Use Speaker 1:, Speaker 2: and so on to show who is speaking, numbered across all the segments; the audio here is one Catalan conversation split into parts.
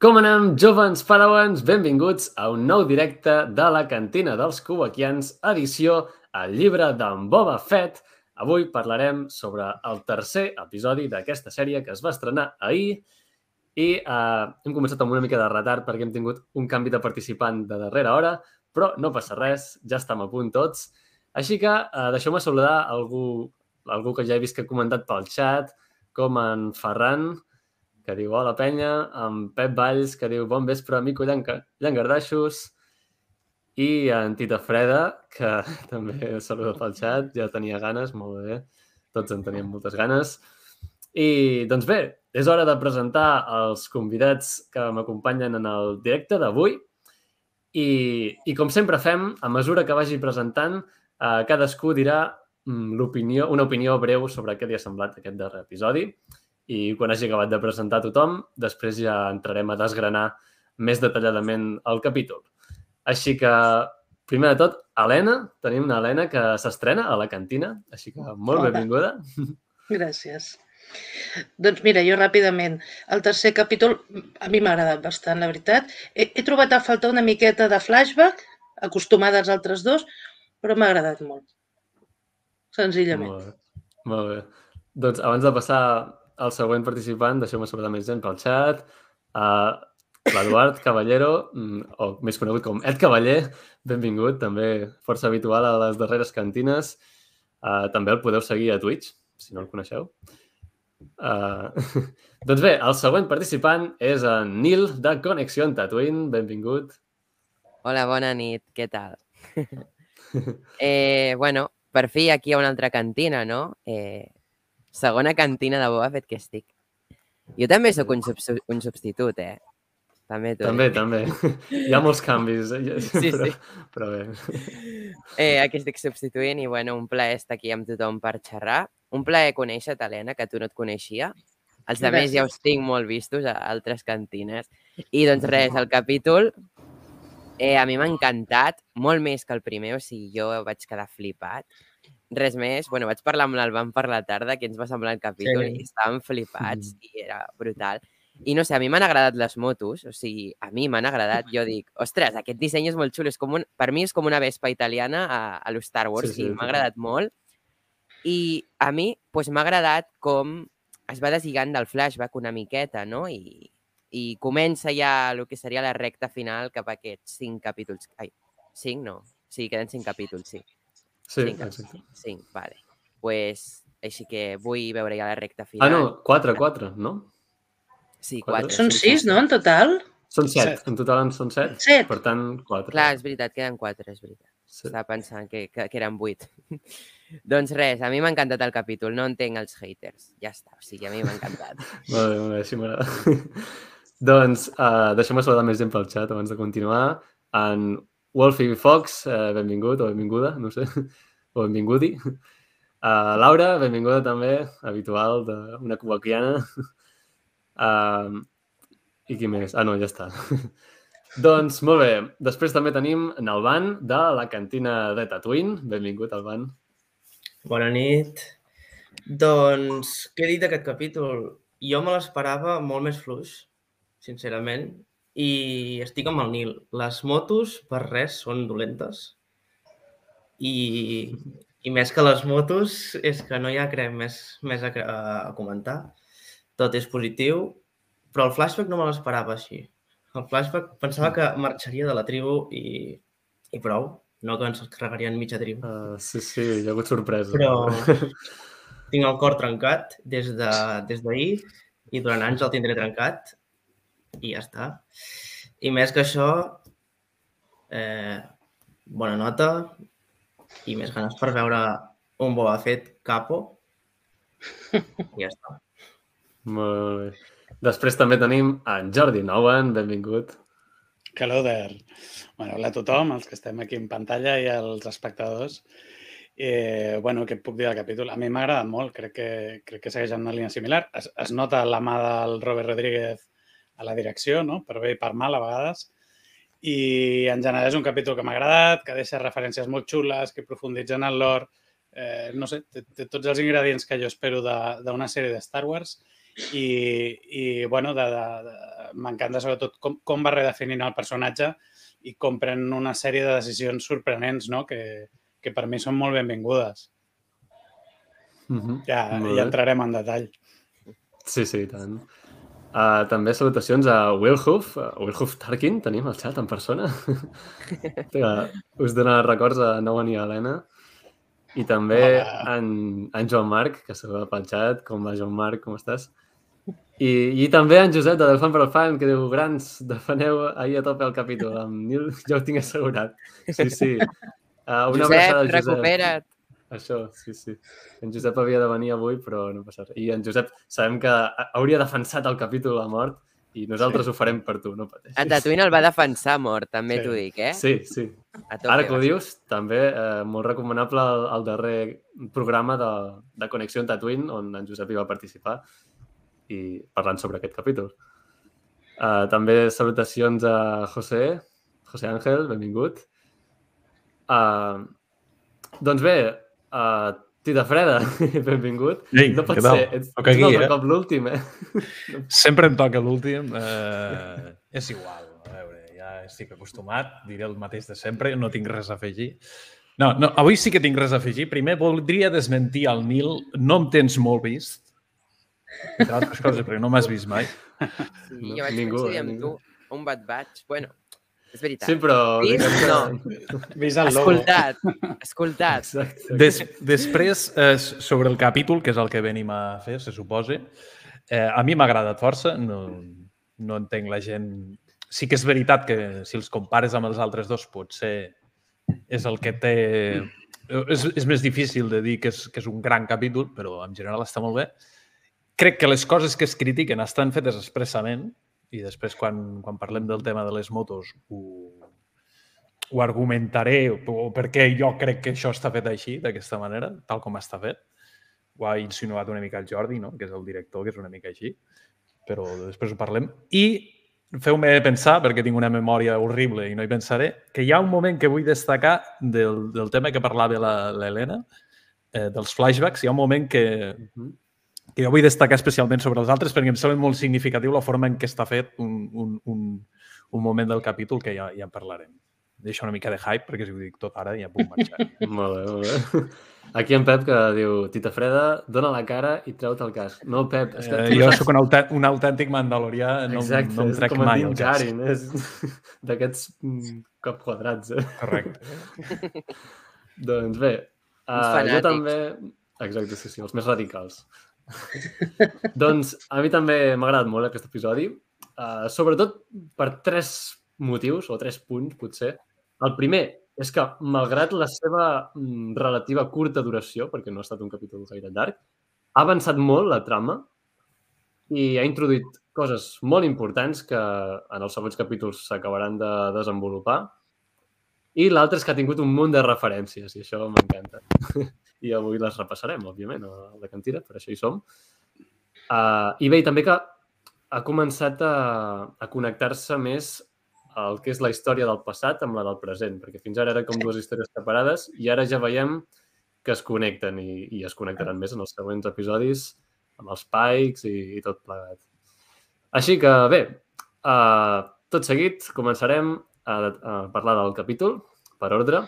Speaker 1: Com anem, jovens padawans? Benvinguts a un nou directe de la cantina dels Kubakians, edició al llibre d'en Boba Fett. Avui parlarem sobre el tercer episodi d'aquesta sèrie que es va estrenar ahir i eh, hem començat amb una mica de retard perquè hem tingut un canvi de participant de darrera hora, però no passa res, ja estem a punt tots. Així que eh, deixeu-me saludar algú, algú que ja he vist que ha comentat pel chat, com en Ferran, que diu hola penya, amb Pep Valls, que diu bon vespre, amico llangardaixos, i en Tita Freda, que també saluda pel xat, ja tenia ganes, molt bé, tots en teníem moltes ganes. I, doncs bé, és hora de presentar els convidats que m'acompanyen en el directe d'avui. I, I com sempre fem, a mesura que vagi presentant, eh, cadascú dirà mm, l'opinió, una opinió breu sobre què li ha semblat aquest darrer episodi i quan hagi acabat de presentar tothom, després ja entrarem a desgranar més detalladament el capítol. Així que, primer de tot, Helena, tenim una Helena que s'estrena a la cantina, així que molt Hola. benvinguda.
Speaker 2: Gràcies. Doncs mira, jo ràpidament, el tercer capítol a mi m'ha agradat bastant, la veritat. He, he trobat a faltar una miqueta de flashback, acostumada als altres dos, però m'ha agradat molt. Senzillament.
Speaker 1: Molt bé. Molt bé. Doncs abans de passar el següent participant, deixeu-me saludar més gent pel xat. Uh, L'Eduard Caballero, mm, o més conegut com Ed Cavaller, benvingut, també força habitual a les darreres cantines. Uh, també el podeu seguir a Twitch, si no el coneixeu. Uh, doncs bé, el següent participant és en Nil de Connexió en Tatooine. Benvingut.
Speaker 3: Hola, bona nit. Què tal? eh, bueno, per fi aquí hi ha una altra cantina, no? Eh, Segona cantina de Boba Fett que estic. Jo també sóc un, sub un substitut, eh?
Speaker 1: També, també, també. Hi ha molts canvis, eh? sí, però, sí. però bé.
Speaker 3: Eh, aquí estic substituint i, bueno, un plaer estar aquí amb tothom per xerrar. Un plaer conèixer Helena, que tu no et coneixia. Els altres ja us tinc molt vistos a altres cantines. I, doncs, res, el capítol eh, a mi m'ha encantat, molt més que el primer, o sigui, jo vaig quedar flipat res més. Bueno, vaig parlar amb l'Alban per la tarda, que ens va semblar el capítol, sí. i estàvem flipats, mm. i era brutal. I no sé, a mi m'han agradat les motos, o sigui, a mi m'han agradat. Jo dic, ostres, aquest disseny és molt xulo, és com un, per mi és com una vespa italiana a, a l'Star Wars, sí, sí, i m'ha agradat molt. I a mi doncs, m'ha agradat com es va deslligant del flashback una miqueta, no? I, i comença ja el que seria la recta final cap a aquests cinc capítols. Ai, cinc no? Sí, queden cinc capítols, sí.
Speaker 1: Sí, cinc, exacte.
Speaker 3: Cinc, vale. pues, així que vull veure ja la recta
Speaker 1: final. Ah, no, quatre, quatre, no?
Speaker 3: Sí, quatre.
Speaker 2: Són sis, no, en total?
Speaker 1: Són set. set. En total en són set.
Speaker 2: Set.
Speaker 1: Per tant, quatre.
Speaker 3: Clar, és veritat, queden quatre, és veritat. Sí. Estava pensant que, que, que eren vuit. doncs res, a mi m'ha encantat el capítol, no entenc els haters. Ja està, o sigui, a mi m'ha encantat.
Speaker 1: molt bé, molt bé, així m'agrada. doncs, uh, deixem-me saludar més gent pel xat abans de continuar. En Wolfie Fox, eh, benvingut o benvinguda, no sé, o benvingudi. Uh, Laura, benvinguda també, habitual d'una cubaquiana. Uh, I qui més? Ah, no, ja està. doncs, molt bé. Després també tenim Nalban, de la cantina de Tatooine. Benvingut, Alban.
Speaker 4: Bona nit. Doncs, què he dit d'aquest capítol? Jo me l'esperava molt més fluix, sincerament i estic amb el Nil. Les motos, per res, són dolentes. I, i més que les motos, és que no hi ha crec, més, més a, a comentar. Tot és positiu, però el flashback no me l'esperava així. El flashback pensava que marxaria de la tribu i, i prou, no que ens carregarien mitja tribu.
Speaker 1: Uh, sí, sí, hi ha hagut sorpresa.
Speaker 4: Però tinc el cor trencat des d'ahir de, des i durant anys el tindré trencat i ja està. I més que això, eh, bona nota i més ganes per veure un Boba Fett capo i ja està.
Speaker 1: Molt bé. Després també tenim en Jordi Nouen, benvingut.
Speaker 5: Hello there. Bueno, hola a tothom, els que estem aquí en pantalla i els espectadors. Eh, bueno, què puc dir del capítol? A mi m'ha agradat molt, crec que, crec que segueix en una línia similar. Es, es nota la mà del Robert Rodríguez a la direcció, no? per bé i per mal a vegades. I en general és un capítol que m'ha agradat, que deixa referències molt xules, que profunditzen en l'or, eh, no sé, té, té tots els ingredients que jo espero d'una sèrie de Star Wars i, i bueno, de, de, de, m'encanta sobretot com, com va redefinint el personatge i com pren una sèrie de decisions sorprenents, no? Que, que per mi són molt benvingudes.
Speaker 1: Mm -hmm.
Speaker 5: Ja,
Speaker 1: Molt
Speaker 5: ja
Speaker 1: bé.
Speaker 5: entrarem en detall.
Speaker 1: Sí, sí, i tant. Uh, també salutacions a Wilhoof, uh, Wilhoof Tarkin, tenim al xat en persona. que us dona records a Noan i a Helena. I també
Speaker 5: Hola.
Speaker 1: en, en Joan Marc, que saluda pel xat. Com va, Joan Marc? Com estàs? I, I també en Josep, de Del Fan per al Fan, que diu, grans, defeneu ahir a tope el capítol. Amb Nil ja ho tinc assegurat. Sí, sí. Uh, una
Speaker 3: Josep,
Speaker 1: abraçada, Josep.
Speaker 3: recupera't.
Speaker 1: Això, sí, sí. En Josep havia de venir avui, però no passa res. I en Josep sabem que ha- hauria defensat el capítol a mort i nosaltres ho farem per tu, no pateixis.
Speaker 3: En Tatooine el va defensar mort, també
Speaker 5: Sí.
Speaker 3: t'ho dic, eh?
Speaker 1: Sí, sí. Ara que ho dius, també eh, molt recomanable el, el darrer programa de, de Connexió en Tatooine, on en Josep hi va participar i parlant sobre aquest capítol. Uh, també salutacions a José, José Ángel, benvingut. Uh, doncs bé, uh, Tita Freda, benvingut.
Speaker 6: Ei,
Speaker 1: no pot ser, ets,
Speaker 6: Toca
Speaker 1: ets un
Speaker 6: aquí,
Speaker 1: altre
Speaker 6: eh?
Speaker 1: cop l'últim, eh?
Speaker 6: Sempre em toca l'últim. Eh, és igual, a veure, ja estic acostumat, diré el mateix de sempre, no tinc res a afegir. No, no, avui sí que tinc res a afegir. Primer, voldria desmentir el Nil. No em tens molt vist, entre altres coses, perquè no m'has vist mai.
Speaker 3: Sí,
Speaker 1: No,
Speaker 3: jo vaig
Speaker 1: ningú,
Speaker 3: coincidir
Speaker 1: eh,
Speaker 3: amb
Speaker 1: ningú.
Speaker 3: tu. On et vaig? Bueno, és veritat.
Speaker 1: Sí, però...
Speaker 3: Vist? No.
Speaker 5: Vist el logo.
Speaker 3: Escoltat, escoltat.
Speaker 1: Exacte.
Speaker 6: Des, després, eh, sobre el capítol, que és el que venim a fer, se suposa, eh, a mi m'ha agradat força. No, no entenc la gent... Sí que és veritat que si els compares amb els altres dos potser és el que té... És, és més difícil de dir que és, que és un gran capítol, però en general està molt bé. Crec que les coses que es critiquen estan fetes expressament i després quan, quan parlem del tema de les motos ho, ho argumentaré o perquè jo crec que això està fet així, d'aquesta manera, tal com està fet. Ho ha insinuat una mica el Jordi, no? que és el director, que és una mica així, però després ho parlem. I feu-me pensar, perquè tinc una memòria horrible i no hi pensaré, que hi ha un moment que vull destacar del, del tema que parlava la- l'Helena, eh, dels flashbacks, hi ha un moment que. Que jo vull destacar especialment sobre els altres perquè em sembla molt significatiu la forma en què està fet un, un, un, un moment del capítol que ja, ja en parlarem. Deixo una mica de hype perquè si ho dic tot ara ja puc marxar.
Speaker 1: Molt bé, molt bé. Aquí en Pep que diu Tita Freda, dona la cara i treu-te el casc. No, Pep, és que
Speaker 6: Eh, jo sóc un, autè un autèntic mandalorià, no,
Speaker 1: Exacte,
Speaker 6: no em trec mai el casc.
Speaker 1: Djarin, és d'aquests mm, cop quadrats. Eh?
Speaker 6: Correcte.
Speaker 1: doncs bé, uh, jo també... Exacte, sí, sí, els més radicals. doncs a mi també m'ha agradat molt aquest episodi, uh, sobretot per tres motius, o tres punts, potser. El primer és que, malgrat la seva mm, relativa curta duració, perquè no ha estat un capítol gaire llarg, ha avançat molt la trama i ha introduït coses molt importants que en els següents capítols s'acabaran de desenvolupar. I l'altre és que ha tingut un munt de referències i això m'encanta. I avui les repassarem, òbviament, a la cantina, per això hi som. Uh, I bé, i també que ha començat a, a connectar-se més el que és la història del passat amb la del present, perquè fins ara eren com dues històries separades i ara ja veiem que es connecten i, i es connectaran més en els següents episodis amb els Pikes i, i tot plegat. Així que, bé, uh, tot seguit començarem a, a parlar del capítol, per ordre.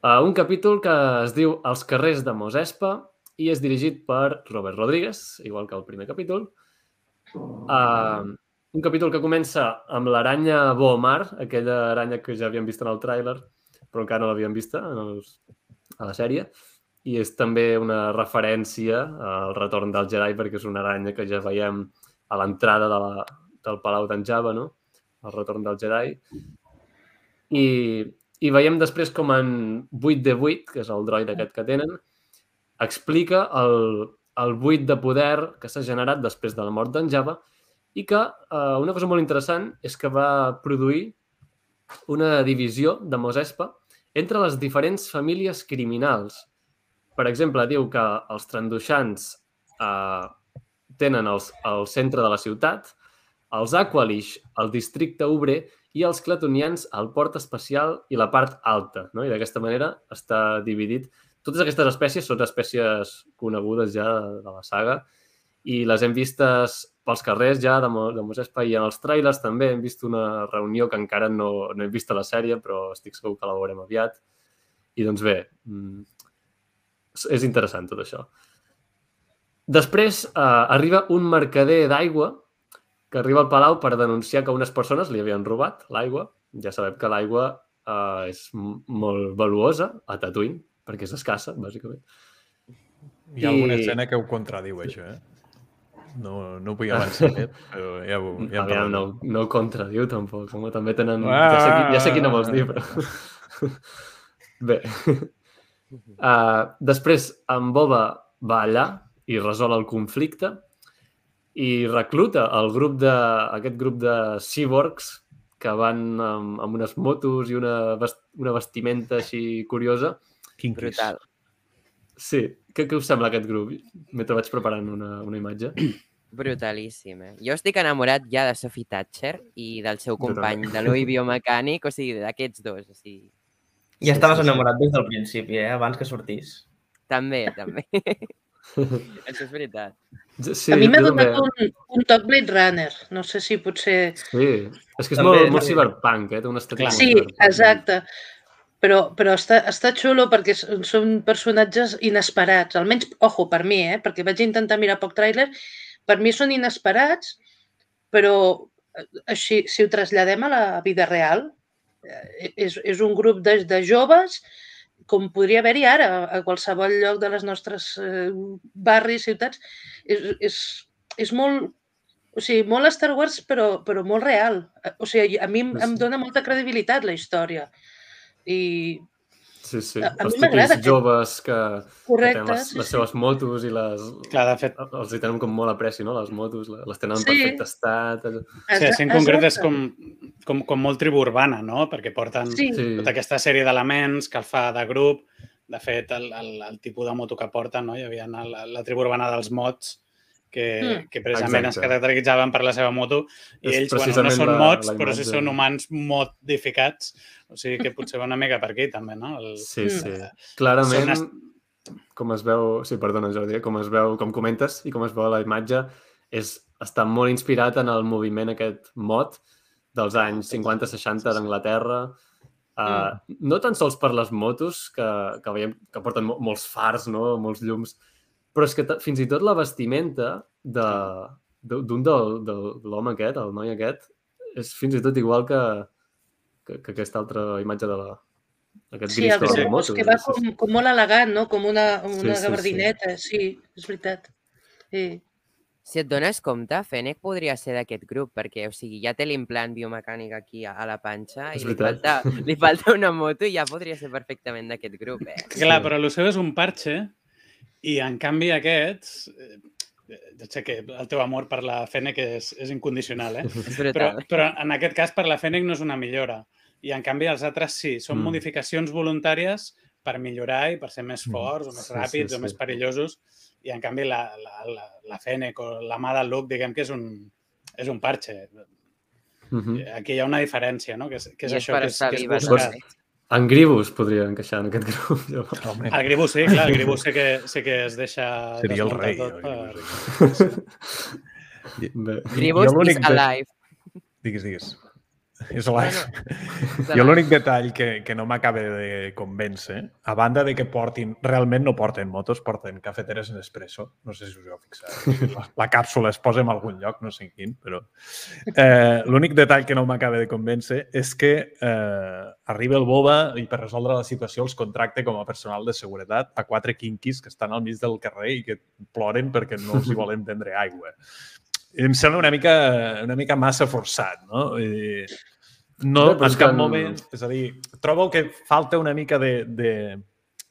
Speaker 1: Uh, un capítol que es diu Els carrers de Mosespa i és dirigit per Robert Rodríguez, igual que el primer capítol. Uh, un capítol que comença amb l'aranya Boomar, aquella aranya que ja havíem vist en el tràiler, però encara no l'havíem vista en els, a la sèrie. I és també una referència al retorn del Jedi, perquè és una aranya que ja veiem a l'entrada de la, del Palau d'en Java, no? El retorn del Jedi. I, i veiem després com en 8D8, que és el droid aquest que tenen, explica el, el buit de poder que s'ha generat després de la mort d'en Java i que eh, una cosa molt interessant és que va produir una divisió de Mosespa entre les diferents famílies criminals. Per exemple, diu que els tranduixans eh, tenen els, el centre de la ciutat, els Aqualish el districte obrer i els clatonians el port especial i la part alta. No? I d'aquesta manera està dividit. Totes aquestes espècies són espècies conegudes ja de la saga i les hem vistes pels carrers ja de, Mo de Mos Espai i en els trailers també hem vist una reunió que encara no, no he vist a la sèrie, però estic segur que la veurem aviat. I doncs bé, mm, és interessant tot això. Després eh, arriba un mercader d'aigua que arriba al Palau per denunciar que unes persones li havien robat l'aigua. Ja sabem que l'aigua eh, és molt valuosa a Tatooine, perquè és escassa, bàsicament.
Speaker 6: Hi ha alguna escena que ho contradiu, això, eh? No, no vull avançar més, però ja ho, ja
Speaker 1: Aviam, no, no ho contradiu tampoc. Com també tenen... Ah! Ja sé, qui, ja sé quina vols dir, però... Bé. Uh, després, en Boba va allà i resol el conflicte i recluta el grup de, aquest grup de cyborgs que van amb, amb unes motos i una, vest, una vestimenta així curiosa.
Speaker 6: Quin
Speaker 3: Brutal.
Speaker 1: Sí. Què, què us sembla aquest grup? Mentre vaig preparant una, una imatge.
Speaker 3: Brutalíssim, eh? Jo estic enamorat ja de Sophie Thatcher i del seu company, de l'Ui biomecànic, o sigui, d'aquests dos. O sigui...
Speaker 4: Ja estaves enamorat des del principi, eh? Abans que sortís.
Speaker 3: També, també. Això és veritat.
Speaker 1: Sí,
Speaker 2: a mi m'ha donat
Speaker 1: també.
Speaker 2: un, un toc Blade Runner. No sé si potser...
Speaker 1: Sí, és que és
Speaker 4: També,
Speaker 1: molt, molt
Speaker 4: també.
Speaker 1: cyberpunk, eh? Té una estètica
Speaker 4: Clar.
Speaker 1: molt
Speaker 2: Sí, exacte. Però, però està, està xulo perquè són personatges inesperats. Almenys, ojo, per mi, eh? perquè vaig intentar mirar poc tràiler. Per mi són inesperats, però eh, així, si ho traslladem a la vida real, eh, és, és un grup de, de joves com podria haver-hi ara a qualsevol lloc de les nostres eh, barris, ciutats. És, és, és molt, o sigui, molt Star Wars, però, però molt real. O sigui, a mi em, em dona molta credibilitat la història. I
Speaker 1: Sí, sí.
Speaker 2: A-
Speaker 1: Els
Speaker 2: aquest-
Speaker 1: joves que, que
Speaker 2: correcte.
Speaker 1: tenen les,
Speaker 2: sí,
Speaker 1: les
Speaker 2: sí.
Speaker 1: seves motos i les...
Speaker 5: Clar, de fet,
Speaker 1: Els hi tenen com molt apreci, no? Les motos, les tenen en
Speaker 2: Sí.
Speaker 1: perfecte estat.
Speaker 5: sí,
Speaker 2: Exa-
Speaker 5: així en concret és com, com, com molt tribu urbana, no? Perquè porten
Speaker 2: Sí,
Speaker 1: Sí.
Speaker 5: tota aquesta sèrie d'elements que el fa de grup. De fet, el, el, el tipus de moto que porten, no? hi havia la, la tribu urbana dels mods, que,
Speaker 2: Mm.
Speaker 5: que precisament
Speaker 1: Exacte.
Speaker 5: es caracteritzaven per la seva moto i
Speaker 1: És
Speaker 5: ells, bueno, no són
Speaker 1: la-
Speaker 5: mods,
Speaker 1: la
Speaker 5: però sí són humans modificats, o sigui que potser va una mica per aquí també, no? El,
Speaker 1: Sí,
Speaker 2: Mm.
Speaker 1: sí. Clarament,
Speaker 5: Són
Speaker 1: com es veu... Sí, perdona, Jordi, com es veu, com comentes i com es veu a la imatge, és, està molt inspirat en el moviment aquest mod dels anys 50-60 d'Anglaterra. Uh, no tan sols per les motos, que, que veiem que porten mo molts fars, no? molts llums, però és que fins i tot la vestimenta de- de- d'un de, de l'home aquest, el noi aquest, és fins i tot igual que, que, que aquesta altra imatge de la, aquest
Speaker 2: sí,
Speaker 1: gris
Speaker 2: el
Speaker 1: de les
Speaker 2: que,
Speaker 1: motos.
Speaker 2: és que va
Speaker 1: Sí, sí.
Speaker 2: com, com molt elegant, no? Com una,
Speaker 1: Sí,
Speaker 2: una
Speaker 1: sí, sí.
Speaker 2: gabardineta. Sí, és veritat. Sí.
Speaker 3: Si et dones compte, Fennec podria ser d'aquest grup, perquè, o sigui, ja té l'implant biomecànic aquí a, a la panxa
Speaker 1: És
Speaker 3: i li falta, li falta una moto i ja podria ser perfectament d'aquest grup, eh?
Speaker 5: Clar, però el seu és un parxe i, en canvi, aquests... Ja sé que el teu amor per la Fennec és, és incondicional, eh? Però, però en aquest cas per la Fennec no és una millora. I en canvi els altres sí, són
Speaker 1: Mm.
Speaker 5: mm. modificacions voluntàries per millorar i per ser més
Speaker 6: Mm.
Speaker 5: forts o més
Speaker 1: Sí,
Speaker 5: ràpids
Speaker 1: sí,
Speaker 5: o
Speaker 1: sí.
Speaker 5: més perillosos. I en canvi la, la, la, la Fennec o la mà del Luke, diguem que és un, és un parxe.
Speaker 1: Mhm.
Speaker 5: Aquí hi ha una diferència, no? Que és, que és
Speaker 3: I és
Speaker 5: això,
Speaker 3: per
Speaker 5: que és, que és
Speaker 3: viva, també.
Speaker 1: En Gribus podria encaixar en aquest grup. Jo.
Speaker 6: Home,
Speaker 5: El Gribus, sí, clar, el Gribus sé que, sé que es deixa
Speaker 6: Seria el rei,
Speaker 5: tot per...
Speaker 3: Gribus is alive.
Speaker 6: digues, digues. És alive.
Speaker 3: Is
Speaker 6: Jo l'únic detall que, que no m'acaba de convèncer, a banda de que portin, realment no porten motos, porten cafeteres en espresso. No sé si us heu fixat. La, la càpsula es posa en algun lloc, no sé en quin, però... Eh, L'únic detall que no m'acaba de convèncer és que eh, arriba el Boba i per resoldre la situació els contracte com a personal de seguretat a quatre quinquis que estan al mig del carrer i que ploren perquè no els hi volen vendre aigua. Em sembla una mica, una mica massa forçat, no? I no,
Speaker 1: és
Speaker 6: en cap moment... És a dir, trobo que falta una mica de, de,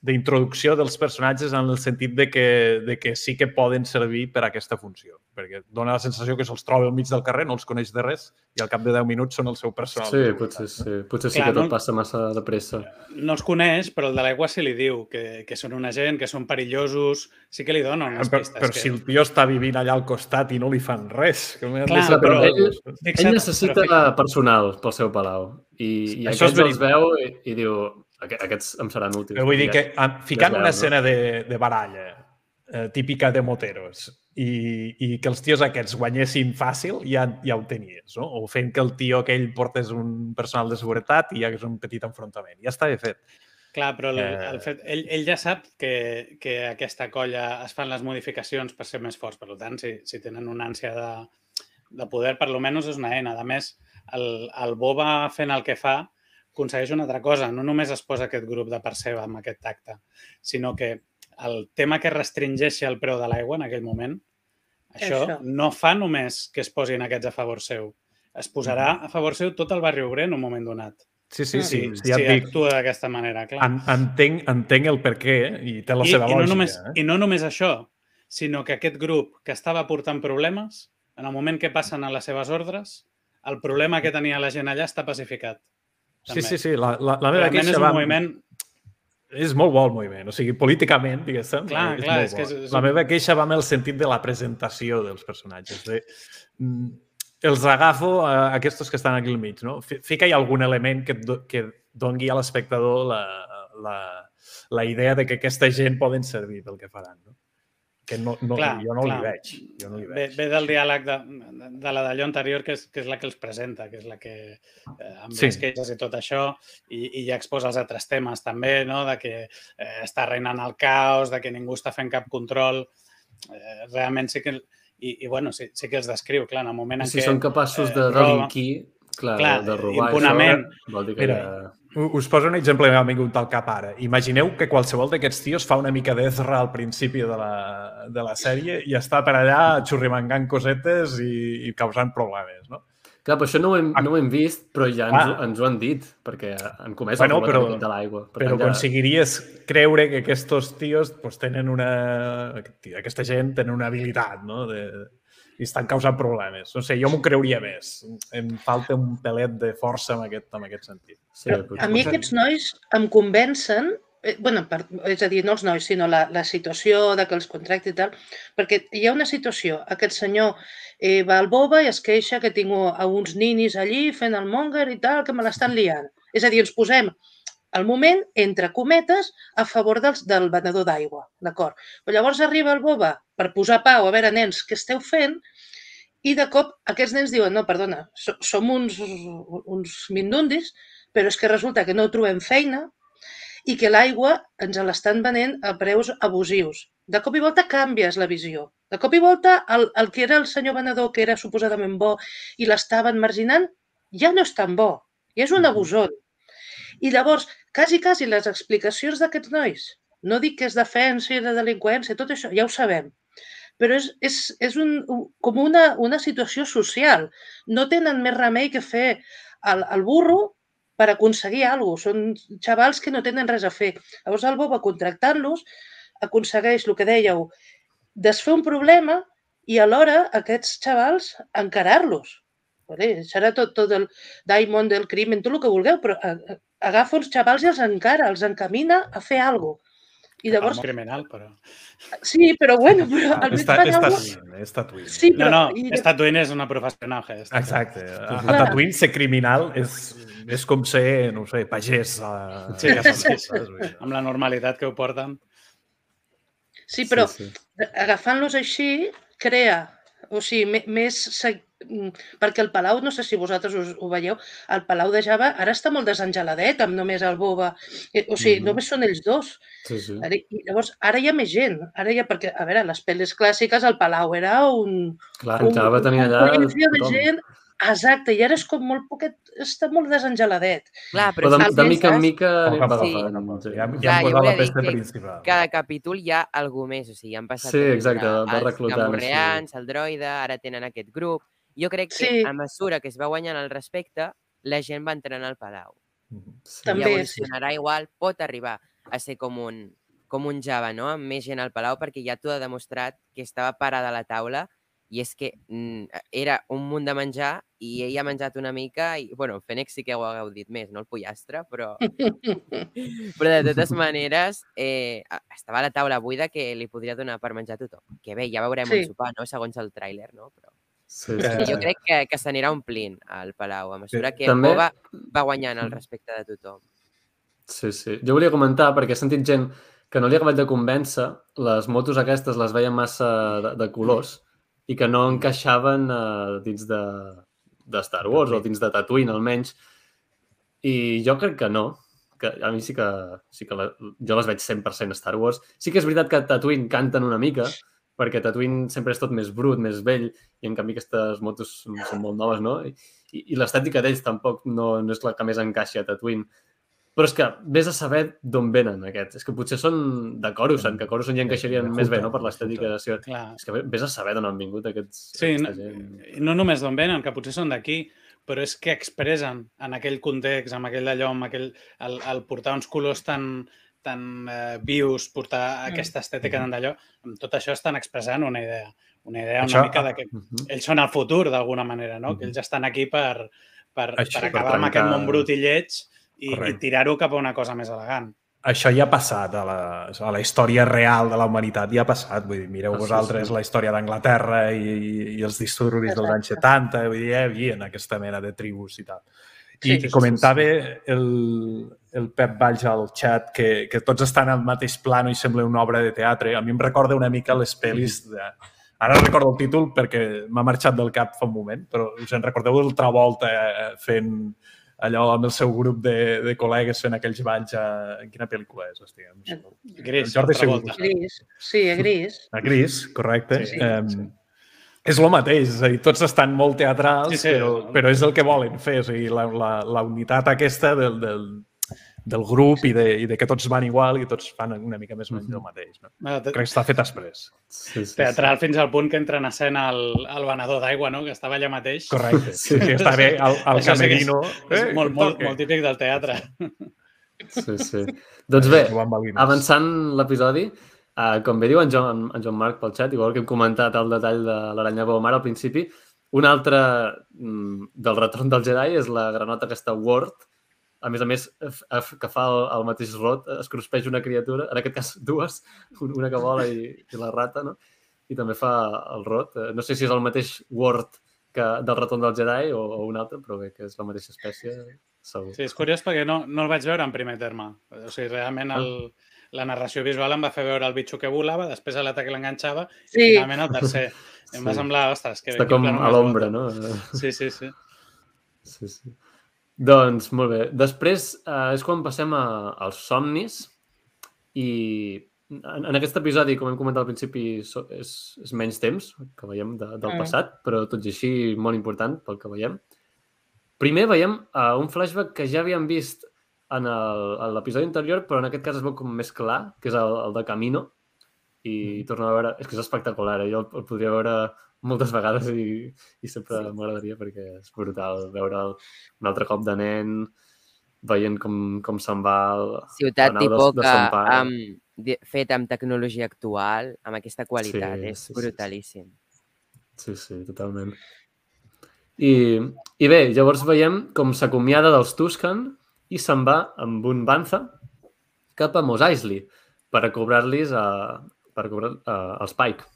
Speaker 6: d'introducció dels personatges en el sentit de que, de que sí que poden servir per a aquesta funció. Perquè dona la sensació que se'ls troba al mig del carrer, no els coneix de res, i al cap de 10 minuts són el seu personal.
Speaker 1: Sí, potser sí. Potser sí
Speaker 5: Clar,
Speaker 1: que tot
Speaker 5: no-
Speaker 1: passa massa de pressa.
Speaker 5: No els coneix, però el de l'aigua sí li diu que, que són una gent, que són perillosos, sí que li dona unes
Speaker 6: Però,
Speaker 5: pistes.
Speaker 6: però
Speaker 5: que...
Speaker 6: si el tio està vivint allà al costat i no li fan res. Que
Speaker 5: Clar,
Speaker 1: però
Speaker 6: res.
Speaker 5: Fixa't,
Speaker 1: Ell necessita
Speaker 5: però
Speaker 1: personal pel seu palau i, i
Speaker 6: Això és
Speaker 1: aquests els veu i, i diu "Aqu- aquests em seran útils.
Speaker 6: Però vull dir que ah, ficant una escena de, de baralla eh, típica de moteros i, i que els tios aquests guanyessin fàcil ja, ja ho tenies, no? O fent que el tio aquell portés un personal de seguretat i hi hagués un petit enfrontament. Ja està fet.
Speaker 5: Clar, però el,
Speaker 6: Eh.
Speaker 5: el fet, ell, ell ja sap que, que aquesta colla es fan les modificacions per ser més forts. Per tant, si, si tenen una ànsia de, de poder, per lo menys és una eina. A més, el, el Boba fent el que fa aconsegueix una altra cosa. No només es posa aquest grup de per seva amb aquest tacte, sinó que el tema que restringeixi el preu de l'aigua en aquell moment, això,
Speaker 2: Això.
Speaker 5: no fa només que es posin aquests a favor seu. Es posarà a favor seu tot el barri obrer en un moment donat.
Speaker 6: Sí, sí, sí.
Speaker 5: Si,
Speaker 6: sí ja et dic,
Speaker 5: actua d'aquesta manera, clar.
Speaker 6: en, entenc, entenc el per què i té la
Speaker 5: I,
Speaker 6: seva
Speaker 5: i, no
Speaker 6: lògica.
Speaker 5: només,
Speaker 6: eh?
Speaker 5: I no només això, sinó que aquest grup que estava portant problemes, en el moment que passen a les seves ordres, el problema que tenia la gent allà està pacificat.
Speaker 6: Sí, sí, sí. La, la, la meva
Speaker 5: Realment
Speaker 6: queixa
Speaker 5: és un
Speaker 6: va...
Speaker 5: moviment...
Speaker 6: És molt bo el moviment, o sigui, políticament, diguéssim,
Speaker 5: Clar,
Speaker 6: és
Speaker 5: clar,
Speaker 6: molt
Speaker 5: és que és- és
Speaker 6: La meva queixa va amb el sentit de la presentació dels personatges. De... mm, Els agafo a aquests que estan aquí al mig, no? Fi- Fica-hi algun element que, do- que dongui a l'espectador la, la, la idea de que aquesta gent poden servir pel que faran, no? Que no, no,
Speaker 5: Clar,
Speaker 6: jo no
Speaker 5: clar.
Speaker 6: li veig. Jo no li
Speaker 5: Ve,
Speaker 6: veig.
Speaker 5: ve del diàleg de, de la d'allò anterior, que és, que és la que els presenta, que és la que eh, amb
Speaker 6: Sí.
Speaker 5: les queixes i tot això, i, i ja exposa els altres temes també, no? de que eh, està reinant el caos, de que ningú està fent cap control. Eh, realment sí que... I, i bueno, sí, sí que els descriu, clar, en el moment en
Speaker 1: Si
Speaker 5: què...
Speaker 1: són capaços de
Speaker 5: eh,
Speaker 1: delinquir, clar,
Speaker 5: Clar,
Speaker 1: de robar
Speaker 5: impunament.
Speaker 1: això, vol dir que
Speaker 6: Mira,
Speaker 1: ja...
Speaker 6: Us poso un exemple que m'ha vingut al cap ara. Imagineu que qualsevol d'aquests tios fa una mica d'Ezra al principi de la, de la sèrie i està per allà xurrimangant cosetes i, i causant problemes, no?
Speaker 1: Clar, però això no ho hem, no ho hem vist, però ja ens,
Speaker 6: Ah.
Speaker 1: ens ho han dit, perquè han comès
Speaker 6: Bueno,
Speaker 1: el
Speaker 6: però-
Speaker 1: de l'aigua. Per
Speaker 6: Però
Speaker 1: ja-
Speaker 6: aconseguiries creure que aquests tios pues, tenen una... Aquesta gent tenen una habilitat, no? De, i estan causant problemes. No sé, jo m'ho creuria més. Em falta un pelet de força en aquest, en aquest sentit.
Speaker 1: Sí, potser-
Speaker 2: A mi aquests nois em convencen, eh, bueno, per, és a dir, no els nois, sinó la, la situació de que els contracti i tal, perquè hi ha una situació, aquest senyor eh, va al boba i es queixa que tinc a uns ninis allí fent el monger i tal, que me l'estan liant. És a dir, ens posem al moment, entre cometes, a favor dels, del venedor d'aigua, d'acord? Però llavors arriba el boba per posar pau, a veure, nens, què esteu fent? I de cop aquests nens diuen, no, perdona, so, som uns, uns mindundis, però és que resulta que no trobem feina i que l'aigua ens l'estan venent a preus abusius. De cop i volta canvies la visió. De cop i volta el, el que era el senyor venedor, que era suposadament bo i l'estaven marginant, ja no és tan bo. Ja és un abusón. I llavors, quasi, quasi les explicacions d'aquests nois, no dic que és defensa i de delinqüència, tot això, ja ho sabem, però és, és, és un, com una, una situació social. No tenen més remei que fer el, el burro per aconseguir alguna cosa. Són xavals que no tenen res a fer. Llavors el Bob, contractant-los, aconsegueix el que dèieu, desfer un problema i alhora aquests xavals encarar-los. Vale? Serà tot, tot el diamond del crimen, tot el que vulgueu, però a- a- agafa uns xavals i els encara, els encamina a fer alguna cosa. I llavors,
Speaker 5: Llavors... criminal, però...
Speaker 2: sí, però bueno, però
Speaker 6: Ah,
Speaker 2: almenys
Speaker 6: està, és
Speaker 2: alguna
Speaker 6: Tatooine, és Tatooine.
Speaker 2: Sí,
Speaker 5: No,
Speaker 2: però...
Speaker 5: no,
Speaker 2: i-
Speaker 5: Tatooine és una professional. ja està.
Speaker 6: Exacte. A, a. Tatooine ser criminal és, és com ser, no ho sé, pagès a,
Speaker 5: Sí,
Speaker 6: a casa
Speaker 5: sí, sí. Amb la normalitat que ho porten.
Speaker 2: Sí, però
Speaker 1: Sí, sí.
Speaker 2: agafant-los així, crea, o sigui, me- més... mm, Perquè el Palau, no sé si vosaltres us, ho veieu, el Palau de Java ara està molt desengeladet, amb només el Boba, eh, o sigui,
Speaker 1: Mhm.
Speaker 2: només són ells dos.
Speaker 1: sí, sí.
Speaker 2: Ara, i llavors, ara hi ha més gent, ara hi ha, perquè, a veure, les pel·lis clàssiques, el Palau era un...
Speaker 1: Clar,
Speaker 2: un,
Speaker 1: Java tenia
Speaker 2: un
Speaker 1: allà
Speaker 2: col·lecció de gent, exacte, i ara és com molt poquet, està molt desengeladet.
Speaker 3: Clar,
Speaker 1: Però
Speaker 3: però
Speaker 1: de, de mica en mica
Speaker 6: Poc a
Speaker 1: va
Speaker 6: poc,
Speaker 3: Sí.
Speaker 1: sí.
Speaker 6: Ja, ja
Speaker 3: Clar,
Speaker 6: posat la pesta principal.
Speaker 3: cada capítol hi ha algú més, o sigui, han passat
Speaker 1: Sí,
Speaker 3: de
Speaker 1: exacte,
Speaker 3: tindre
Speaker 1: va
Speaker 3: els
Speaker 1: reclutant així.
Speaker 3: camorreans, el droide, ara tenen aquest grup. Jo crec que
Speaker 2: Sí.
Speaker 3: a mesura que es va guanyant el respecte, la gent va entrant al Palau.
Speaker 1: Sí.
Speaker 2: També,
Speaker 3: I
Speaker 2: sí.
Speaker 3: evolucionarà igual, pot arribar a ser com un, com un Java, no? amb més gent al Palau, perquè ja t'ho ha demostrat que estava parada a la taula i és que mm, era un munt de menjar i ell ha menjat una mica i, bueno, el Fènix sí que ho ha gaudit més, no? El pollastre, però, però de totes maneres eh, estava a la taula buida que li podria donar per menjar a tothom. Que bé, ja veurem
Speaker 2: Sí.
Speaker 3: el sopar, no?, segons el tràiler, no? Però
Speaker 1: Sí, sí.
Speaker 3: jo crec que, que s'anirà omplint al Palau, a mesura que
Speaker 1: També-
Speaker 3: Boba va guanyant el respecte de tothom.
Speaker 1: Sí, sí. Jo volia comentar, perquè he sentit gent que no li ha acabat de convèncer, les motos aquestes les veien massa de, de colors i que no encaixaven uh, dins de, de Star Wars o dins de Tatooine, almenys. I jo crec que no, que a mi sí que, sí que la, jo les veig 100% Star Wars. Sí que és veritat que Tatooine canten una mica, perquè Tatooine sempre és tot més brut, més vell, i en canvi aquestes motos són molt noves, no? I, i l'estètica d'ells tampoc no, no és la que més encaixa a Tatooine. Però és que vés a saber d'on venen aquests. És que potser són de Coruscant, que Coruscant ja encaixarien més bé no? per l'estètica de Ciutat.
Speaker 5: Clar.
Speaker 1: És que vés a saber d'on han vingut aquests,
Speaker 5: Sí, no,
Speaker 1: gent.
Speaker 5: no només d'on venen, que potser són d'aquí, però és que expressen en aquell context, amb aquell d'allò, amb aquell, el, el portar uns colors tan, tan eh, vius, portar
Speaker 2: Mm.
Speaker 5: aquesta estètica tan d'allò, amb tot això estan expressant una idea. Una idea una
Speaker 6: Això-
Speaker 5: mica de que
Speaker 1: Mhm.
Speaker 5: ells són el futur, d'alguna manera, no? Que
Speaker 6: Mhm.
Speaker 5: ells estan aquí per, per,
Speaker 6: Això,
Speaker 5: per
Speaker 6: per
Speaker 5: acabar amb aquest món brut i lleig i, i tirar-ho cap a una cosa més elegant.
Speaker 6: Això ja ha passat a la, a la història real de la humanitat, ja ha passat. Vull dir, mireu
Speaker 1: Ah, sí,
Speaker 6: vosaltres
Speaker 1: sí.
Speaker 6: la història d'Anglaterra i, i els disturbis dels anys 70, vull dir, hi havia aquesta mena de tribus i tal.
Speaker 2: Sí,
Speaker 6: I
Speaker 2: sí, sí,
Speaker 6: comentava el, el Pep Valls al xat que, que tots estan al mateix plano i sembla una obra de teatre. A mi em recorda una mica les pel·lis de... Ara recordo el títol perquè m'ha marxat del cap fa un moment, però us en recordeu el Travolta eh, fent allò amb el seu grup de, de col·legues fent aquells balls a... En quina pel·lícula és? Hòstia, no sé.
Speaker 5: Gris,
Speaker 6: El Jordi
Speaker 5: Travolta.
Speaker 2: Gris. Sí, a gris.
Speaker 6: A Gris, correcte.
Speaker 5: Sí, sí,
Speaker 6: Em,
Speaker 5: sí.
Speaker 6: És el mateix, és a dir, tots estan molt teatrals,
Speaker 5: Sí, sí.
Speaker 6: però, però és el que volen fer, o sigui, la, la, la unitat aquesta del, del, del grup i de, i de que tots van igual i tots fan una mica més o menys el mateix. No?
Speaker 5: Bueno, te-
Speaker 6: Crec que està fet després.
Speaker 1: Sí, sí,
Speaker 5: teatral fins al punt que entra en escena el, el venedor d'aigua, no? que estava allà mateix.
Speaker 6: Correcte. Sí, sí està bé al, al
Speaker 5: Això sí és-
Speaker 6: camerino.
Speaker 5: És
Speaker 6: Eh,
Speaker 5: molt, molt, molt típic del teatre.
Speaker 1: Sí, sí. Doncs bé, avançant l'episodi, uh, com bé diu en Joan, en Joan Marc pel xat, igual que hem comentat el detall de l'aranya Baumar al principi, un altre mm, del retorn del Jedi és la granota aquesta Word, a més a més, que fa el, el mateix rot, es cruspeix una criatura, en aquest cas dues, un- una que vola i, i la rata, no? I també fa el rot. Eh, No sé si és el mateix Word que del retorn del Jedi o, o un altre, però bé, que és la mateixa espècie, segur.
Speaker 5: Sí, és curiós perquè no, no el vaig veure en primer terme. O sigui, realment el, la narració visual em va fer veure el bitxo que volava, després l'atac l'enganxava i
Speaker 2: Sí.
Speaker 5: finalment el tercer. Em va
Speaker 1: Sí.
Speaker 5: semblar, ostres, que
Speaker 1: Està com a l'ombra, no?
Speaker 5: Sí, sí, sí.
Speaker 1: Sí, sí. Doncs, molt bé. Després eh, és quan passem a, als somnis i en, en aquest episodi, com hem comentat al principi, so, és, és menys temps que veiem de, del
Speaker 2: Mm.
Speaker 1: passat, però tot i així molt important pel que veiem. Primer veiem uh, un flashback que ja havíem vist en l'episodi anterior, però en aquest cas es veu com més clar, que és el, el de Camino, i torno a veure... És que és espectacular, eh? jo el, el podria veure moltes vegades i, i sempre sí. m'agradaria perquè és brutal veure el, un altre cop de nen veient com, com se'n va el,
Speaker 3: Ciutat
Speaker 1: la nau de son pare.
Speaker 3: amb, fet amb tecnologia actual, amb aquesta qualitat,
Speaker 1: Sí,
Speaker 3: és
Speaker 1: sí.
Speaker 3: brutalíssim.
Speaker 1: Sí, sí, totalment. I, I bé, llavors veiem com s'acomiada dels Tuscan i se'n va amb un Banza cap a Mos Eisley per a cobrar-los a, per a cobrar a, als Pike.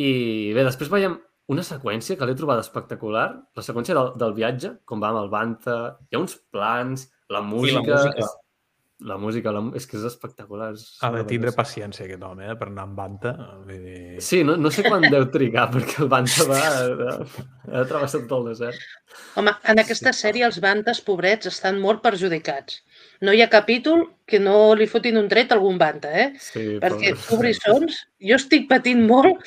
Speaker 1: I bé, després veiem una seqüència que l'he trobat espectacular, la seqüència del, del viatge, com va amb el Banza, hi ha uns plans, la música...
Speaker 4: música.
Speaker 1: La música, la, és que és espectacular. És
Speaker 6: Ha de tindre paciència aquest home, eh? per anar amb Banta. Vull dir...
Speaker 1: Sí, no, no sé quan deu trigar, perquè el Banta va... Ha, ha travessat tot el desert.
Speaker 2: Home, en aquesta sèrie els bantes, pobrets, estan molt perjudicats. No hi ha capítol que no li fotin un tret a algun banta, eh?
Speaker 1: Sí,
Speaker 2: Perquè
Speaker 1: pobres.
Speaker 2: tu, Brissons, jo estic patint molt.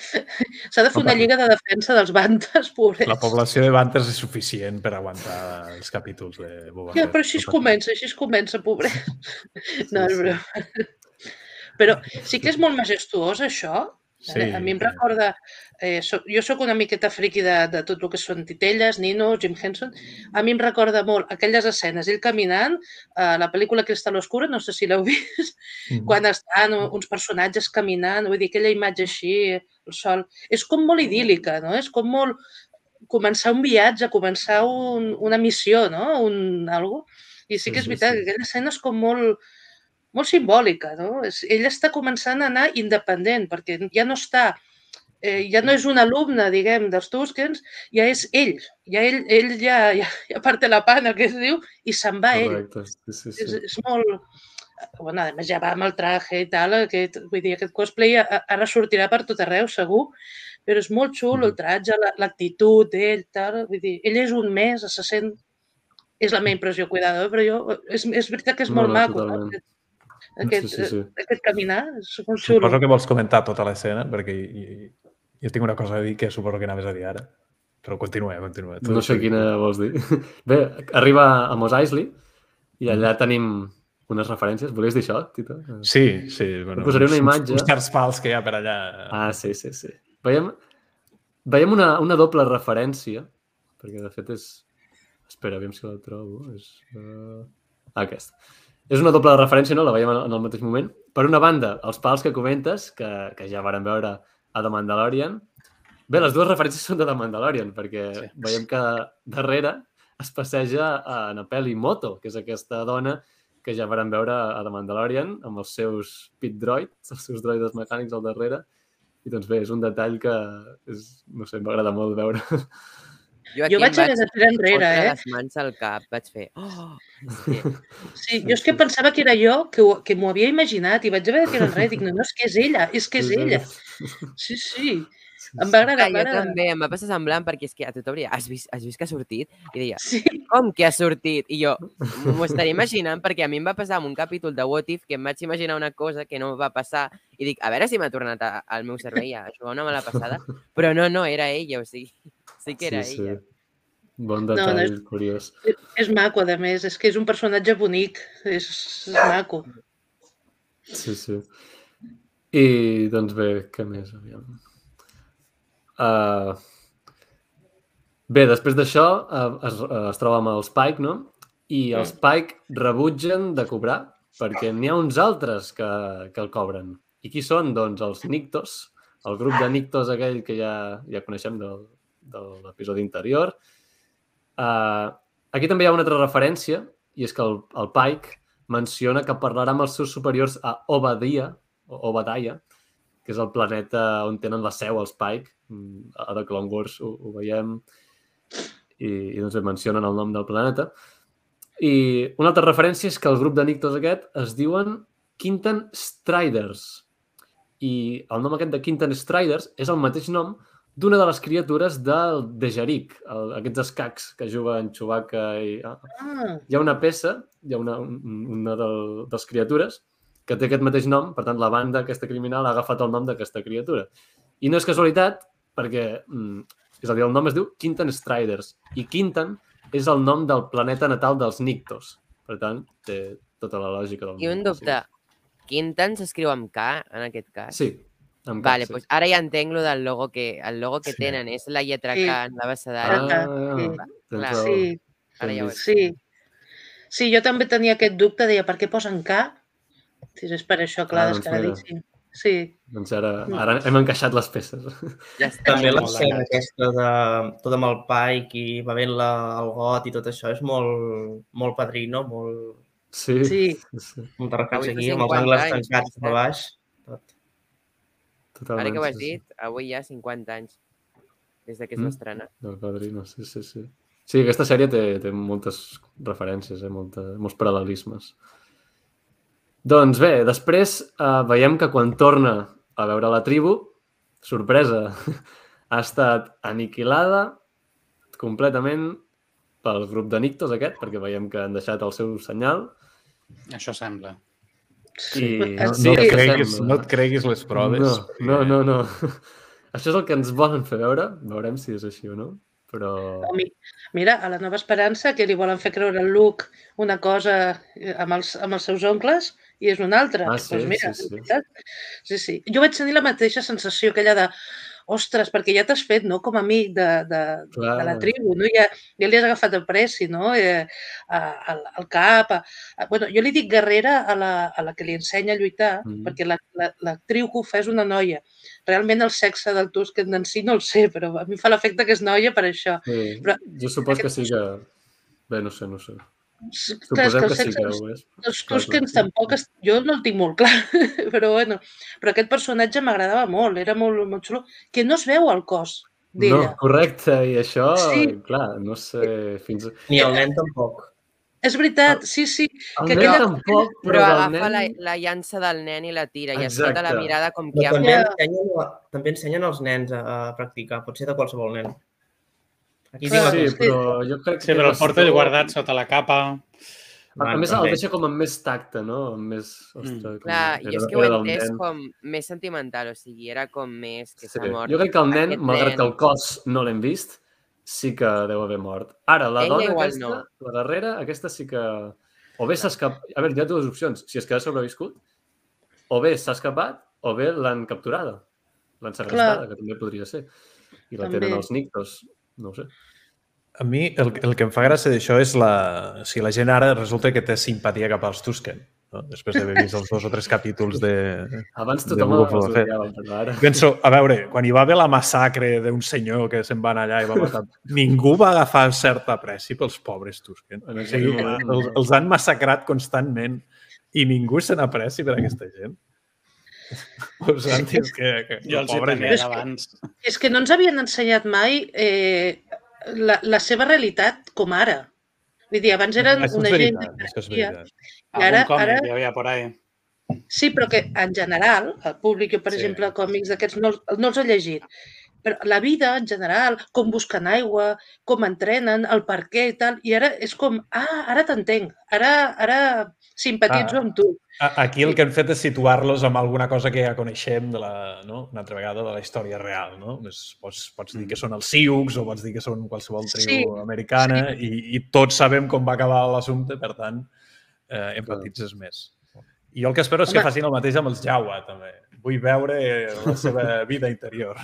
Speaker 2: S'ha de fer una lliga de defensa dels bantes, pobrets.
Speaker 6: La població de Bantes és suficient per aguantar els capítols de Boba
Speaker 2: Ja, però així es comença, així es comença, pobret. No, és
Speaker 1: sí.
Speaker 2: broma. Però sí que és molt majestuós, això.
Speaker 6: Sí,
Speaker 2: a mi em recorda... Eh, soc, jo sóc una miqueta friqui de, de tot el que són titelles, Nino, Jim Henson. A mi em recorda molt aquelles escenes, ell caminant, a la pel·lícula Cristal Oscura, no sé si l'heu vist,
Speaker 6: Mhm.
Speaker 2: quan estan uns personatges caminant, vull dir, aquella imatge així, el sol... És com molt idíl·lica, no? És com molt començar un viatge, començar un, una missió, no? Un, algo. I sí
Speaker 1: Sí,
Speaker 2: que és
Speaker 1: sí,
Speaker 2: veritat
Speaker 1: sí.
Speaker 2: que aquella escena és com molt, molt simbòlica, no? Ell està començant a anar independent, perquè ja no està, eh, ja no és un alumne, diguem, dels Tuscans, ja és ell. Ja ell, ell ja, ja, ja parte la pana, que es diu, i se'n va ell.
Speaker 1: Correcte, sí, sí,
Speaker 2: És,
Speaker 1: sí.
Speaker 2: és molt... bueno, a més ja va amb el traje i tal, aquest, vull dir, aquest cosplay ara sortirà per tot arreu, segur, però és molt xulo el tratge, la- l'actitud d'ell, tal, vull dir, ell és un més, se sent... És la meva impressió, cuidado, però jo... És, és veritat que és
Speaker 1: No,
Speaker 2: molt
Speaker 1: no,
Speaker 2: maco, no? Aquest,
Speaker 1: Sí, sí, sí.
Speaker 2: aquest caminar, és molt xulo.
Speaker 6: Suposo que vols comentar tota l'escena, perquè i- jo tinc una cosa a dir que suposo que anaves a dir ara. Però continua, continua. Tu
Speaker 1: No sé quina vols dir. Bé, arriba a Mos Eisley i allà tenim unes referències. Volies dir això, Tito?
Speaker 6: Sí, sí. Bueno,
Speaker 1: posaré una
Speaker 6: uns-
Speaker 1: imatge.
Speaker 6: Uns certs pals que hi ha per allà.
Speaker 1: Ah, sí, sí, sí. Veiem, veiem una, una doble referència, perquè de fet és... Espera, aviam si la trobo. És uh... aquesta. És una doble referència, no? La veiem en, el mateix moment. Per una banda, els pals que comentes, que, que ja varen veure a The Mandalorian. Bé, les dues referències són de The Mandalorian, perquè sí. Veiem que darrere es passeja a Napeli Moto, que és aquesta dona que ja varen veure a The Mandalorian amb els seus pit droids, els seus droides mecànics al darrere. I doncs bé, és un detall que és, no sé, m'agrada molt veure.
Speaker 3: Jo,
Speaker 2: Jo vaig haver de tirar enrere, eh?
Speaker 3: les mans al cap, vaig fer... Oh! Sí.
Speaker 2: Sí, jo és que pensava que era jo, que, ho- que m'ho havia imaginat i vaig haver de tirar enrere. Dic, no, no, és que és ella, és que és ella. Sí, sí. Em va agradar, va
Speaker 3: jo també, em va passar semblant perquè és que a tothom li deia, has vist, has vist que ha sortit? I deia,
Speaker 2: Sí,
Speaker 3: com que ha sortit? I jo m'ho estaria imaginant perquè a mi em va passar amb un capítol de What If que em vaig imaginar una cosa que no va passar i dic, a veure si m'ha tornat a, al meu cervell a jugar una mala passada. Però no, no, era ella, o sigui, sí que era
Speaker 1: sí,
Speaker 3: ella.
Speaker 1: Sí. Bon
Speaker 2: no,
Speaker 1: detall,
Speaker 2: és-
Speaker 1: curiós.
Speaker 2: és maco, a més, és que és un personatge bonic, és, és maco.
Speaker 1: Sí, sí. I, doncs bé, què més? Aviam. Uh, bé, després d'això uh, es, uh, es troba amb el Spike, no? I els Spike rebutgen de cobrar perquè n'hi ha uns altres que, que el cobren. I qui són? Doncs els Nictos, el grup de Nictos aquell que ja, ja coneixem del, de l'episodi anterior. Uh, aquí també hi ha una altra referència, i és que el, el Pike menciona que parlarà amb els seus superiors a Obadia, o Obadiah, que és el planeta on tenen la seu els Pike. Mm, A The Clone Wars ho, ho veiem i, i doncs mencionen el nom del planeta. I una altra referència és que el grup de Nictos aquest es diuen Quintan Striders. I el nom aquest de Quintan Striders és el mateix nom d'una de les criatures del Dejarik, el, aquests escacs que juguen Chewbacca i... ah,
Speaker 2: Ah,
Speaker 1: hi ha una peça, hi ha una, un- una del, dels criatures que té aquest mateix nom, per tant, la banda aquesta criminal ha agafat el nom d'aquesta criatura. I no és casualitat, perquè, mm, és a dir, el nom es diu Quintan Striders, i Quintan és el nom del planeta natal dels Nictos. Per tant, té tota la lògica del
Speaker 3: I un dubte, Quintan s'escriu amb K, en aquest cas?
Speaker 1: Sí, amb
Speaker 3: Vale,
Speaker 1: sí.
Speaker 3: doncs ara ja entenc lo del logo que, el logo que
Speaker 6: Sí.
Speaker 3: tenen és la lletra
Speaker 2: Sí.
Speaker 3: K en l'abecedari.
Speaker 2: Ah,
Speaker 1: Ah,
Speaker 2: sí.
Speaker 3: Clar.
Speaker 2: sí,
Speaker 3: Ara ja ho
Speaker 2: sí. Sí, jo també tenia aquest dubte, deia, per què posen K? Sí, és per això, clar,
Speaker 1: Ah, doncs mira.
Speaker 2: descaradíssim. Sí,
Speaker 1: Doncs ara, ara hem encaixat les peces.
Speaker 3: Ja està.
Speaker 4: També l'escena aquesta de tot amb el Pike i bevent la, el got i tot això és molt, molt padrino, molt,
Speaker 1: Sí,
Speaker 2: Sí.
Speaker 1: sí
Speaker 4: molta
Speaker 3: Avui
Speaker 4: aquí, amb els
Speaker 3: 50
Speaker 4: angles tancats a
Speaker 3: fixa't.
Speaker 4: baix. Tot.
Speaker 1: totalment.
Speaker 3: Ara que ho has
Speaker 1: sí, sí.
Speaker 3: dit, avui hi ha 50 anys des de que es
Speaker 1: Mm.
Speaker 3: va estrenar.
Speaker 1: Del Padrino, sí, sí, sí. Sí, aquesta sèrie té, té moltes referències, eh? Molta, molts paral·lelismes. Doncs bé, després eh, veiem que quan torna a veure la tribu, sorpresa, ha estat aniquilada completament pel grup de Nictos aquest, perquè veiem que han deixat el seu senyal.
Speaker 5: Això sembla.
Speaker 1: I
Speaker 2: No-
Speaker 6: No,
Speaker 2: Sí,
Speaker 6: no, et creguis, no et creguis les proves.
Speaker 1: No, no, no, no. Això és el que ens volen fer veure. Veurem si és així o no. Però...
Speaker 2: Mira, a la Nova Esperança, que li volen fer creure al Luke una cosa eh, amb els, amb els seus oncles i és una altra.
Speaker 1: Ah,
Speaker 2: Doncs
Speaker 1: sí,
Speaker 2: mira,
Speaker 1: sí, sí.
Speaker 2: sí, sí. Jo vaig tenir la mateixa sensació aquella de ostres, perquè ja t'has fet, no?, com a amic de, de,
Speaker 1: Clar.
Speaker 2: de la tribu, no? Ja, ja li has agafat el preci, no?, eh, al, al cap. A, a, bueno, jo li dic guerrera a la, a la que li ensenya a lluitar,
Speaker 1: Mhm.
Speaker 2: perquè la- la- l'actriu que ho fa és una noia. Realment el sexe del Tusken en si no el sé, però a mi fa l'efecte que és noia per això.
Speaker 1: Sí,
Speaker 2: Però
Speaker 1: jo supos que
Speaker 2: aquest-
Speaker 1: sí que... Bé, no sé, no sé.
Speaker 2: Clar, és que
Speaker 1: que
Speaker 2: el
Speaker 1: sí que és.
Speaker 2: Tuskens
Speaker 1: clar.
Speaker 2: tampoc... Es... Jo no el tinc molt clar, però bueno. Però aquest personatge m'agradava molt, era molt, molt xulo. Que no es veu el cos
Speaker 1: No,
Speaker 2: d'ella.
Speaker 1: correcte, i això,
Speaker 2: Sí.
Speaker 1: clar, no sé fins...
Speaker 4: Ni el nen tampoc.
Speaker 2: És veritat, sí, sí.
Speaker 1: El
Speaker 2: Que
Speaker 1: nen
Speaker 2: aquella-
Speaker 1: tampoc, però,
Speaker 3: Però agafa la,
Speaker 1: nen...
Speaker 3: la llança del nen i la tira i es nota la
Speaker 1: Exacte.
Speaker 3: mirada com
Speaker 4: Però
Speaker 3: que ha...
Speaker 4: també,
Speaker 2: Ja.
Speaker 4: ensenyen, també ensenyen els nens a, a practicar, pot ser de qualsevol nen. Aquí
Speaker 2: Clar,
Speaker 4: la
Speaker 1: Sí, però jo crec
Speaker 5: Sí,
Speaker 1: que...
Speaker 5: però el porta
Speaker 1: bastó-
Speaker 5: guardat sota la capa.
Speaker 1: A, a més, el deixa com amb més tacte, no? Amb més... Ostres, com...
Speaker 3: Clar, jo és
Speaker 1: era-
Speaker 3: que ho he
Speaker 1: era
Speaker 3: entès com més sentimental, o sigui, era com més que
Speaker 1: Sí.
Speaker 3: s'ha mort.
Speaker 1: Jo crec que el nen, malgrat
Speaker 3: nen.
Speaker 1: que el cos no l'hem vist, sí que deu haver mort. Ara, la
Speaker 3: Ella
Speaker 1: dona
Speaker 3: igual
Speaker 1: aquesta,
Speaker 3: no.
Speaker 1: la darrera, aquesta sí que... O bé s'ha escapat... A veure, hi ha dues opcions. Si és que ha sobreviscut, o bé s'ha escapat, o bé l'han capturada. L'han segrestada, que també podria ser. I la
Speaker 2: També.
Speaker 1: tenen els nictos. No ho sé.
Speaker 6: A mi el, el que em fa gràcia d'això és la... Si la gent ara resulta que té simpatia cap als Tusken, no? després d'haver vist els dos o tres capítols de...
Speaker 1: Abans tothom els odiava, però ara...
Speaker 6: Penso, a veure, quan hi va haver la massacre d'un senyor que se'n va anar allà i va matar... Ningú va agafar certa pressi pels pobres Tusken.
Speaker 1: En
Speaker 6: O sigui, els, els han massacrat constantment i ningú se n'apressi per aquesta gent. O sigui, és que, que
Speaker 5: Jo els hi
Speaker 6: pobra
Speaker 5: tenia
Speaker 6: gent.
Speaker 5: d'abans.
Speaker 2: És que no ens havien ensenyat mai eh, la, la seva realitat com ara. Vull dir, abans eren
Speaker 6: Això és
Speaker 2: una gent
Speaker 6: veritat,
Speaker 2: que
Speaker 6: és.
Speaker 2: I ara-
Speaker 5: Algun còmic
Speaker 2: ara-
Speaker 5: hi havia por ahí.
Speaker 2: Sí, però que en general, el públic, jo, per
Speaker 5: Sí.
Speaker 2: exemple, còmics d'aquests no, els- no els he llegit, però la vida en general, com busquen aigua, com entrenen, el per què i tal, i ara és com, ah, ara t'entenc, ara, ara simpatitzo
Speaker 6: Ah.
Speaker 2: amb tu.
Speaker 6: Aquí el que hem fet és situar-los amb alguna cosa que ja coneixem de la, no? una altra vegada de la història real. No? És, pots, pots dir que són els Sioux o pots dir que són qualsevol tribu
Speaker 2: Sí,
Speaker 6: americana i, i tots sabem com va acabar l'assumpte, per tant, eh, empatitzes més. I jo el que espero és que
Speaker 2: Home.
Speaker 6: facin el mateix amb els Jawa, també. Vull veure la seva vida interior.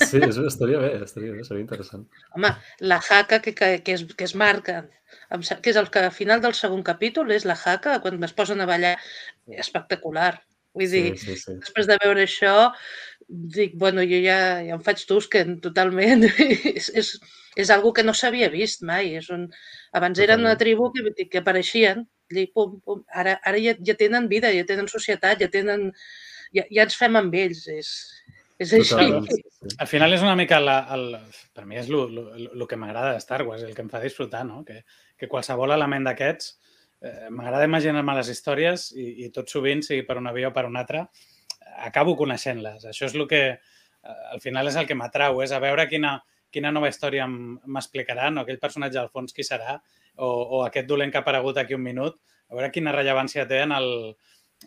Speaker 1: Sí, és, estaria bé, estaria bé, seria interessant.
Speaker 2: Home, la jaca que, que, que, es, que es marca, que és el que al final del segon capítol és la jaca, quan es posen a ballar, espectacular. Vull dir,
Speaker 1: Sí, sí, sí.
Speaker 2: després de veure això, dic, bueno, jo ja, ja em faig Tusken totalment. és, és, és algo que no s'havia vist mai. És un... Abans eren una tribu que, que apareixien, i pum, pum. Ara, ara ja, ja tenen vida, ja tenen societat, ja tenen... Ja, ja ens fem amb ells. És, és així.
Speaker 1: Totalment, sí, sí.
Speaker 5: Al final és una mica la, el, per mi és el que m'agrada de Star Wars, el que em fa disfrutar, no? Que, que qualsevol element d'aquests eh, m'agrada imaginar-me les històries i, i tot sovint, sigui per una via o per una altra, acabo coneixent-les. Això és el que, eh, al final és el que m'atrau, és a veure quina, quina nova història m'explicaran, o aquell personatge al fons qui serà, o, o aquest dolent que ha aparegut aquí un minut, a veure quina rellevància té en el,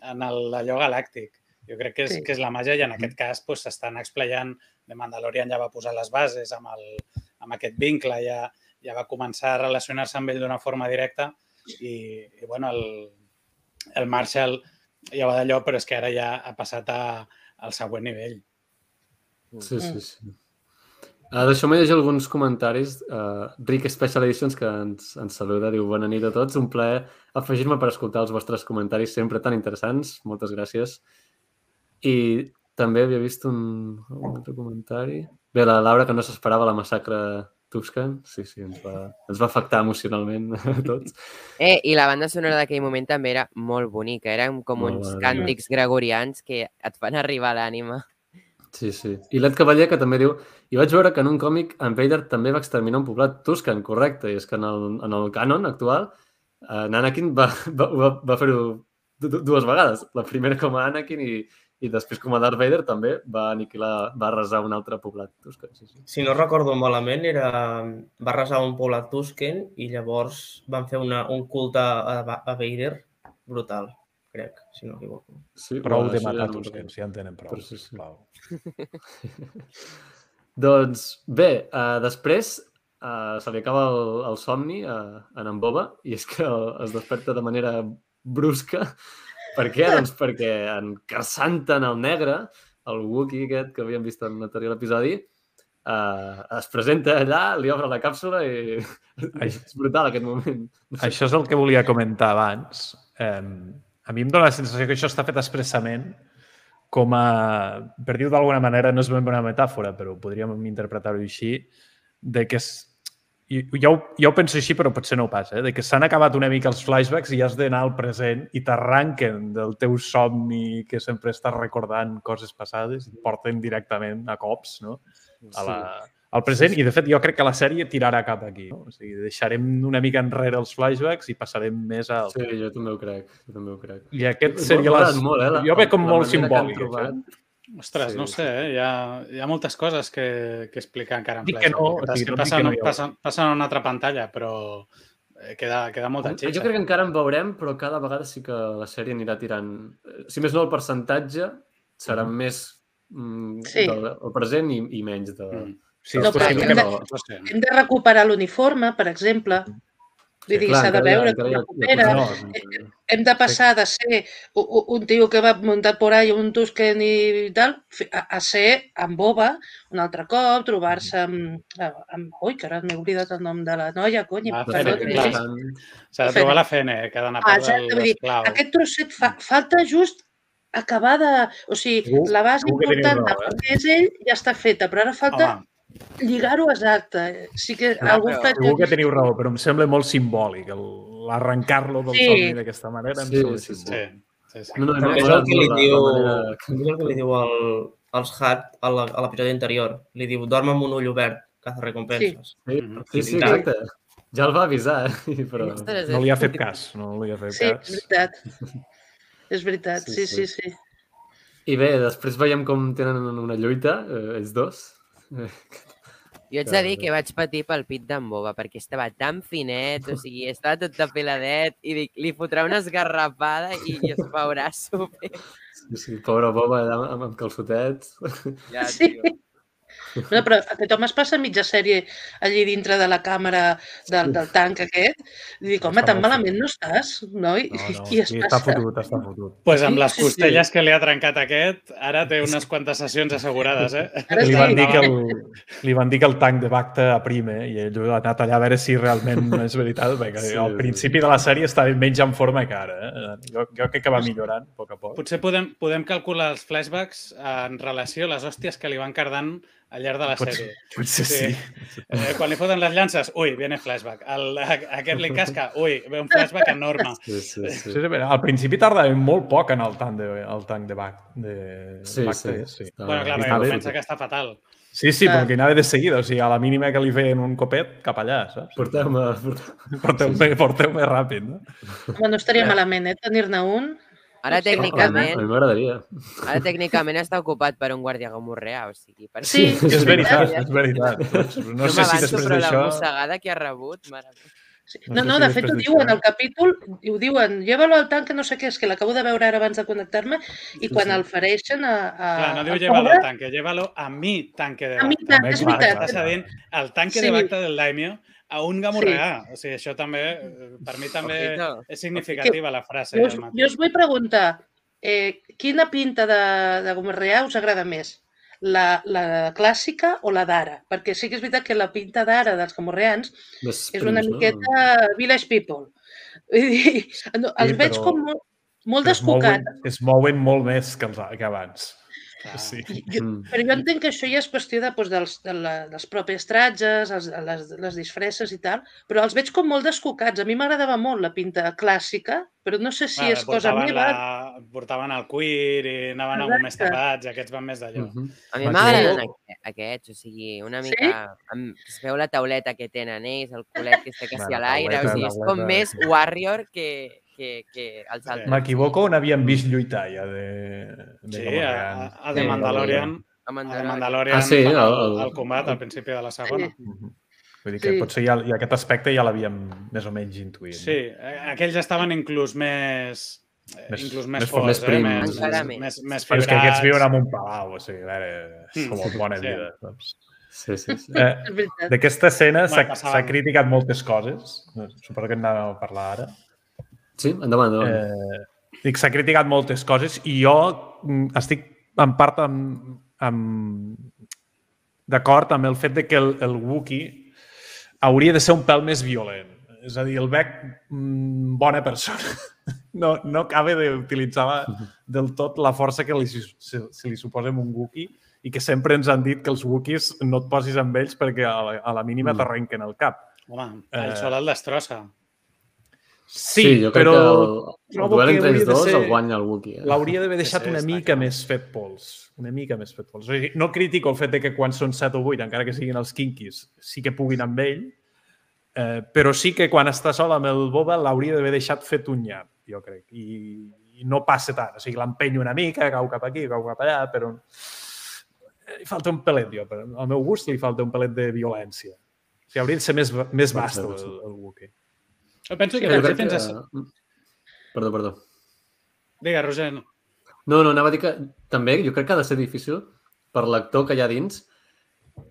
Speaker 5: en el, allò galàctic. Jo crec que és,
Speaker 2: Sí.
Speaker 5: que és la màgia i en aquest cas doncs, s'estan explayant. The Mandalorian ja va posar les bases amb, el, amb aquest vincle, ja, ja va començar a relacionar-se amb ell d'una forma directa i, i bueno, el, el Marshall ja va d'allò, però és que ara ja ha passat a, al següent nivell.
Speaker 1: Sí, sí, sí. Uh, Deixeu-me llegir alguns comentaris. Uh, Rick Special Editions, que ens, ens saluda, diu bona nit a tots. Un plaer afegir-me per escoltar els vostres comentaris sempre tan interessants. Moltes gràcies. I també havia vist un, un altre comentari. Bé, la Laura, que no s'esperava la massacre Tuscan. Sí, sí, ens va, ens va afectar emocionalment a tots.
Speaker 3: Eh, I la banda sonora d'aquell moment també era molt bonica. Eren com
Speaker 1: Molt
Speaker 3: uns càntics gregorians que et fan arribar l'ànima.
Speaker 1: Sí, sí. I l'Ed Cavaller, que també diu i vaig veure que en un còmic en Vader també va exterminar un poblat Tuscan, correcte, i és que en el, en el canon actual eh, Anakin va, va, va, va fer-ho du- du- dues vegades. La primera com a Anakin i, i després com a Darth Vader també va aniquilar, va arrasar un altre poblat Tuscan. Sí, sí.
Speaker 4: Si no recordo malament, era, va arrasar un poblat Tusken i llavors van fer una, un culte a, a Vader brutal, crec, si no m'equivoco.
Speaker 1: sí
Speaker 6: Prou
Speaker 1: bueno,
Speaker 6: de matar
Speaker 1: recordo.
Speaker 6: que ja en tenen prou.
Speaker 1: Però sí, sí. Doncs bé, uh, després uh, se li acaba el, el somni a, a en Boba i és que es desperta de manera brusca. Per què? Doncs perquè en Carsanta, en el negre, el Wookiee aquest que havíem vist en l'anterior episodi, uh, es presenta allà, li obre la càpsula i és brutal aquest moment. No sé.
Speaker 6: Això és el que volia comentar abans. Eh, a mi em dóna la sensació que això està fet expressament com a, per dir-ho d'alguna manera, no és ben una metàfora, però podríem interpretar-ho així, de que és, i ja ho, penso així, però potser no ho passa, eh? de que s'han acabat una mica els flashbacks i has d'anar al present i t'arranquen del teu somni que sempre estàs recordant coses passades i et porten directament a cops no? a, la, al present i, de fet, jo crec que la sèrie tirarà cap aquí. No? O sigui, deixarem una mica enrere els flashbacks i passarem més al...
Speaker 1: Sí, jo també ho crec. Jo també ho crec.
Speaker 6: I aquest seria les...
Speaker 1: molt, eh, la-
Speaker 6: Jo veig com
Speaker 1: la
Speaker 6: molt simbòlic,
Speaker 1: trobat.
Speaker 6: això.
Speaker 5: Ostres,
Speaker 1: Sí,
Speaker 5: no ho sé, eh? hi, ha, hi ha moltes coses que, que explicar encara en
Speaker 6: Dic que no,
Speaker 5: que que passen,
Speaker 6: no
Speaker 5: passen, passen a una altra pantalla, però eh, queda, queda molta
Speaker 1: Jo
Speaker 5: xitxa.
Speaker 1: crec que encara en veurem, però cada vegada sí que la sèrie anirà tirant... eh, Si més no, el percentatge serà més mm,
Speaker 2: Sí.
Speaker 1: del el present i, i menys de...
Speaker 5: Mm.
Speaker 6: Sí,
Speaker 2: No, però hem de-
Speaker 6: no.
Speaker 5: No sé.
Speaker 2: Hem de recuperar l'uniforme, per exemple. Vull dir, s'ha de veure com recupera.
Speaker 6: No,
Speaker 1: coses.
Speaker 2: Hem de passar de ser un tio que va muntat por ahí, un Tusken i tal, a, ser amb boba un altre cop, trobar-se amb, amb... Ui, que ara m'he oblidat el nom de la noia, cony,
Speaker 5: Ah. S'ha de trobar la Fene, que ha d'anar
Speaker 2: Ah,
Speaker 5: per
Speaker 2: dir,
Speaker 5: l'esclau.
Speaker 2: Aquest trosset fa, falta just acabar de... O sigui, la base important de
Speaker 6: eh?
Speaker 2: per què és ell ja està feta, però ara falta
Speaker 5: Home,
Speaker 2: lligar-ho exacte. Sí que
Speaker 3: Clar,
Speaker 2: algun
Speaker 3: però
Speaker 2: fet...
Speaker 6: Segur que teniu raó, però em sembla molt simbòlic el- l'arrencar-lo del
Speaker 2: Sí.
Speaker 6: somni d'aquesta manera.
Speaker 1: Sí, sí, sí.
Speaker 5: sí, sí, sí.
Speaker 1: No, no,
Speaker 4: També és el que li diu, és el que li diu el, els Hat a l'episodi anterior. Li diu, dorm amb un ull obert, caza recompenses.
Speaker 1: Sí,
Speaker 5: Mhm.
Speaker 1: sí, sí,
Speaker 4: Clar.
Speaker 1: exacte. Ja el va avisar, eh? però...
Speaker 6: No li ha fet cas, no li ha fet
Speaker 2: Sí, és
Speaker 6: cas.
Speaker 2: veritat. És veritat,
Speaker 1: Sí,
Speaker 2: sí,
Speaker 1: sí.
Speaker 2: sí, sí.
Speaker 1: I bé, després veiem com tenen una lluita, eh, ells dos.
Speaker 3: Jo haig de dir que vaig patir pel pit d'en Boba, perquè estava tan finet, o sigui, estava tot tapiladet, i dic, li fotrà una esgarrapada i, i es veurà super.
Speaker 1: Sí, sí, pobre Boba amb, amb calçotets.
Speaker 3: Ja,
Speaker 2: Sí.
Speaker 3: tio.
Speaker 2: No, però aquest home es passa mitja sèrie allí dintre de la càmera del, del tanc aquest. I dic, home, tan malament no estàs, noi?
Speaker 6: No, no,
Speaker 2: I es
Speaker 6: sí, està fotut, està fotut.
Speaker 5: pues amb les
Speaker 2: Sí, sí, sí.
Speaker 5: costelles que li ha trencat aquest, ara té unes quantes sessions assegurades, eh?
Speaker 2: Ara
Speaker 6: Li van, dir que el, li van dir que el tanc de Bacta aprime i ell ha anat allà a veure si realment és veritat, perquè
Speaker 1: Sí,
Speaker 6: al
Speaker 1: sí.
Speaker 6: principi de la sèrie estava menys en forma que ara. Eh? Jo, jo crec que va millorant a poc a poc.
Speaker 5: Potser podem, podem calcular els flashbacks en relació a les hòsties que li van cardant al llarg de la sèrie.
Speaker 6: potser
Speaker 5: Sí.
Speaker 6: sí.
Speaker 5: Eh, quan li foten les llances, ui, viene flashback. El, a, aquest li casca, ui, ve un flashback enorme.
Speaker 1: Sí, sí, sí.
Speaker 6: Sí, sí, però al principi tardava molt poc en el tanc de, el tanc de, bac, de
Speaker 1: Sí,
Speaker 6: Bacta,
Speaker 1: sí.
Speaker 6: sí.
Speaker 1: Està-
Speaker 5: Bueno, clar, perquè pensa que està fatal.
Speaker 6: Sí, sí,
Speaker 2: Ah.
Speaker 6: però que anava de seguida, o sigui, a la mínima que li feien un copet, cap allà, saps?
Speaker 1: Porteu-me... porteu
Speaker 6: Porteu-me porteu ràpid, no?
Speaker 2: Home, no estaria malament, eh, tenir-ne un.
Speaker 3: Ara tècnicament,
Speaker 1: mi m'agradaria.
Speaker 3: ara tècnicament està ocupat per un guàrdia gomorreà, o sigui, per
Speaker 2: Sí,
Speaker 1: Sí,
Speaker 6: És veritat, és veritat. Doncs no
Speaker 3: no
Speaker 6: sé si després
Speaker 3: però la
Speaker 6: d'això...
Speaker 3: mossegada que ha rebut, mare.
Speaker 2: Sí.
Speaker 6: No
Speaker 2: No, de fet ho diuen
Speaker 6: d'això-
Speaker 2: al capítol, i ho diuen, llévalo al tanque, no sé què, és que l'acabo de veure ara abans de connectar-me, i quan
Speaker 1: sí.
Speaker 2: el fereixen a... a
Speaker 5: Clar, no diu
Speaker 2: al
Speaker 5: llévalo al tanque, llévalo a mi tanque de
Speaker 2: A mi
Speaker 5: Bacta.
Speaker 2: tanque, és veritat.
Speaker 5: Estàs dient el tanque
Speaker 2: Sí.
Speaker 5: de Bacta del Daimyo a un gamorreà. O sigui, això també, eh, per mi també
Speaker 3: Ojito.
Speaker 5: és significativa la frase.
Speaker 2: Jo us, jo us vull preguntar, eh, quina pinta de, de Gomorreà us agrada més? La, la clàssica o la d'ara? Perquè sí que és veritat que la pinta d'ara dels camorreans
Speaker 1: Més
Speaker 2: és una
Speaker 1: prims, no?
Speaker 2: miqueta village people. Vull dir, no, els
Speaker 6: Sí,
Speaker 2: veig
Speaker 6: però-
Speaker 2: com molt, molt
Speaker 6: Es mouen,
Speaker 2: descocats.
Speaker 6: es mouen molt més que, els, que abans.
Speaker 5: Clar.
Speaker 6: Sí.
Speaker 2: Jo,
Speaker 1: Mm.
Speaker 2: però jo entenc que això ja és qüestió de, doncs, dels, de la, dels propis tratges, els, les, les disfresses i tal, però els veig com molt descocats. A mi m'agradava molt la pinta clàssica, però no sé si
Speaker 5: Bueno,
Speaker 2: és cosa meva.
Speaker 5: La, portaven el cuir i anaven amb més
Speaker 2: Exacte.
Speaker 5: tapats, i aquests van més d'allò.
Speaker 1: Mhm.
Speaker 3: A mi m'agraden aqu- aquests, o sigui, una
Speaker 2: Sí?
Speaker 3: mica... Amb, es veu la tauleta que tenen ells, el culet que està quasi a l'aire, o sigui, és com més warrior que, que, que els
Speaker 5: Sí.
Speaker 3: altres.
Speaker 6: M'equivoco on havíem vist lluitar ja de, de
Speaker 5: Sí, a, a The
Speaker 3: Sí,
Speaker 5: Mandalorian,
Speaker 3: A
Speaker 5: a The
Speaker 3: Mandalorian.
Speaker 5: Mandalorian
Speaker 1: Ah, sí,
Speaker 5: el,
Speaker 1: el-
Speaker 5: el combat al principi de la segona.
Speaker 6: Mhm. Vull dir que
Speaker 2: Sí.
Speaker 6: potser ja, ja aquest aspecte ja l'havíem més o menys intuït.
Speaker 5: Sí, eh, aquells estaven inclús més... eh,
Speaker 6: Més-
Speaker 5: inclús més,
Speaker 6: més
Speaker 5: forts,
Speaker 1: més
Speaker 5: eh? més,
Speaker 3: Encara
Speaker 5: més,
Speaker 3: més.
Speaker 5: més
Speaker 6: Però és que aquests viuen en un palau, o sigui, a veure,
Speaker 5: Mm.
Speaker 6: com bona
Speaker 5: Sí.
Speaker 6: vida. Saps?
Speaker 1: Sí, sí, sí.
Speaker 6: Eh. D'aquesta escena s'ha criticat moltes coses. Suposo que en anàvem a parlar ara.
Speaker 1: Sí, endavant, endavant.
Speaker 6: Eh, dic, s'ha criticat moltes coses i jo mm, estic en part amb, amb, d'acord amb el fet de que el, el Wookiee hauria de ser un pèl més violent. És a dir, el veig mm, bona persona. No, no acaba d'utilitzar del tot la força que li, se, se li suposa amb un Wookiee i que sempre ens han dit que els Wookiees no et posis amb ells perquè a la, a la mínima
Speaker 1: Mm.
Speaker 6: t'arrenquen el cap.
Speaker 5: Home,
Speaker 6: Eh.
Speaker 5: el sol el destrossa.
Speaker 6: Sí,
Speaker 1: jo crec
Speaker 6: però
Speaker 1: que el, el duel entre ells dos
Speaker 6: ser-
Speaker 1: el guanya el Wookiee. Eh?
Speaker 6: l'hauria d'haver
Speaker 5: Sí,
Speaker 6: deixat
Speaker 5: sí,
Speaker 6: una mica
Speaker 5: clar.
Speaker 6: més fet pols. Una mica més fet pols. O sigui, no critico el fet de que quan són 7 o 8, encara que siguin els kinkis, sí que puguin amb ell, eh, però sí que quan està sol amb el Boba l'hauria d'haver deixat fet un nyap, jo crec. I, i no passa tant. O sigui, l'empenyo una mica, cau cap aquí, cau cap allà, però eh, li falta un pelet, jo. Per, al meu gust li falta un pelet de violència. O sigui, hauria de ser més, més
Speaker 1: Pot
Speaker 6: vast
Speaker 1: ser,
Speaker 6: el, el Wookiee.
Speaker 5: Jo penso que
Speaker 1: crec
Speaker 5: fins
Speaker 1: que...
Speaker 5: a...
Speaker 1: Perdó, perdó.
Speaker 5: Digues, Roger. no.
Speaker 1: No, no, anava a dir que també jo crec que ha de ser difícil per l'actor que hi ha dins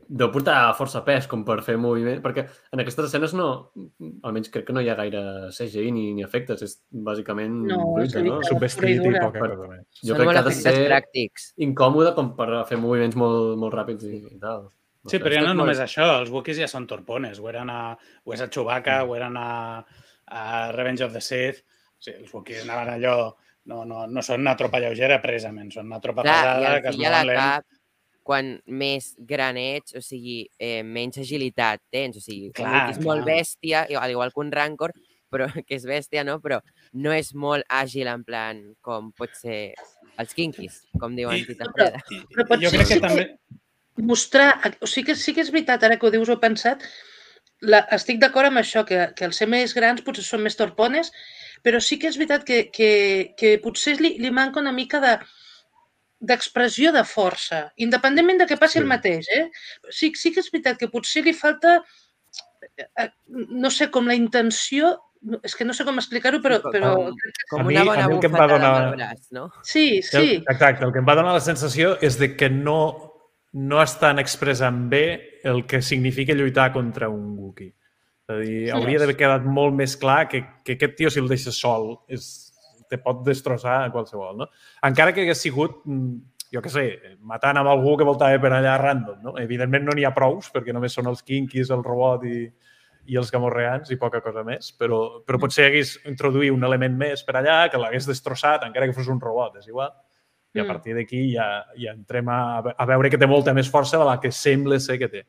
Speaker 1: de portar força pes com per fer moviment, perquè en aquestes escenes no, almenys crec que no hi ha gaire CGI ni, ni efectes, és bàsicament
Speaker 2: No,
Speaker 1: bruta,
Speaker 2: és
Speaker 1: no?
Speaker 6: Subvestit i poca cosa més.
Speaker 1: Jo
Speaker 3: Són
Speaker 1: crec que ha de ser
Speaker 3: pràctics.
Speaker 1: incòmode com per fer moviments molt, molt ràpids i, i tal. No
Speaker 5: Sí, però ja no només això, els Wookiees ja són torpones. Ho eren a, ho és a Chewbacca, ho eren a, a Revenge of the Sith. O sigui, els Wookiees anaven allò... No, no, no són una tropa lleugera, precisament. Són una tropa
Speaker 3: Clar,
Speaker 5: pesada
Speaker 3: al
Speaker 5: que es mouen lent.
Speaker 3: cap, quan més gran ets, o sigui, eh, menys agilitat tens. O sigui,
Speaker 5: Clar,
Speaker 3: clar, és molt
Speaker 5: clar.
Speaker 3: bèstia, i- al igual que un Rancor, però, que és bèstia, no? Però no és molt àgil en plan com pot ser els kinkis, com diuen
Speaker 5: I-
Speaker 3: Tita
Speaker 2: però-
Speaker 3: Freda.
Speaker 2: Però
Speaker 5: i
Speaker 2: potser
Speaker 5: jo crec
Speaker 2: sí
Speaker 5: que
Speaker 2: que-
Speaker 5: també...
Speaker 2: mostrar... O sigui que sí que és veritat, ara que ho dius, ho he pensat, la, estic d'acord amb això, que, que els ser més grans potser són més torpones, però sí que és veritat que, que, que potser li, li manca una mica de d'expressió de força, independentment de que passi
Speaker 6: Sí.
Speaker 2: el mateix. Eh? Sí, sí que és veritat que potser li falta, eh, no sé, com la intenció, és que no sé com explicar-ho, però, però
Speaker 3: com,
Speaker 6: A mi-
Speaker 3: una
Speaker 6: a
Speaker 3: bona
Speaker 6: mi el que em va
Speaker 3: bufetada
Speaker 6: donar-
Speaker 3: el braç, no?
Speaker 2: sí, sí.
Speaker 6: El, exacte, el que em va donar la sensació és de que no, no estan expressant bé el que significa lluitar contra un Wookiee. És a dir, hauria d'haver quedat molt més clar que, que aquest tio, si el deixes sol, és, te pot destrossar a qualsevol. No? Encara que hagués sigut, mm, jo què sé, matant amb algú que voltava per allà random. No? Evidentment no n'hi ha prous, perquè només són els kinkis, el robot i, i els gamorreans i poca cosa més, però, però potser hagués introduït un element més per allà que l'hagués destrossat, encara que fos un robot, és igual. I a
Speaker 2: Mm.
Speaker 6: partir d'aquí ja, ja entrem a, a veure que té molta més força de la que sembla ser que té.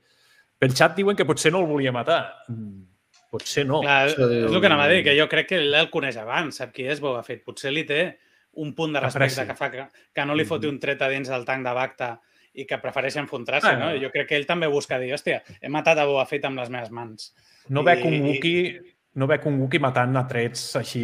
Speaker 6: Pel xat diuen que potser no el volia matar. Mm, Potser no.
Speaker 5: Clar, és el que anava a dir, que jo crec que ell el coneix abans, sap qui és Boba Fett. Potser li té un punt de respecte
Speaker 6: Apreci.
Speaker 5: que fa que, que no li foti
Speaker 6: Mhm.
Speaker 5: un tret a dins del tanc de Bacta i que prefereix enfrontar-se,
Speaker 6: Ah,
Speaker 5: no?
Speaker 6: no.
Speaker 5: Jo crec que ell també busca dir, hòstia, he matat a Boba Fett amb les meves mans.
Speaker 6: No
Speaker 5: I-
Speaker 6: veig un Wookiee no veig un Wookiee matant a trets així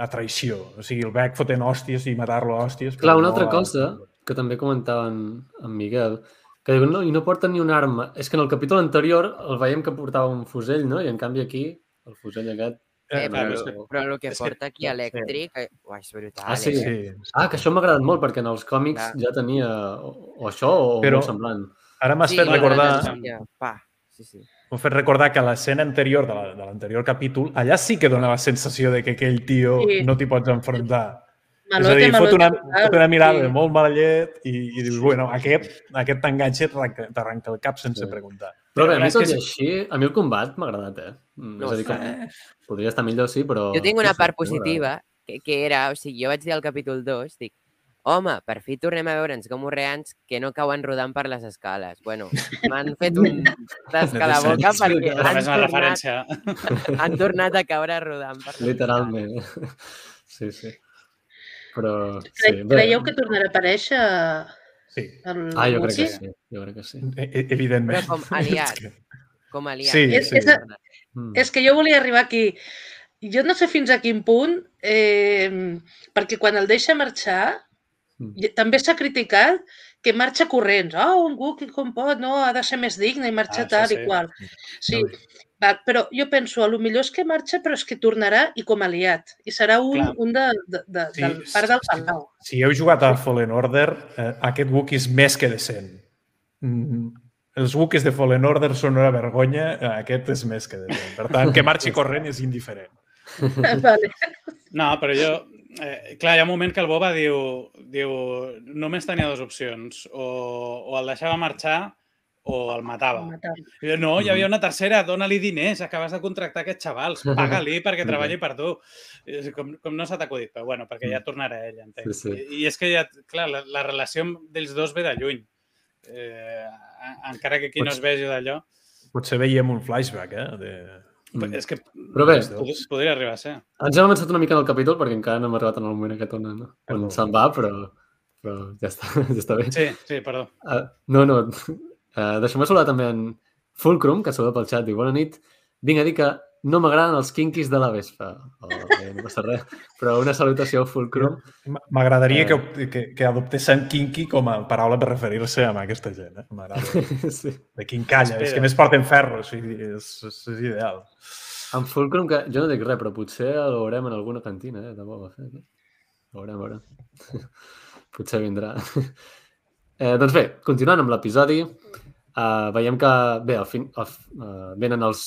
Speaker 6: a traïció. O sigui, el veig fotent hòsties i matar-lo a hòsties.
Speaker 1: Clar,
Speaker 6: però
Speaker 1: una
Speaker 6: no
Speaker 1: altra
Speaker 6: a-
Speaker 1: cosa que també comentaven en Miguel, que diuen, no, i no porta ni una arma. És que en el capítol anterior el veiem que portava un fusell, no? I en canvi aquí, el fusell aquest...
Speaker 3: Eh,
Speaker 6: Eh,
Speaker 3: però,
Speaker 5: és
Speaker 1: que-
Speaker 3: però el que porta aquí
Speaker 6: sí.
Speaker 3: elèctric, eh, uah, és brutal.
Speaker 1: Ah, sí?
Speaker 3: eh?
Speaker 6: sí.
Speaker 1: Ah, que això m'ha agradat molt, perquè en els còmics
Speaker 3: Clar.
Speaker 1: ja tenia o, o això o
Speaker 6: Però-
Speaker 1: molt semblant.
Speaker 6: Ara m'has
Speaker 3: Sí,
Speaker 6: fet recordar...
Speaker 3: energia, Pa, sí, sí.
Speaker 6: M'ha fet recordar que a l'escena anterior de la- de l'anterior capítol, allà sí que dona la sensació de que aquell tio
Speaker 2: Sí.
Speaker 6: no t'hi pots enfrontar.
Speaker 2: Malote,
Speaker 6: és a dir, fot
Speaker 2: malote
Speaker 6: una,
Speaker 2: total,
Speaker 6: fot una mirada
Speaker 2: sí.
Speaker 6: de molt mala llet i, i dius, bueno, aquest, aquest t'enganxa i t'arranca- t'arranca el cap sense
Speaker 1: Sí.
Speaker 6: preguntar.
Speaker 1: Però bé, a mi tot i
Speaker 5: és-
Speaker 1: així, a mi el combat m'ha agradat, eh? Mm,
Speaker 3: No
Speaker 1: és a dir, que podria estar millor, sí, però...
Speaker 3: Jo tinc una part positiva, que, que era, o sigui, jo vaig dir al capítol 2, dic, home, per fi tornem a veure'ns com urreans que no cauen rodant per les escales. Bueno, m'han fet un tasca a la boca
Speaker 1: Sí,
Speaker 3: perquè.
Speaker 5: Però
Speaker 3: han tornat,
Speaker 5: referència.
Speaker 3: han tornat a caure rodant per
Speaker 1: Literalment. Sí, sí. Però... Sí, bé.
Speaker 2: Creieu que tornarà a aparèixer
Speaker 6: Sí,
Speaker 2: el
Speaker 1: Ah, jo crec que sí. Jo crec que sí.
Speaker 6: e- e- evidentment.
Speaker 3: Però com aliat. Com aliat.
Speaker 6: Sí,
Speaker 2: És-
Speaker 6: sí.
Speaker 2: és a-
Speaker 1: Mm.
Speaker 2: És que jo volia arribar aquí. Jo no sé fins a quin punt, eh, perquè quan el deixa marxar, també s'ha criticat que marxa corrents. Oh, un Wookiee com pot, no, ha de ser més digne i marxa
Speaker 5: Ah,
Speaker 2: tal
Speaker 5: sí.
Speaker 2: i qual. Sí,
Speaker 6: No.
Speaker 2: va, però jo penso, a lo millor és que marxa, però és que tornarà i com aliat. I serà un,
Speaker 5: Clar.
Speaker 2: un de, de, de,
Speaker 6: Sí,
Speaker 2: del part del palau.
Speaker 6: Si heu jugat a Fallen Order, eh, aquest Wookiee és més que decent. Mm, els Wookiees de Fallen Order són una vergonya, eh, aquest és més que decent. Per tant, que marxi corrent és indiferent.
Speaker 2: vale.
Speaker 5: No, però jo... Eh, clar, hi ha un moment que el Boba diu, diu només tenia dues opcions, o, o el deixava marxar o el matava. I jo, no, hi havia una tercera, dona-li diners, acabes de contractar aquests xavals, paga-li perquè treballi per tu. Com, com no s'ha t'acudit, però bueno, perquè ja tornarà ell, entenc.
Speaker 1: Sí, sí.
Speaker 5: I, I és que ja, clar, la, la relació d'ells dos ve de lluny. Eh, encara que aquí no es vegi d'allò.
Speaker 6: Potser veiem un flashback, eh? De...
Speaker 5: Però És que
Speaker 1: Però bé,
Speaker 5: pod- podria arribar a ser.
Speaker 1: ens hem avançat una mica en el capítol perquè encara no hem arribat en el moment aquest on, on
Speaker 6: Perdó.
Speaker 1: se'n va, però, però ja està, ja està bé.
Speaker 5: Sí, sí, perdó.
Speaker 1: Uh, no, no. Uh, Deixem-me saludar també en Fulcrum, que saluda pel xat. Diu, bona nit. Vinc a dir que no m'agraden els quinquis de la vespa. Oh, bé, no passa res. Però una salutació Fulcrum.
Speaker 6: M'agradaria
Speaker 1: Eh.
Speaker 6: que, que, que adoptessin kinky com a paraula per referir-se a aquesta gent. Eh? M'agrada.
Speaker 1: sí.
Speaker 6: De quincalla. És
Speaker 5: Espera.
Speaker 6: que més porten ferro. O sigui, és, és, és ideal.
Speaker 1: En Fulcrum, que jo no dic res, però potser el veurem en alguna cantina, eh, de Boba Fett. Eh? Veurem, veurem. potser vindrà. Eh, doncs bé, continuant amb l'episodi, eh, veiem que bé, al fin, al, eh, venen els,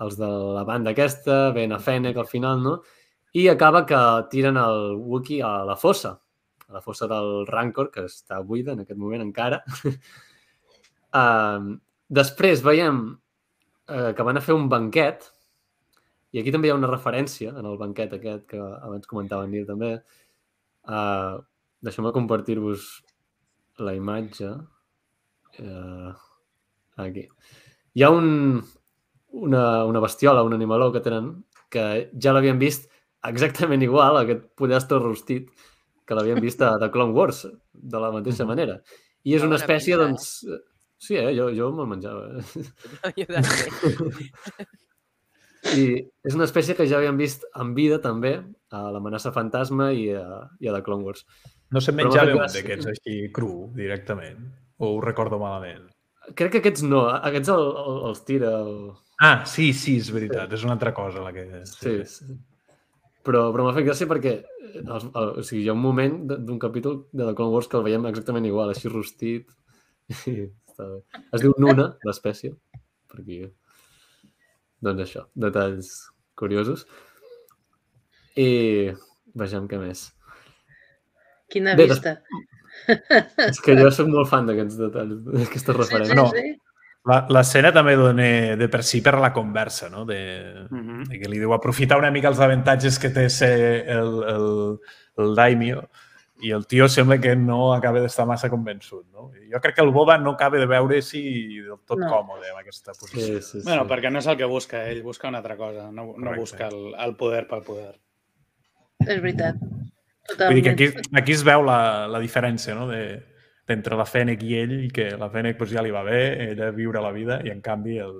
Speaker 1: els de la banda aquesta, ven a Fennec al final, no? I acaba que tiren el Wookiee a la fossa, a la fossa del Rancor, que està buida en aquest moment encara. uh, després veiem eh, que van a fer un banquet, i aquí també hi ha una referència en el banquet aquest que abans comentava en Nil també. Uh, Deixeu-me compartir-vos la imatge. Uh, aquí. Hi ha un, una, una bestiola, un animaló que tenen que ja l'havien vist exactament igual, aquest pollastre rostit, que l'havien vist a The Clone Wars, de la mateixa manera. I és una espècie, doncs... Sí, eh? jo, jo me'l menjava.
Speaker 3: Jo també.
Speaker 1: I és una espècie que ja havíem vist en vida també a l'amenaça fantasma i a, i a The Clone Wars.
Speaker 6: No se'n menjava un d'aquests així cru, directament. O ho recordo malament.
Speaker 1: Crec que aquests no, aquests el, el, els tira... El...
Speaker 6: Ah, sí, sí, és veritat. És una altra cosa la que...
Speaker 1: Sí, sí. Però, però m'ha fet gràcia perquè eh, els, el, o sigui, hi ha un moment de- d'un capítol de The Clone Wars que el veiem exactament igual, així rostit. I està bé. Es diu Nuna, l'espècie, per aquí. Doncs això, detalls curiosos. I vegem què més.
Speaker 2: Quina
Speaker 1: Bé,
Speaker 2: vista.
Speaker 1: És que jo sóc molt fan d'aquests detalls, d'aquestes
Speaker 2: Sí, sí,
Speaker 1: referències.
Speaker 6: No.
Speaker 2: Sí.
Speaker 6: La- L'escena també dona de per si per la conversa, no? De,
Speaker 5: Mhm.
Speaker 6: de que li diu aprofitar una mica els avantatges que té ser el, el, el daimio i el tio sembla que no acaba d'estar massa convençut. No? Jo crec que el Boba no acaba de veure si del tot
Speaker 2: No.
Speaker 6: còmode amb aquesta
Speaker 1: Sí,
Speaker 6: posició.
Speaker 1: sí, sí.
Speaker 5: Bueno, perquè no és el que busca, ell busca una altra cosa, no, no
Speaker 6: Correcte.
Speaker 5: busca el, el poder pel poder.
Speaker 2: És veritat.
Speaker 6: Vull
Speaker 2: Totalment.
Speaker 6: dir que aquí, aquí es veu la, la diferència no? de, d'entre la Fennec i ell, que la Fennec pues, ja li va bé, ella viure la vida, i en canvi el,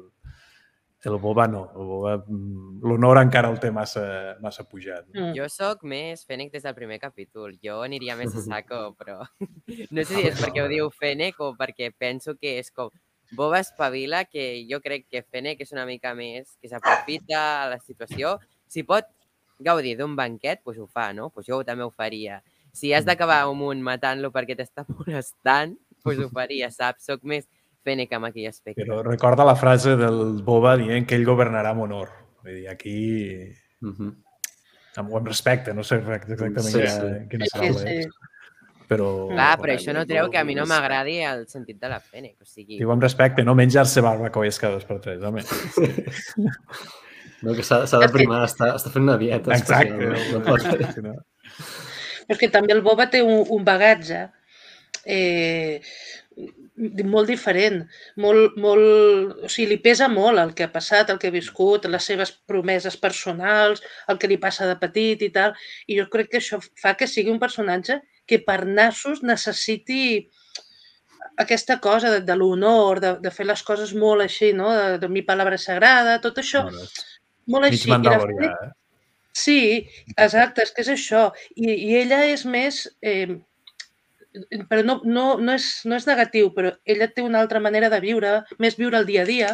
Speaker 6: el Boba no. Mm, l'honor encara el té massa, massa pujat. No?
Speaker 2: Mm.
Speaker 3: Jo sóc més Fènec des del primer capítol. Jo aniria més a saco, però no sé si és perquè ho diu Fènec o perquè penso que és com Boba espavila, que jo crec que Fènec és una mica més, que s'aprofita a la situació. Si pot gaudir d'un banquet, doncs ho fa, no? Doncs jo també ho faria. Si has d'acabar amb un matant-lo perquè t'està molestant, doncs ho faria, saps? Soc més Fènec amb aquell aspecte.
Speaker 6: Però recorda la frase del Boba dient que ell governarà amb honor. Vull dir, aquí
Speaker 1: Mhm.
Speaker 6: amb, amb respecte, no sé exactament
Speaker 1: Sí,
Speaker 6: quina,
Speaker 1: sí.
Speaker 6: quina
Speaker 2: Sí,
Speaker 6: paraula
Speaker 2: sí.
Speaker 6: és, però...
Speaker 3: Clar, però això no treu que a mi no m'agradi el sentit de la Fènec. O sigui,
Speaker 6: Diu amb respecte, no menjar-se barbacoes cada dos per tres, home.
Speaker 1: No, que s'ha de primar, està, està fent una dieta
Speaker 6: Exacte.
Speaker 1: especial. No, no pot
Speaker 6: no-
Speaker 2: Però és que també el Boba té un, un bagatge eh, molt diferent, molt, molt, o sigui, li pesa molt el que ha passat, el que ha viscut, les seves promeses personals, el que li passa de petit i tal, i jo crec que això fa que sigui un personatge que per nassos necessiti aquesta cosa de, de l'honor, de, de fer les coses molt així, no? De, de mi palabra sagrada, tot això,
Speaker 6: no, no, és
Speaker 2: molt
Speaker 6: mig
Speaker 2: així. I la
Speaker 6: mandalorià, eh?
Speaker 2: Sí, exacte, és que és això. I, i ella és més... Eh, però no, no, no, és, no és negatiu, però ella té una altra manera de viure, més viure el dia a dia,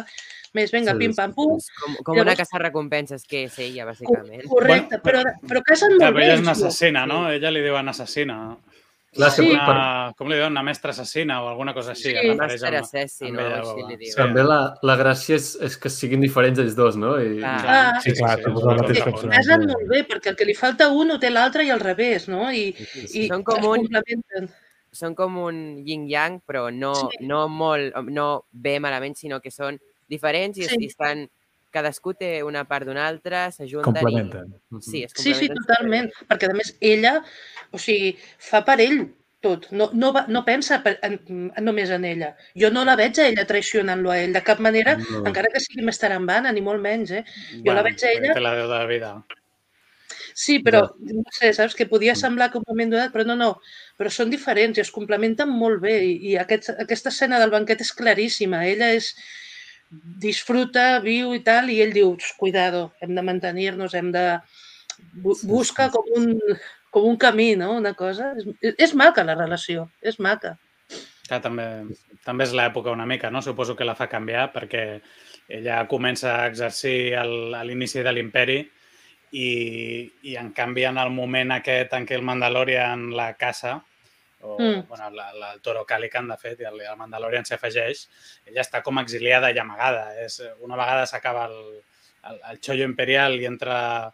Speaker 2: més vinga,
Speaker 1: Sí,
Speaker 2: pim,
Speaker 1: sí,
Speaker 2: pam, pum,
Speaker 3: és com, com una
Speaker 2: Llavors-
Speaker 3: caça recompenses que és ella, bàsicament.
Speaker 2: correcte, però, però casen
Speaker 5: Clar,
Speaker 2: molt
Speaker 5: però
Speaker 2: bé.
Speaker 5: ella és una assassina, no? Ella li diuen assassina.
Speaker 1: Clar,
Speaker 2: Sí.
Speaker 1: per,
Speaker 5: Una, com li diuen? Una mestra assassina o alguna cosa així.
Speaker 2: Sí.
Speaker 5: es refereix
Speaker 3: Master
Speaker 5: amb-
Speaker 3: Assassin
Speaker 5: amb
Speaker 3: o així li diuen.
Speaker 5: Sí.
Speaker 1: també la, la gràcia és, és que siguin diferents ells dos, no? I,
Speaker 3: Clar.
Speaker 2: Ah.
Speaker 6: Sí, clar,
Speaker 5: sí,
Speaker 6: sí,
Speaker 5: sí,
Speaker 6: mateix
Speaker 5: sí.
Speaker 6: personatge.
Speaker 2: Casen molt bé, perquè el que li falta un ho té l'altre i al revés, no? I, i
Speaker 3: Són com un-
Speaker 2: complementen.
Speaker 3: Són com un yin-yang, però no,
Speaker 2: Sí.
Speaker 3: no molt, no bé malament, sinó que són diferents i,
Speaker 2: Sí.
Speaker 3: i estan... Cadascú té una part d'una altra, s'ajunten
Speaker 6: Complementen.
Speaker 3: i... Sí, es
Speaker 2: Sí, sí,
Speaker 3: complementen
Speaker 2: totalment, perquè a més ella, o sigui, fa per ell tot. No, no, va, no pensa per, en, en, només en ella. Jo no la veig a ella traicionant-lo a ell, de cap manera,
Speaker 1: No.
Speaker 2: encara que sigui més tarambana, ni molt menys, eh? Jo la veig a ella-
Speaker 5: la de la vida.
Speaker 2: Sí, però, no sé, saps, que podia semblar que un moment donat, però no, no, però són diferents i es complementen molt bé i, i aquest, aquesta escena del banquet és claríssima. Ella és disfruta, viu i tal, i ell diu, "Ux, cuidado, hem de mantenir-nos, hem de... Busca com un, com un camí, no?, una cosa. És, és maca la relació, és maca.
Speaker 5: Que també, també és l'època una mica, no? Suposo que la fa canviar perquè ella comença a exercir el- a l'inici de l'imperi i, i en canvi en el moment aquest en què el Mandalorian la caça, o
Speaker 2: Mm.
Speaker 5: bueno, la, la, el Toro Calican, de fet, i el, el Mandalorian s'afegeix, ella està com exiliada i amagada. És, una vegada s'acaba el, el, el xollo imperial i entra,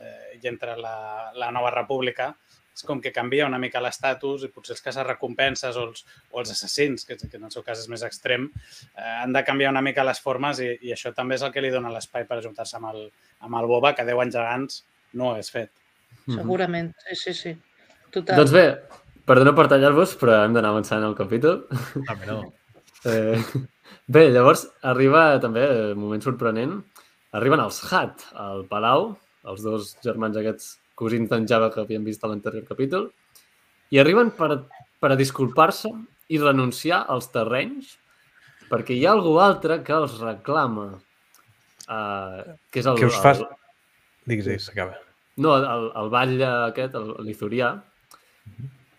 Speaker 5: eh, i entra la, la nova república, és com que canvia una mica l'estatus i potser els caça-recompenses o els, o els assassins, que, que en el seu cas és més extrem, eh, han de canviar una mica les formes i, i això també és el que li dona l'espai per ajuntar-se amb, el, amb el Boba, que 10 anys abans no és fet.
Speaker 1: Mhm.
Speaker 2: Segurament, sí, sí, sí. Total.
Speaker 1: Doncs bé, perdona per tallar-vos, però hem d'anar avançant el capítol.
Speaker 6: També no.
Speaker 1: Eh, bé, llavors arriba també, eh, moment sorprenent, arriben els Hat al Palau, els dos germans aquests cosins d'en Java que havíem vist a l'anterior capítol, i arriben per, per a disculpar-se i renunciar als terrenys perquè hi ha algú altre que els reclama, eh, que és el...
Speaker 6: Què us fas?
Speaker 1: el,
Speaker 6: Digues, digues, s'acaba.
Speaker 1: no, el, el ball aquest, el, l'Ithurià,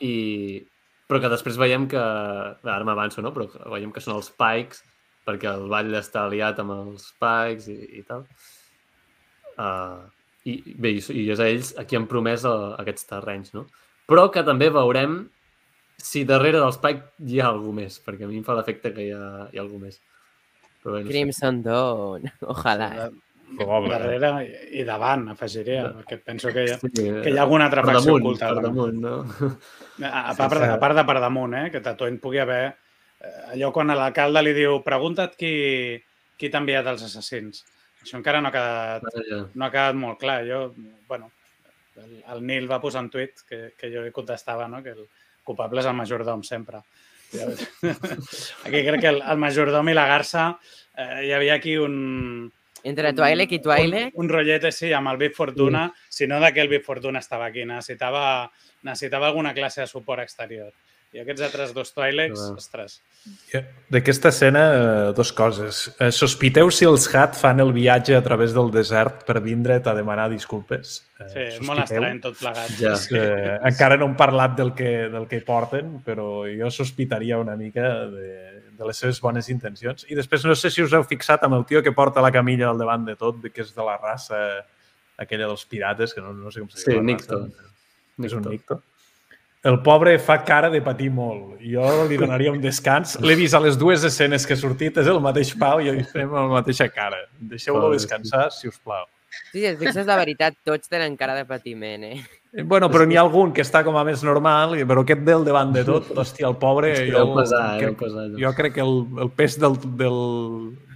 Speaker 1: i... però que després veiem que... Ara m'avanço, no? Però que veiem que són els Pikes, perquè el ball està aliat amb els Pikes i, i tal. Uh, i, bé, i, i és a ells a qui han promès uh, aquests terrenys, no? Però que també veurem si darrere dels Pikes hi ha algú més, perquè a mi em fa l'efecte que hi ha, hi ha algú més. Però bé, no sé.
Speaker 3: Crimson Dawn, ojalà.
Speaker 6: Probable.
Speaker 5: Darrere i- davant, afegiria, perquè penso que hi ha,
Speaker 1: Sí,
Speaker 5: que hi ha alguna altra
Speaker 1: per
Speaker 5: facció
Speaker 1: damunt,
Speaker 5: oculta.
Speaker 1: per
Speaker 5: no?
Speaker 1: damunt, no?
Speaker 5: A, a, part, a part de per damunt, eh? que Tatooine pugui haver... eh, Allò quan l'alcalde li diu pregunta't qui, qui t'ha enviat els assassins. Això encara no ha quedat, no ha quedat molt clar. Jo, bueno, el, el Nil va posar un tuit que, que jo li contestava, no? que el culpable és el majordom sempre. Aquí crec que el, el majordom i la garça eh, hi havia aquí un...
Speaker 3: Entre Twi'lek i Twi'lek,
Speaker 5: Un, un rotllete, sí, amb el Big Fortuna, si no de el Big Fortuna estava aquí. Necessitava, necessitava alguna classe de suport exterior. I aquests altres dos Twi'leks,
Speaker 1: Clar.
Speaker 5: ostres,
Speaker 6: D'aquesta escena, eh, dos coses. Eh, sospiteu si els Hat fan el viatge a través del desert per vindre't a demanar disculpes? Eh,
Speaker 5: sí, és molt estrany tot plegat.
Speaker 1: Ja.
Speaker 6: Eh, encara no hem parlat del que, del que porten, però jo sospitaria una mica de, de les seves bones intencions. I després no sé si us heu fixat amb el tio que porta la camilla al davant de tot, que és de la raça aquella dels pirates, que no, no sé com se
Speaker 1: Sí,
Speaker 6: diu. la
Speaker 1: Nicto.
Speaker 6: raça. És un Nicto. El pobre fa cara de patir molt. Jo li donaria un descans. L'he vist a les dues escenes que ha sortit, és el mateix pau i li fem la mateixa cara. Deixeu-lo descansar, si us plau.
Speaker 3: sí, si et fixes la veritat, tots tenen cara de patiment, eh?
Speaker 6: Eh, Bueno, però n'hi ha algun que està com a més normal, i- però aquest del davant de tot, hòstia, el pobre...
Speaker 1: Hòstia,
Speaker 6: jo,
Speaker 1: pesar,
Speaker 6: crec,
Speaker 1: pesar,
Speaker 6: jo crec que el, el pes del, del,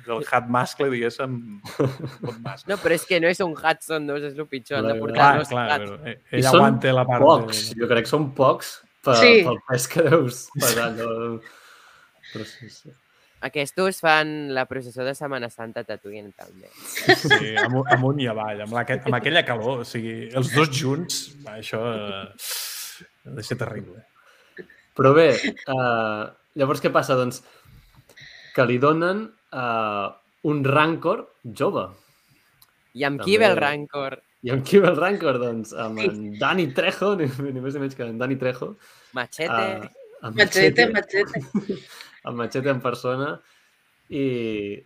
Speaker 6: del hat mascle, diguéssim, pot mascle.
Speaker 3: No, però és que no és un Hudson 2, és el pitjor, han de
Speaker 1: Clar,
Speaker 3: portar
Speaker 6: Clar,
Speaker 3: dos
Speaker 6: clar,
Speaker 3: hats.
Speaker 6: però eh,
Speaker 1: I
Speaker 6: ell
Speaker 1: són
Speaker 6: aguanta la part
Speaker 1: Pocs,
Speaker 6: de...
Speaker 1: jo crec que són pocs per,
Speaker 2: Sí.
Speaker 1: pel pes que deus pesar. No? Però sí, sí.
Speaker 3: Aquestos fan la processó de Setmana Santa a Tatooine, també.
Speaker 6: Sí, amunt, amunt i avall, amb, la, amb aquella calor. O sigui, els dos junts, va, això eh, ha de ser terrible.
Speaker 1: Però bé, uh, llavors què passa? Doncs que li donen uh, un rancor jove.
Speaker 3: I amb
Speaker 1: També.
Speaker 3: qui ve el Rancor?
Speaker 1: I amb qui ve el rancor? Doncs amb en Dani Trejo, ni, ni més ni menys que en Dani Trejo.
Speaker 3: Machete?
Speaker 1: Uh, amb
Speaker 2: Machete, machete.
Speaker 1: Amb Machete en persona i,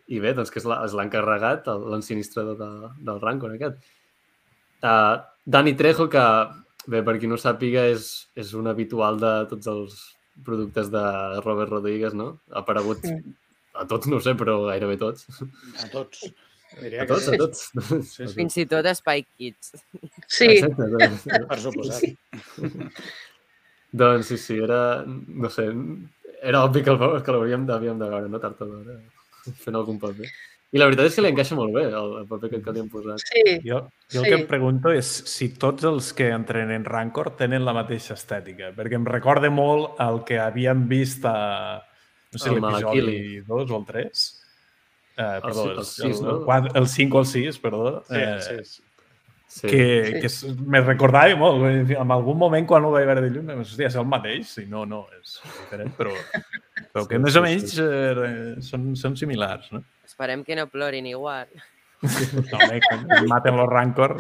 Speaker 1: i bé, doncs que és l'encarregat, el- l'ensinistrador de, del Rancor aquest. Uh, Dani Trejo, que bé, per qui no sàpiga, és, és un habitual de tots els productes de Robert Rodríguez, no? Ha aparegut
Speaker 2: Sí.
Speaker 1: a tots, no ho sé, però gairebé tots.
Speaker 5: A tots. Diria
Speaker 1: A
Speaker 5: que
Speaker 1: tots, a tots.
Speaker 5: Sí, sí.
Speaker 3: Fins i tot a Spy Kids.
Speaker 2: Sí,
Speaker 1: Exacte, doncs,
Speaker 5: Per suposat.
Speaker 1: doncs sí, sí, era, no sé, era obvi que el- que l'hauríem d'havíem de veure, no? Tard o d'hora, fent algun paper. I la veritat és que li encaixa molt bé el, el paper que, que li han posat.
Speaker 2: Sí,
Speaker 6: Jo, jo el
Speaker 2: Sí.
Speaker 6: que em pregunto és si tots els que entrenen Rancor tenen la mateixa estètica, perquè em recorda molt el que havíem vist a no sé,
Speaker 1: El
Speaker 6: l'episodi
Speaker 1: Malakili.
Speaker 6: 2 o el 3. Eh, perdó, el,
Speaker 1: el sis,
Speaker 6: el,
Speaker 1: no?
Speaker 6: el, el 5 o el 6, perdó.
Speaker 5: Sí,
Speaker 6: eh,
Speaker 5: sí, sí.
Speaker 1: Sí.
Speaker 6: que,
Speaker 2: Sí.
Speaker 6: que me recordava molt. En algun moment, quan ho vaig veure de lluny, vam dir, hòstia, és el mateix. Sí, no, no, és diferent, però, però que
Speaker 1: Sí,
Speaker 6: més
Speaker 1: sí,
Speaker 6: o menys eh, són, són similars, no?
Speaker 3: Esperem que no plorin igual.
Speaker 6: No, home, que maten los Rancor.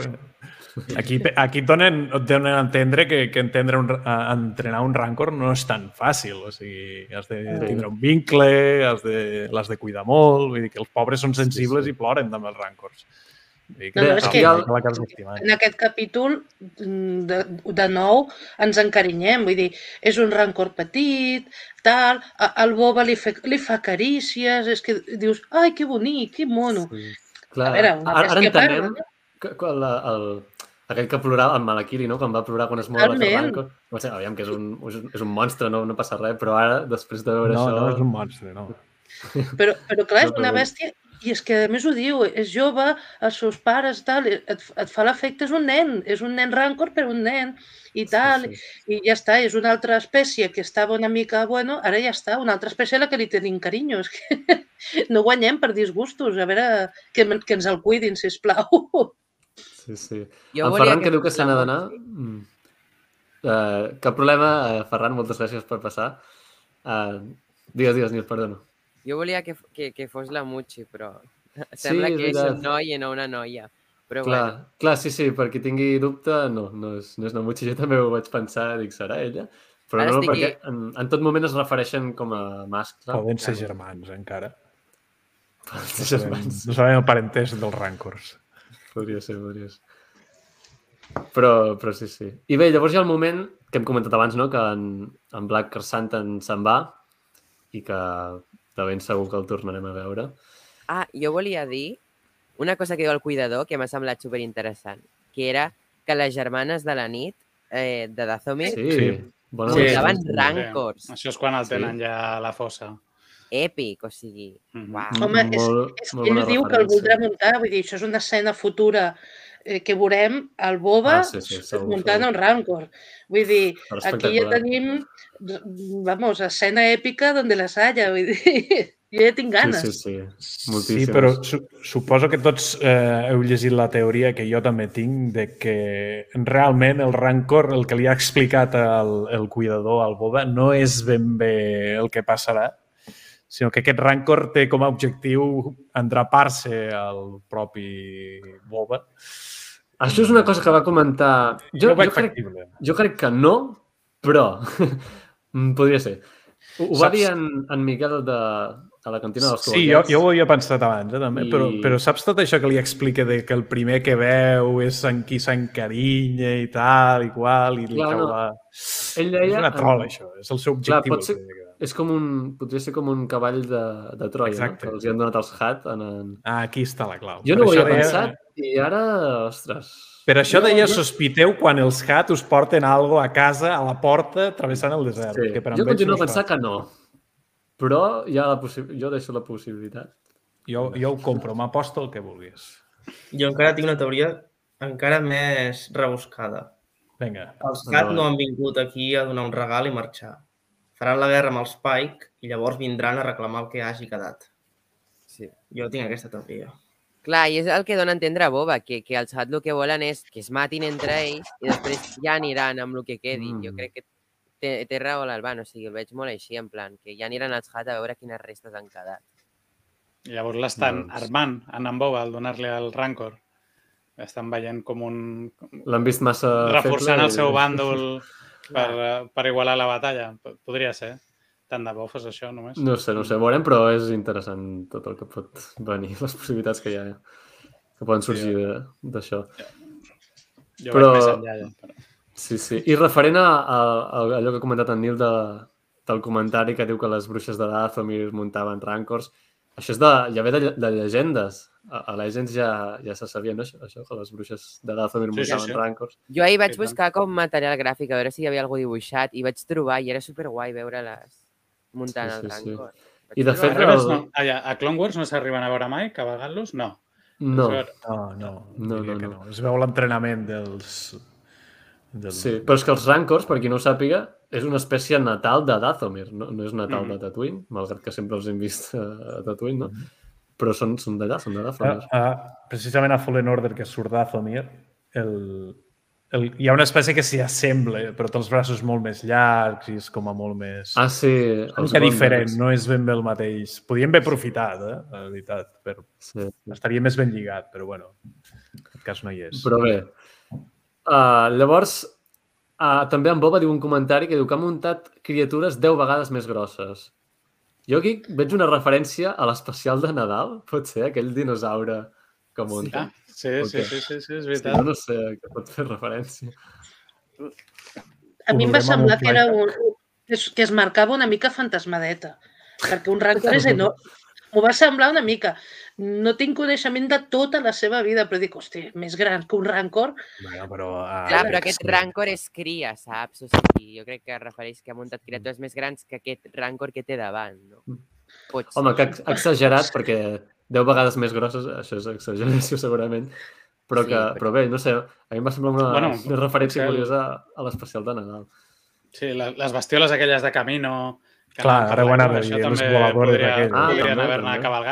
Speaker 6: Aquí, aquí et donen, et donen a entendre que, que entendre un, a- entrenar un Rancor no és tan fàcil. O sigui, has de tindre un vincle, has de, l'has de cuidar molt. Vull dir que els pobres són sensibles
Speaker 1: sí.
Speaker 6: i ploren també els Rancors.
Speaker 2: No, no, és
Speaker 6: al
Speaker 2: que- en aquest capítol, mm, de, de nou, ens encarinyem. Vull dir, és un rancor petit, tal, a- el Boba li, fe, li fa carícies, és que dius, ai, que bonic, que mono.
Speaker 1: Sí. Clar,
Speaker 2: A veure,
Speaker 1: ara, ara entenem
Speaker 2: parla,
Speaker 1: que, quan la, el, aquell que plorava, el Malakili, no? quan va plorar quan es mor la
Speaker 2: Totalment.
Speaker 1: Rancor. No sé, aviam, que és un, és un- monstre, no, no passa res, però ara, després de veure
Speaker 6: No,
Speaker 1: això...
Speaker 6: no és un monstre, no.
Speaker 2: Però, però clar, és
Speaker 1: No,
Speaker 2: una bèstia i és que a més ho diu, és jove, els seus pares, tal, et, et fa l'efecte, és un nen, és un nen rancor, però un nen, i tal,
Speaker 1: Sí, sí.
Speaker 2: i ja està, és una altra espècie que estava una mica, bueno, ara ja està, una altra espècie a la que li tenim carinyo, és que no guanyem per disgustos, a veure, que, que ens el cuidin, sisplau.
Speaker 1: Sí, sí.
Speaker 3: Jo volia
Speaker 1: Ferran que,
Speaker 3: que
Speaker 1: diu que se n'ha d'anar... Mm. Uh, cap problema, uh, Ferran, moltes gràcies per passar. Uh, digues, digues, Nil, perdona.
Speaker 3: Jo volia que, que, que fos la Muchi, però
Speaker 1: Sí,
Speaker 3: sembla
Speaker 1: és
Speaker 3: que és
Speaker 1: veritat.
Speaker 3: un noi i no una noia. Però
Speaker 1: Clar,
Speaker 3: bueno,
Speaker 1: clar, sí, sí, per qui tingui dubte, no, no és, no és Namuchi, jo també ho vaig pensar, dic, serà ella? Però
Speaker 3: Ara
Speaker 1: no,
Speaker 3: estic
Speaker 1: perquè en, en tot moment es refereixen com a mascle.
Speaker 6: Poden ser germans, encara.
Speaker 1: Poden ser germans.
Speaker 6: no sabem el parentesc dels Rancors.
Speaker 1: Podria ser, podria ser. Però, però sí, sí. I bé, llavors hi ha el moment que hem comentat abans, no?, que en, en Black Santan se'n va i que de ben segur que el tornarem a veure.
Speaker 3: Ah, jo volia dir una cosa que diu el cuidador que m'ha semblat superinteressant, que era que les germanes de la nit eh, de Dathomir
Speaker 1: Sí,
Speaker 6: Sí.
Speaker 1: bona
Speaker 4: Sí.
Speaker 3: portaven
Speaker 1: referència.
Speaker 3: rancors.
Speaker 5: Això és quan el
Speaker 1: Sí.
Speaker 5: tenen ja a la fossa.
Speaker 3: Èpic, o sigui...
Speaker 5: Mhm.
Speaker 3: Uau.
Speaker 2: Home, és,
Speaker 1: Molt-
Speaker 2: és
Speaker 1: molt
Speaker 2: que ell diu que el
Speaker 1: referència.
Speaker 2: voldrà muntar, vull dir, això és una escena futura que veurem al Boba
Speaker 1: Ah, sí, sí, segur,
Speaker 2: muntant
Speaker 1: segur.
Speaker 2: un Rancor. Vull dir, aquí ja tenim, vamos, escena èpica donde las haya, vull dir, jo ja tinc ganes.
Speaker 1: Sí, sí, sí.
Speaker 6: Sí,
Speaker 1: Moltíssimes.
Speaker 6: però su suposo que tots eh, heu llegit la teoria que jo també tinc de que realment el rancor, el que li ha explicat el, el cuidador al Boba, no és ben bé el que passarà, sinó que aquest rancor té com a objectiu endrapar-se al propi Boba.
Speaker 1: Això és una cosa que va comentar... Jo,
Speaker 6: veig
Speaker 1: jo, crec,
Speaker 6: factible.
Speaker 1: jo crec que no, però mm, podria ser. Ho, ho va dir en, en Miquel de, de la cantina dels
Speaker 6: Sí, jo, jo ho havia pensat abans, eh, també,
Speaker 1: I-
Speaker 6: però, però saps tot això que li explica de que el primer que veu és en qui s'encarinya i tal, i qual, i li
Speaker 1: Clar,
Speaker 6: treu
Speaker 1: no.
Speaker 6: la...
Speaker 1: Ell deia...
Speaker 6: És una trola,
Speaker 1: en-
Speaker 6: això. És el seu
Speaker 1: Clar,
Speaker 6: objectiu.
Speaker 1: pot ser- És com un... Podria ser com un cavall de, de Troia,
Speaker 6: Exacte.
Speaker 1: no? que els hi han donat els Hat. En, en...
Speaker 6: Ah, aquí està la clau.
Speaker 1: Jo
Speaker 6: Per
Speaker 1: no ho havia
Speaker 6: deia-
Speaker 1: pensat i ara, ostres...
Speaker 6: Per això
Speaker 1: Jo-
Speaker 6: deia, sospiteu quan els Hat us porten algo a casa, a la porta, travessant el desert.
Speaker 1: Sí.
Speaker 6: Que per
Speaker 1: Jo continuo
Speaker 6: no
Speaker 1: a pensar
Speaker 6: fa.
Speaker 1: que no. Però hi ha la possi... jo deixo la possibilitat.
Speaker 6: Jo, jo ho compro, m'aposto el que vulguis.
Speaker 4: Jo encara tinc una teoria encara més rebuscada.
Speaker 6: Vinga.
Speaker 4: Els Hat no han vingut aquí a donar un regal i marxar. Faran la guerra amb els Pike i llavors vindran a reclamar el que hagi quedat.
Speaker 3: Sí.
Speaker 4: Jo tinc aquesta teoria.
Speaker 3: Clar, i és el que dona a entendre a Boba, que, que els Hat el que volen és que es matin entre ells i després ja aniran amb el que quedi. Mm. Jo crec que té, té raó l'Alban, o sigui, el veig molt així, en plan, que ja aniran els Hat a veure quines restes han quedat.
Speaker 5: I llavors l'estan
Speaker 1: Doncs-
Speaker 5: armant en en Boba al donar-li el Rancor. Estan veient com un...
Speaker 1: L'han vist massa
Speaker 5: reforçant
Speaker 1: feble
Speaker 5: el seu
Speaker 1: i-
Speaker 5: bàndol per, eh, per igualar la batalla. Podria ser. Tant de bo fos això, només.
Speaker 1: No sé, no sé, veurem, però és interessant tot el que pot venir, les possibilitats que hi ha, que poden sorgir de- d'això.
Speaker 5: Jo
Speaker 1: però-
Speaker 5: vaig més enllà. Ja, però...
Speaker 1: Sí, sí. I referent a, a, a allò que ha comentat en Nil de, del comentari que diu que les bruixes de Dathomir muntaven rancors, això és de, ja ve de, de llegendes. A, a Legends ja, ja se sabia, no? Això, això, que les bruixes de Dathomir
Speaker 5: Sí, sí,
Speaker 1: muntaven
Speaker 5: sí.
Speaker 1: rancors.
Speaker 3: Jo ahir vaig buscar com material gràfic a veure si hi havia algú dibuixat i vaig trobar i era superguai veure-les muntant
Speaker 1: Sí,
Speaker 3: el
Speaker 1: sí, sí.
Speaker 3: rancor.
Speaker 1: I de fet,
Speaker 5: A,
Speaker 1: el-
Speaker 5: no, allà, a Clone Wars no s'arriben a veure mai, cavalgant-los? No.
Speaker 1: No,
Speaker 6: No, no,
Speaker 1: No, no,
Speaker 6: que
Speaker 1: no.
Speaker 6: Es veu l'entrenament dels... dels...
Speaker 1: sí, però és que els Rancors, per qui no ho sàpiga, és una espècie natal de Dathomir, no, no és natal
Speaker 5: Mhm.
Speaker 1: de Tatooine, malgrat que sempre els hem vist a, Tatooine, no? Però són, són d'allà, són de Dathomir.
Speaker 6: ah, precisament a Fallen Order, que surt d'Athomir, el, el, hi ha una espècie que s'hi assembla, però té els braços molt més llargs i és com a molt més...
Speaker 1: Ah, sí.
Speaker 6: una
Speaker 1: els
Speaker 6: mica diferent, no és ben bé el mateix. Podríem haver aprofitat, eh? la veritat, però
Speaker 1: Sí.
Speaker 6: estaria més ben lligat, però bueno, en aquest cas no hi és.
Speaker 1: Però bé, uh, llavors, uh, també en Boba diu un comentari que diu que ha muntat criatures 10 vegades més grosses. Jo aquí veig una referència a l'especial de Nadal, pot ser, aquell dinosaure que munta.
Speaker 5: Ah, sí, sí, sí, sí, sí, és
Speaker 1: Sí,
Speaker 5: veritat.
Speaker 1: jo no sé a què pot fer referència.
Speaker 2: A mi em va semblar que, era un, que, es, que es marcava una mica fantasmadeta, perquè un rancor és enorme. M'ho va semblar una mica. No tinc coneixement de tota la seva vida, però dic, hosti, més gran que un rancor.
Speaker 6: Bueno, però, ah,
Speaker 3: Clar, però
Speaker 6: sí.
Speaker 3: aquest rancor és cria, saps? O sigui, jo crec que es refereix que ha muntat criatures més grans que aquest rancor que té davant, no? Pot ser.
Speaker 1: Home, que ex- exagerat, perquè 10 vegades més grosses, això és exageració segurament, però,
Speaker 3: Sí,
Speaker 1: que,
Speaker 3: però-
Speaker 1: però bé, no sé, a mi em va semblar una,
Speaker 5: Bueno,
Speaker 1: una referència curiosa a l'especial de Nadal.
Speaker 5: Sí, la- les bestioles aquelles de Camino... que
Speaker 6: Clar, ara ho anava a dir, les voladores
Speaker 5: podria,
Speaker 6: aquelles.
Speaker 1: Ah,
Speaker 5: podrien haver-ne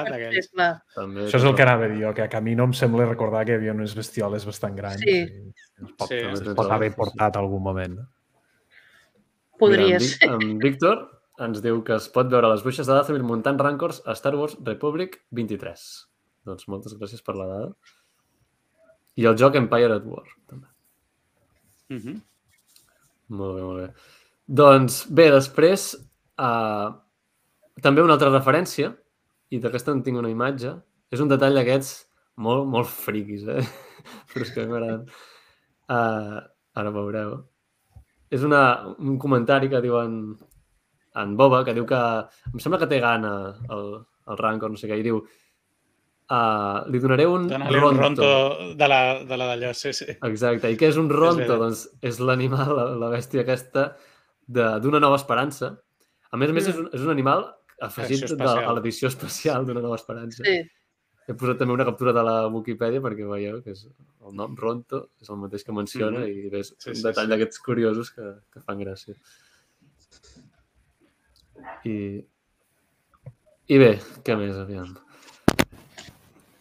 Speaker 2: Sí,
Speaker 5: aquells.
Speaker 1: També,
Speaker 6: Això és el que anava a dir jo, que a Camino em sembla recordar que hi havia unes bestioles bastant grans.
Speaker 2: Sí.
Speaker 6: i Es pot,
Speaker 5: Sí,
Speaker 6: es pot
Speaker 1: sí,
Speaker 6: haver
Speaker 1: sí.
Speaker 6: portat algun moment. no?
Speaker 2: Podria
Speaker 1: Mira, en,
Speaker 2: ser.
Speaker 1: Vic- en Víctor ens diu que es pot veure les bruixes de Dathomir muntant rancors a Star Wars Republic 23. Doncs moltes gràcies per la dada. I el joc Empire at War, també.
Speaker 5: Mhm.
Speaker 1: Molt bé, molt bé. Doncs bé, després uh, també una altra referència, i d'aquesta en tinc una imatge, és un detall d'aquests molt, molt friquis, eh? Però és que m'agraden. Uh, ara veureu. És una, un comentari que diuen en Boba, que diu que em sembla que té gana el, el Rancor, no sé què, i diu uh, li donaré un
Speaker 5: Dóna-li un ronto de la de la d'allò, sí, sí.
Speaker 1: Exacte. I què és un ronto?
Speaker 5: veritat.
Speaker 1: doncs és l'animal, la, la bèstia aquesta, de- d'una nova esperança. A més a més,
Speaker 2: Mm.
Speaker 1: és un, és un animal afegit de, a l'edició especial d'una nova esperança.
Speaker 2: Sí.
Speaker 1: He posat també una captura de la Wikipedia perquè veieu que és el nom Ronto, és el mateix que menciona
Speaker 5: Mhm.
Speaker 1: i és
Speaker 5: Sí,
Speaker 1: un
Speaker 5: sí,
Speaker 1: detall
Speaker 5: sí.
Speaker 1: d'aquests curiosos que, que fan gràcia. I, I bé, què més, aviam?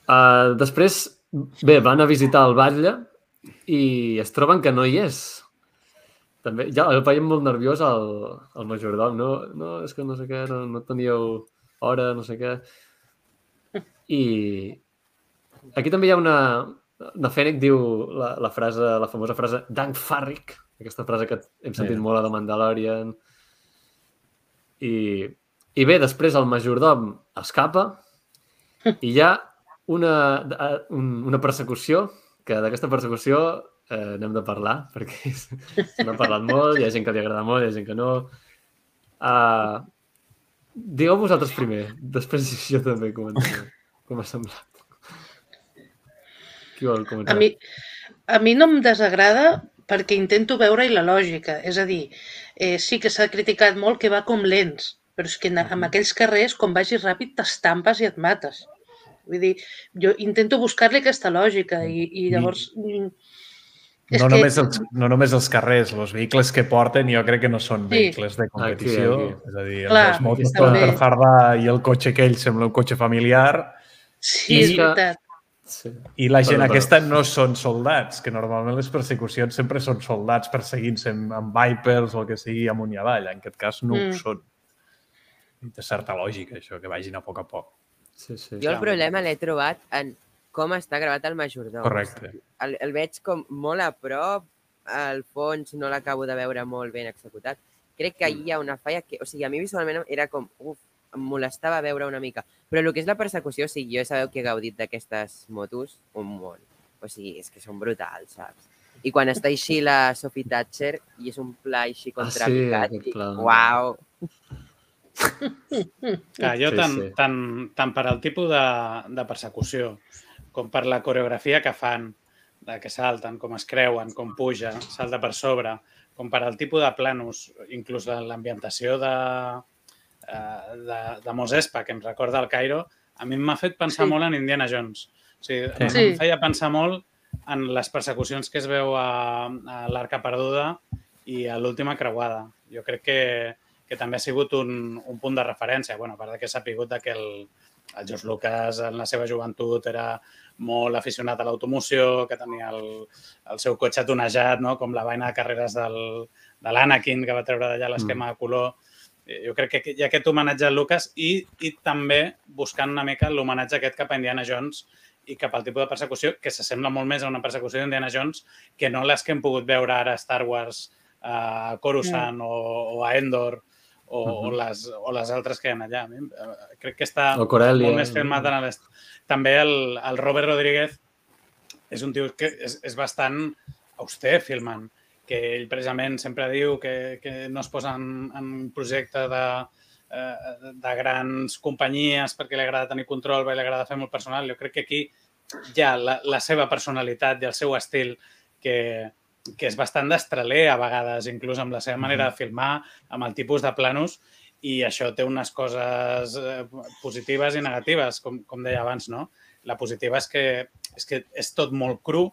Speaker 1: Uh, després, bé, van a visitar el batlle i es troben que no hi és. També, ja el veiem molt nerviós el, el majordom, no? No, és que no sé què, no, no teníeu hora, no sé què. I aquí també hi ha una... De Fennec diu la, la frase, la famosa frase Dank Farrik, aquesta frase que hem sentit
Speaker 6: Sí.
Speaker 1: molt a The Mandalorian. I, I bé, després el majordom escapa i hi ha una, una persecució, que d'aquesta persecució eh, n'hem de parlar, perquè n'ha parlat molt, hi ha gent que li agrada molt, hi ha gent que no. Uh, digueu vosaltres primer, després jo també comentaré com ha semblat. Qui vol comentar?
Speaker 2: A mi, a mi no em desagrada perquè intento veure-hi la lògica. És a dir, eh, sí que s'ha criticat molt que va com lents, però és que en, en aquells carrers, com vagis ràpid, t'estampes i et mates. Vull dir, jo intento buscar-li aquesta lògica i, i llavors... mm, és
Speaker 6: No,
Speaker 2: que-
Speaker 6: només els, no només els carrers, els vehicles que porten jo crec que no són
Speaker 2: Sí.
Speaker 6: vehicles de competició.
Speaker 1: Aquí, aquí.
Speaker 6: És a dir,
Speaker 2: Clar,
Speaker 6: els motos per fardar i el cotxe aquell sembla un cotxe familiar
Speaker 2: Sí,
Speaker 1: I
Speaker 2: és
Speaker 1: que-
Speaker 2: veritat.
Speaker 1: Sí.
Speaker 6: i la gent
Speaker 1: Perdó, perdó.
Speaker 6: aquesta no són soldats, que normalment les persecucions sempre són soldats perseguint-se amb, amb Vipers o el que sigui amunt i avall. En aquest cas no mm.
Speaker 2: Mm.
Speaker 6: ho són. I té certa lògica, això, que vagin a poc a poc.
Speaker 1: Sí, sí.
Speaker 3: Jo el problema l'he trobat en com està gravat el majordom.
Speaker 6: Correcte.
Speaker 3: El, el veig com molt a prop, al fons no l'acabo de veure molt ben executat. Crec que hi ha una falla que... O sigui, a mi visualment era com... Uf, em molestava veure una mica. Però el que és la persecució, o sigui, jo sabeu que he gaudit d'aquestes motos un món. O sigui, és que són brutals, saps? I quan està així la Sophie Thatcher i és un pla així contra
Speaker 1: Ah, sí,
Speaker 3: picat,
Speaker 1: aquest
Speaker 3: dic,
Speaker 1: pla.
Speaker 3: uau,
Speaker 5: Clar, jo
Speaker 1: Sí,
Speaker 5: tant,
Speaker 1: sí.
Speaker 5: tant, tant per al tipus de, de persecució com per la coreografia que fan, de que salten, com es creuen, com puja, salta per sobre, com per al tipus de planos, inclús de l'ambientació de, eh, de, de Mos Espa, que em recorda el Cairo, a mi m'ha fet pensar
Speaker 2: Sí.
Speaker 5: molt en Indiana Jones. O sigui,
Speaker 6: Sí.
Speaker 5: Em feia pensar molt en les persecucions que es veu a, a l'Arca Perduda i a l'última creuada. Jo crec que, que també ha sigut un, un punt de referència. Bueno, a part de que s'ha pigut que el, el George Lucas en la seva joventut era molt aficionat a l'automoció, que tenia el, el seu cotxe tonejat, no? com la vaina de carreres del, de l'Anakin, que va treure d'allà l'esquema de color. Eh, Jo crec que hi ha aquest homenatge a Lucas i, i també buscant una mica l'homenatge aquest cap a Indiana Jones i cap al tipus de persecució que s'assembla molt més a una persecució d'Indiana Jones que no les que hem pogut veure ara a Star Wars, a Coruscant o, o a Endor o, o,
Speaker 1: Mhm.
Speaker 5: les, o les altres que hi ha allà. Eh, Crec que està
Speaker 1: O Corellia.
Speaker 5: molt més filmat en l'est. També el, el Robert Rodríguez és un tio que és, és bastant auster filmant, que ell precisament sempre diu que, que no es posa en, en projecte de, eh, de grans companyies perquè li agrada tenir control, perquè li agrada fer molt personal. Jo crec que aquí hi ha la, la seva personalitat i el seu estil que, que és bastant d'estraler a vegades, inclús amb la seva manera de filmar, amb el tipus de planos, i això té unes coses eh, positives i negatives, com, com deia abans, no? La positiva és que és, que és tot molt cru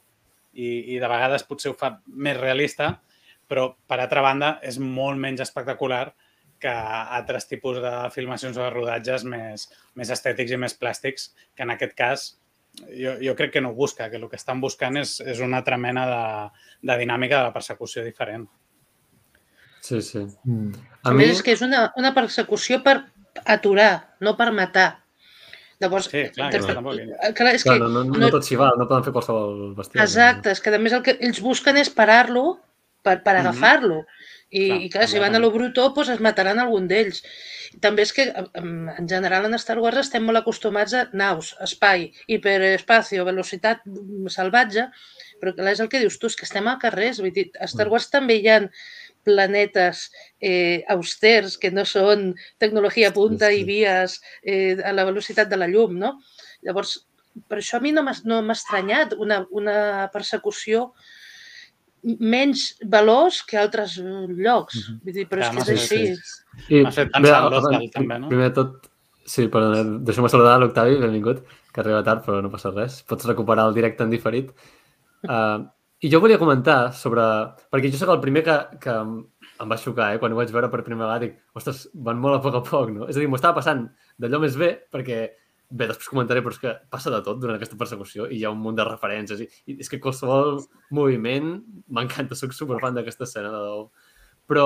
Speaker 5: i, i de vegades potser ho fa més realista, però, per altra banda, és molt menys espectacular que altres tipus de filmacions o de rodatges més, més estètics i més plàstics, que en aquest cas jo, jo crec que no ho busca, que el que estan buscant és, és una altra mena de, de dinàmica de la persecució diferent.
Speaker 1: Sí, sí.
Speaker 6: Mm.
Speaker 2: A, a més, és que és una, una persecució per aturar, no per matar. Llavors,
Speaker 5: Sí, clar, que tampoc...
Speaker 2: clar, és
Speaker 1: Clar,
Speaker 2: que,
Speaker 1: no, no, no,
Speaker 2: no-
Speaker 1: tot s'hi val, no poden fer qualsevol bestiar.
Speaker 2: exacte, és que a més el que ells busquen és parar-lo per, per
Speaker 5: Mhm.
Speaker 2: agafar-lo. I,
Speaker 5: Clar,
Speaker 2: i clar, si van a lo bruto, doncs es mataran algun d'ells. També és que, en general, en Star Wars estem molt acostumats a naus, espai, hiperespacio, velocitat mm, salvatge, però clar, és el que dius tu, és que estem a carrers. Vull dir, a Star
Speaker 1: Mm.
Speaker 2: Wars també hi ha planetes eh, austers que no són tecnologia punta
Speaker 1: Sí,
Speaker 2: i
Speaker 1: sí.
Speaker 2: vies eh, a la velocitat de la llum, no? Llavors, per això a mi no m'ha no estranyat una, una persecució menys veloç que altres eh, llocs.
Speaker 6: Mhm.
Speaker 2: Vull dir, però és
Speaker 5: Clar,
Speaker 2: que és
Speaker 5: sí,
Speaker 2: així.
Speaker 5: sí.
Speaker 1: I,
Speaker 5: fet també, no?
Speaker 1: Primer de tot, sí, perdona, deixa'm saludar l'Octavi, benvingut, que arriba tard, però no passa res. Pots recuperar el directe en diferit. Uh, I jo volia comentar sobre... Perquè jo sóc el primer que, que em em va xocar, eh? Quan ho vaig veure per primera vegada, dic, ostres, van molt a poc a poc, no? És a dir, m'ho estava passant d'allò més bé, perquè, bé, després comentaré, però és que passa de tot durant aquesta persecució i hi ha un munt de referències i, i és que qualsevol moviment m'encanta, sóc superfan d'aquesta escena de debò. Però,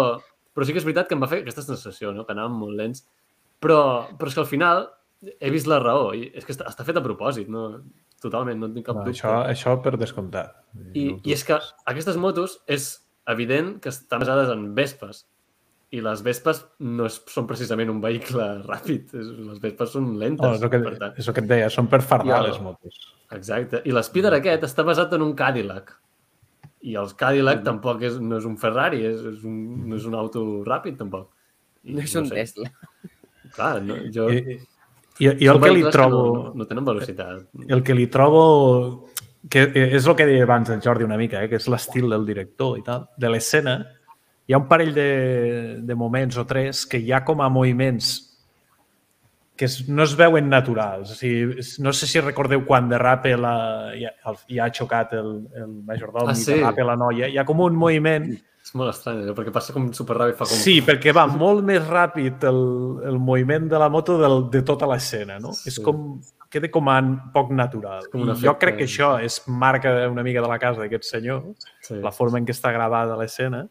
Speaker 1: però sí que és veritat que em va fer aquesta sensació, no? que anàvem molt lents. Però, però és que al final he vist la raó i és que està, està fet a propòsit, no? Totalment, no en tinc cap
Speaker 6: No,
Speaker 1: dubte.
Speaker 6: això, això per descomptat.
Speaker 1: I,
Speaker 6: No
Speaker 1: I és que aquestes motos és evident que estan basades en Vespes. I les Vespes no és, són precisament un vehicle ràpid. És, les Vespes són lentes.
Speaker 6: No, és el que,
Speaker 1: per tant.
Speaker 6: és el que et deia, són per fardar
Speaker 1: el-
Speaker 6: les motos.
Speaker 1: Exacte. I l'Spider aquest està basat en un Cadillac. I el Cadillac tampoc és, no és un Ferrari, és, és un, no és un auto ràpid, tampoc. I,
Speaker 3: No és un Tesla.
Speaker 1: Clar, no, jo...
Speaker 6: I, i, i el que li trobo...
Speaker 1: No, no tenen velocitat.
Speaker 6: El que li trobo... Que és el que deia abans el Jordi una mica, eh? que és l'estil del director i tal, de l'escena. Hi ha un parell de, de moments o tres que hi ha com a moviments que no es veuen naturals. O sigui, no sé si recordeu quan derrape la... Ja, ja ha xocat el, el majordom
Speaker 1: Ah,
Speaker 6: i
Speaker 1: sí.
Speaker 6: derrape la noia. Hi ha com un moviment
Speaker 1: És molt estrany, allò, perquè passa com superràpid, fa com...
Speaker 6: Sí, perquè va molt més ràpid el, el moviment de la moto del, de tota l'escena, no?
Speaker 1: Sí.
Speaker 6: És com, queda com a poc natural.
Speaker 1: com
Speaker 6: I jo crec que això és marca una mica de la casa d'aquest senyor,
Speaker 1: Sí.
Speaker 6: la forma en què està gravada l'escena.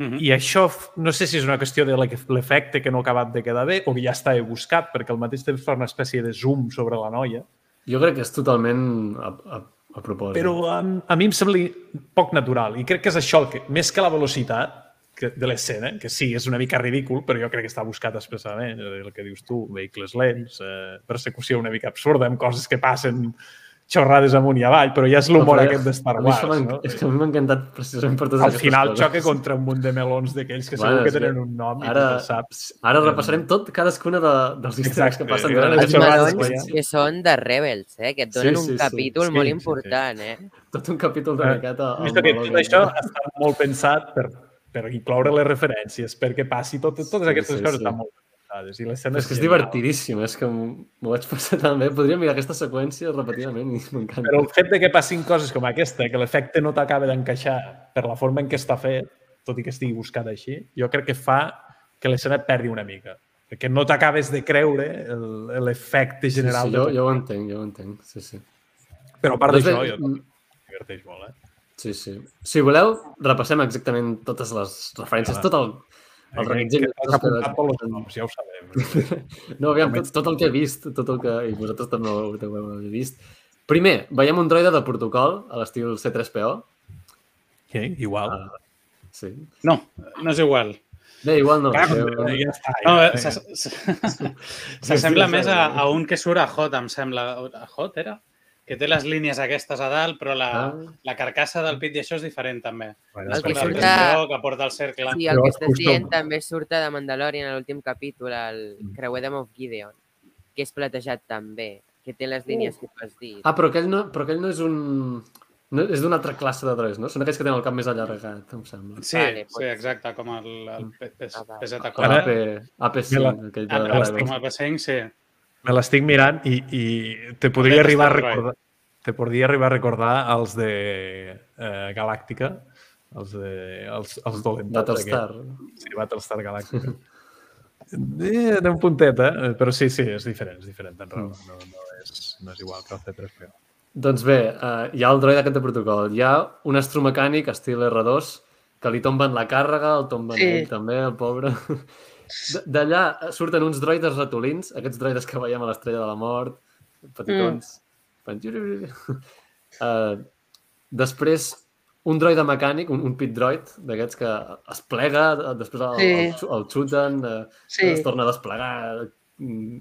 Speaker 5: Mhm.
Speaker 6: I això, no sé si és una qüestió de l'e- l'efecte que no ha acabat de quedar bé o que ja estava buscat, perquè al mateix temps fa una espècie de zoom sobre la noia.
Speaker 1: Jo crec que és totalment a, a, a propòsit.
Speaker 6: Però a, a mi em sembla poc natural. I crec que és això, el que, més que la velocitat que, de l'escena, que sí, és una mica ridícul, però jo crec que està buscat expressament, el que dius tu, vehicles lents, eh, persecució una mica absurda, amb coses que passen xorrades amunt i avall, però ja és l'humor aquest de Star
Speaker 1: a mi això
Speaker 6: Wars, no?
Speaker 1: És que a mi m'ha encantat precisament per totes
Speaker 6: Al
Speaker 1: aquestes
Speaker 6: final
Speaker 1: coses.
Speaker 6: xoca contra un munt de melons d'aquells que
Speaker 1: Bueno,
Speaker 6: segur que tenen un nom i
Speaker 1: Ara,
Speaker 6: tu el saps.
Speaker 1: ara repassarem tot, cadascuna de, dels eggs que passen
Speaker 6: I
Speaker 1: durant
Speaker 6: les
Speaker 3: Els
Speaker 1: aquest
Speaker 6: xorrades
Speaker 1: episodi.
Speaker 3: melons
Speaker 6: ja.
Speaker 3: que són de Rebels, eh? que et donen
Speaker 1: Sí,
Speaker 3: un
Speaker 1: sí, sí.
Speaker 3: capítol
Speaker 6: Sí,
Speaker 3: molt
Speaker 6: sí, sí.
Speaker 3: important. Eh?
Speaker 1: Tot un capítol
Speaker 6: Eh,
Speaker 1: dedicat a... al
Speaker 6: Vist que tot
Speaker 1: que-
Speaker 6: això està molt pensat per, per incloure les referències, perquè passi tot, totes
Speaker 1: Sí,
Speaker 6: aquestes
Speaker 1: sí,
Speaker 6: coses
Speaker 1: sí.
Speaker 6: estan molt puntades. I l'escena
Speaker 1: És que és divertidíssim, és que m'ho vaig passar tan bé. Podria mirar aquesta seqüència repetidament i m'encanta.
Speaker 6: Però el fet de que passin coses com aquesta, que l'efecte no t'acaba d'encaixar per la forma en què està fet, tot i que estigui buscat així, jo crec que fa que l'escena et perdi una mica. Perquè no t'acabes de creure el- l'efecte
Speaker 1: Sí,
Speaker 6: general.
Speaker 1: sí,
Speaker 6: de
Speaker 1: jo, jo ho entenc, jo ho entenc. Sí, sí.
Speaker 6: Però a part
Speaker 1: Doncs
Speaker 6: d'això, jo
Speaker 1: mm,
Speaker 6: diverteix molt, eh?
Speaker 1: Sí, sí. Si voleu, repassem exactament totes les referències,
Speaker 6: Ah.
Speaker 1: tot el, el reguitzell.
Speaker 6: que
Speaker 1: de coses que-
Speaker 6: apuntat tots els noms, ja ho sabem.
Speaker 1: No, aviam, tot, tot el que he vist, tot el que... I vosaltres també ho heu vist. Primer, veiem un droide de protocol a l'estil C3PO.
Speaker 6: Sí, igual.
Speaker 1: Ah, sí.
Speaker 5: No, no és igual.
Speaker 1: Bé, igual no.
Speaker 6: Clar, ja està.
Speaker 5: No,
Speaker 6: ja, ja.
Speaker 5: s'ass- s'assembla més a, a un que surt a Hot, em sembla. A Hot, era? Que té les línies aquestes a dalt, però la,
Speaker 1: Ah.
Speaker 5: la carcassa del pit i això és diferent, també.
Speaker 6: Bueno,
Speaker 3: El que
Speaker 5: Porta el
Speaker 3: surt
Speaker 6: espera,
Speaker 3: a-
Speaker 5: pistó, que porta el cercle.
Speaker 3: Sí, el
Speaker 6: Però
Speaker 3: que estàs
Speaker 6: costum.
Speaker 3: dient també surt de Mandalorian a l'últim capítol, el creuer de Moff Gideon, que és platejat també, que té les línies que tu has dit.
Speaker 1: Ah, però aquell no, però aquell no és un... No, és d'una altra classe de droids, no? Són aquells que tenen el cap més allargat, em sembla.
Speaker 5: Sí,
Speaker 3: Vale,
Speaker 5: sí, exacte, com el, el P- P-
Speaker 3: Ah, va.
Speaker 5: PZ4.
Speaker 6: Ara-
Speaker 1: AP, AP5,
Speaker 6: Me la-
Speaker 1: aquell de...
Speaker 5: Ah, el com a P5, sí.
Speaker 6: Me l'estic mirant i, i te podria arribar a recordar te podria arribar a recordar els de eh, Galàctica, els, de, els, els dolentats.
Speaker 1: Battlestar.
Speaker 6: Sí, Battlestar Galàctica. Eh, Té un puntet, eh? Però sí, sí, és diferent, és diferent, tens raó. No, no, és, no és igual que el C3PO.
Speaker 1: Doncs bé, uh, hi ha el droide aquest de protocol. Hi ha un astromecànic estil R2 que li tomben la càrrega, el tomben
Speaker 2: Sí.
Speaker 1: ell també, el pobre. D'allà surten uns droides ratolins, aquests droides que veiem a l'Estrella de la Mort, petitons. Mm. Uh, després, un droide mecànic, un, un pit droid, d'aquests que es plega, després el,
Speaker 2: Sí.
Speaker 1: el, el xuten, uh,
Speaker 2: Sí.
Speaker 1: es torna a desplegar, mm,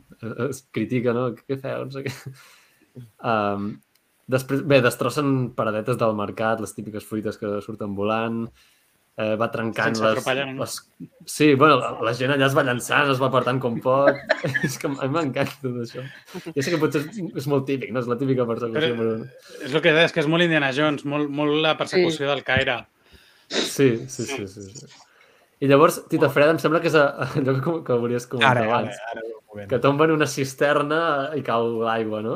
Speaker 1: es critica, no? Què feu? No sé què. Um, després, bé, destrossen paradetes del mercat, les típiques fruites que surten volant, eh, va trencant
Speaker 5: Sense
Speaker 1: les, les... Sí, bueno, la, la gent allà es va llançant, es va apartant com pot. és que a mi m'encanta tot això. Ja sé que potser és, és molt típic, no? És la típica persecució.
Speaker 5: Però-
Speaker 1: Però...
Speaker 5: És el que deies, que és molt Indiana Jones, molt, molt la persecució sí. del Caire.
Speaker 1: Sí, sí, sí, sí, sí. I llavors, Tita Freda, em sembla que és a- allò que, que volies comentar
Speaker 6: Ara, ara,
Speaker 1: abans.
Speaker 6: ara, un moment.
Speaker 1: Que tomben una cisterna i cau l'aigua, no?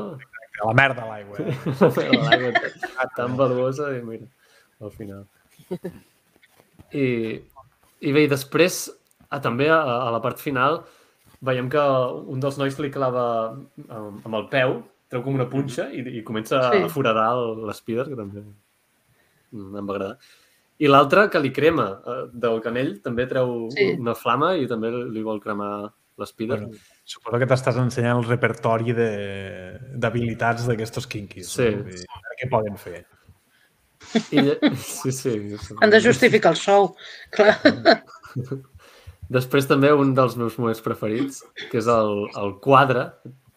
Speaker 6: Que la merda a l'aigua. Eh?
Speaker 1: L'aigua tan- tan valuosa i mira, al final. I, i bé, i després, ah, també a, a la part final, veiem que un dels nois li clava amb, amb el peu, treu com una punxa i, i comença
Speaker 2: Sí.
Speaker 1: a foradar l'espíder, que també mm, em va agradar. I l'altre que li crema eh, del canell, també treu
Speaker 2: Sí.
Speaker 1: una flama i també li vol cremar l'espíder.
Speaker 6: Bueno, suposo que t'estàs ensenyant el repertori de- d'habilitats d'aquestos kinkis.
Speaker 1: Sí.
Speaker 6: No? A veure Què poden fer?
Speaker 1: I, sí, sí.
Speaker 2: Han de justificar el sou. Clar.
Speaker 1: Després també un dels meus moments preferits, que és el, el quadre.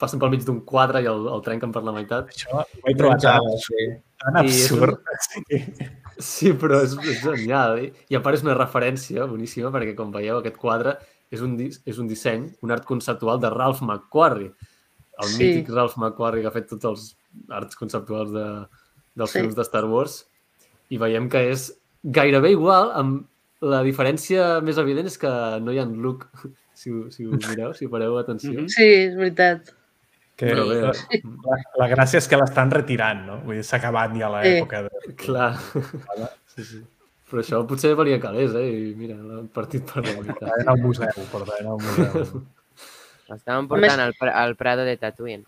Speaker 1: Passen pel mig d'un quadre i el, el trenquen per la meitat.
Speaker 6: Això ho he trobat tan,
Speaker 4: sí.
Speaker 6: tan
Speaker 1: I és
Speaker 6: absurd. Sí.
Speaker 1: Sí, però és, és genial. I, I a part és una referència boníssima perquè, com veieu, aquest quadre és un, dis, és un disseny, un art conceptual de Ralph McQuarrie. El
Speaker 2: Sí.
Speaker 1: mític Ralph McQuarrie que ha fet tots els arts conceptuals de, dels
Speaker 2: Sí.
Speaker 1: films de Star Wars. I veiem que és gairebé igual, amb la diferència més evident és que no hi ha look, si, ho- si ho mireu, si ho pareu atenció.
Speaker 2: Sí, és veritat.
Speaker 6: Que
Speaker 1: Però bé,
Speaker 6: la, la gràcia és que l'estan retirant, no? Vull dir, s'ha acabat ja l'època de...
Speaker 1: clar. Sí, sí. Però això potser valia calés, eh? I mira, l'han partit per la meitat.
Speaker 6: Portaven al museu, portaven al museu.
Speaker 3: L'estaven portant al, Pra- al Prado de Tatooine.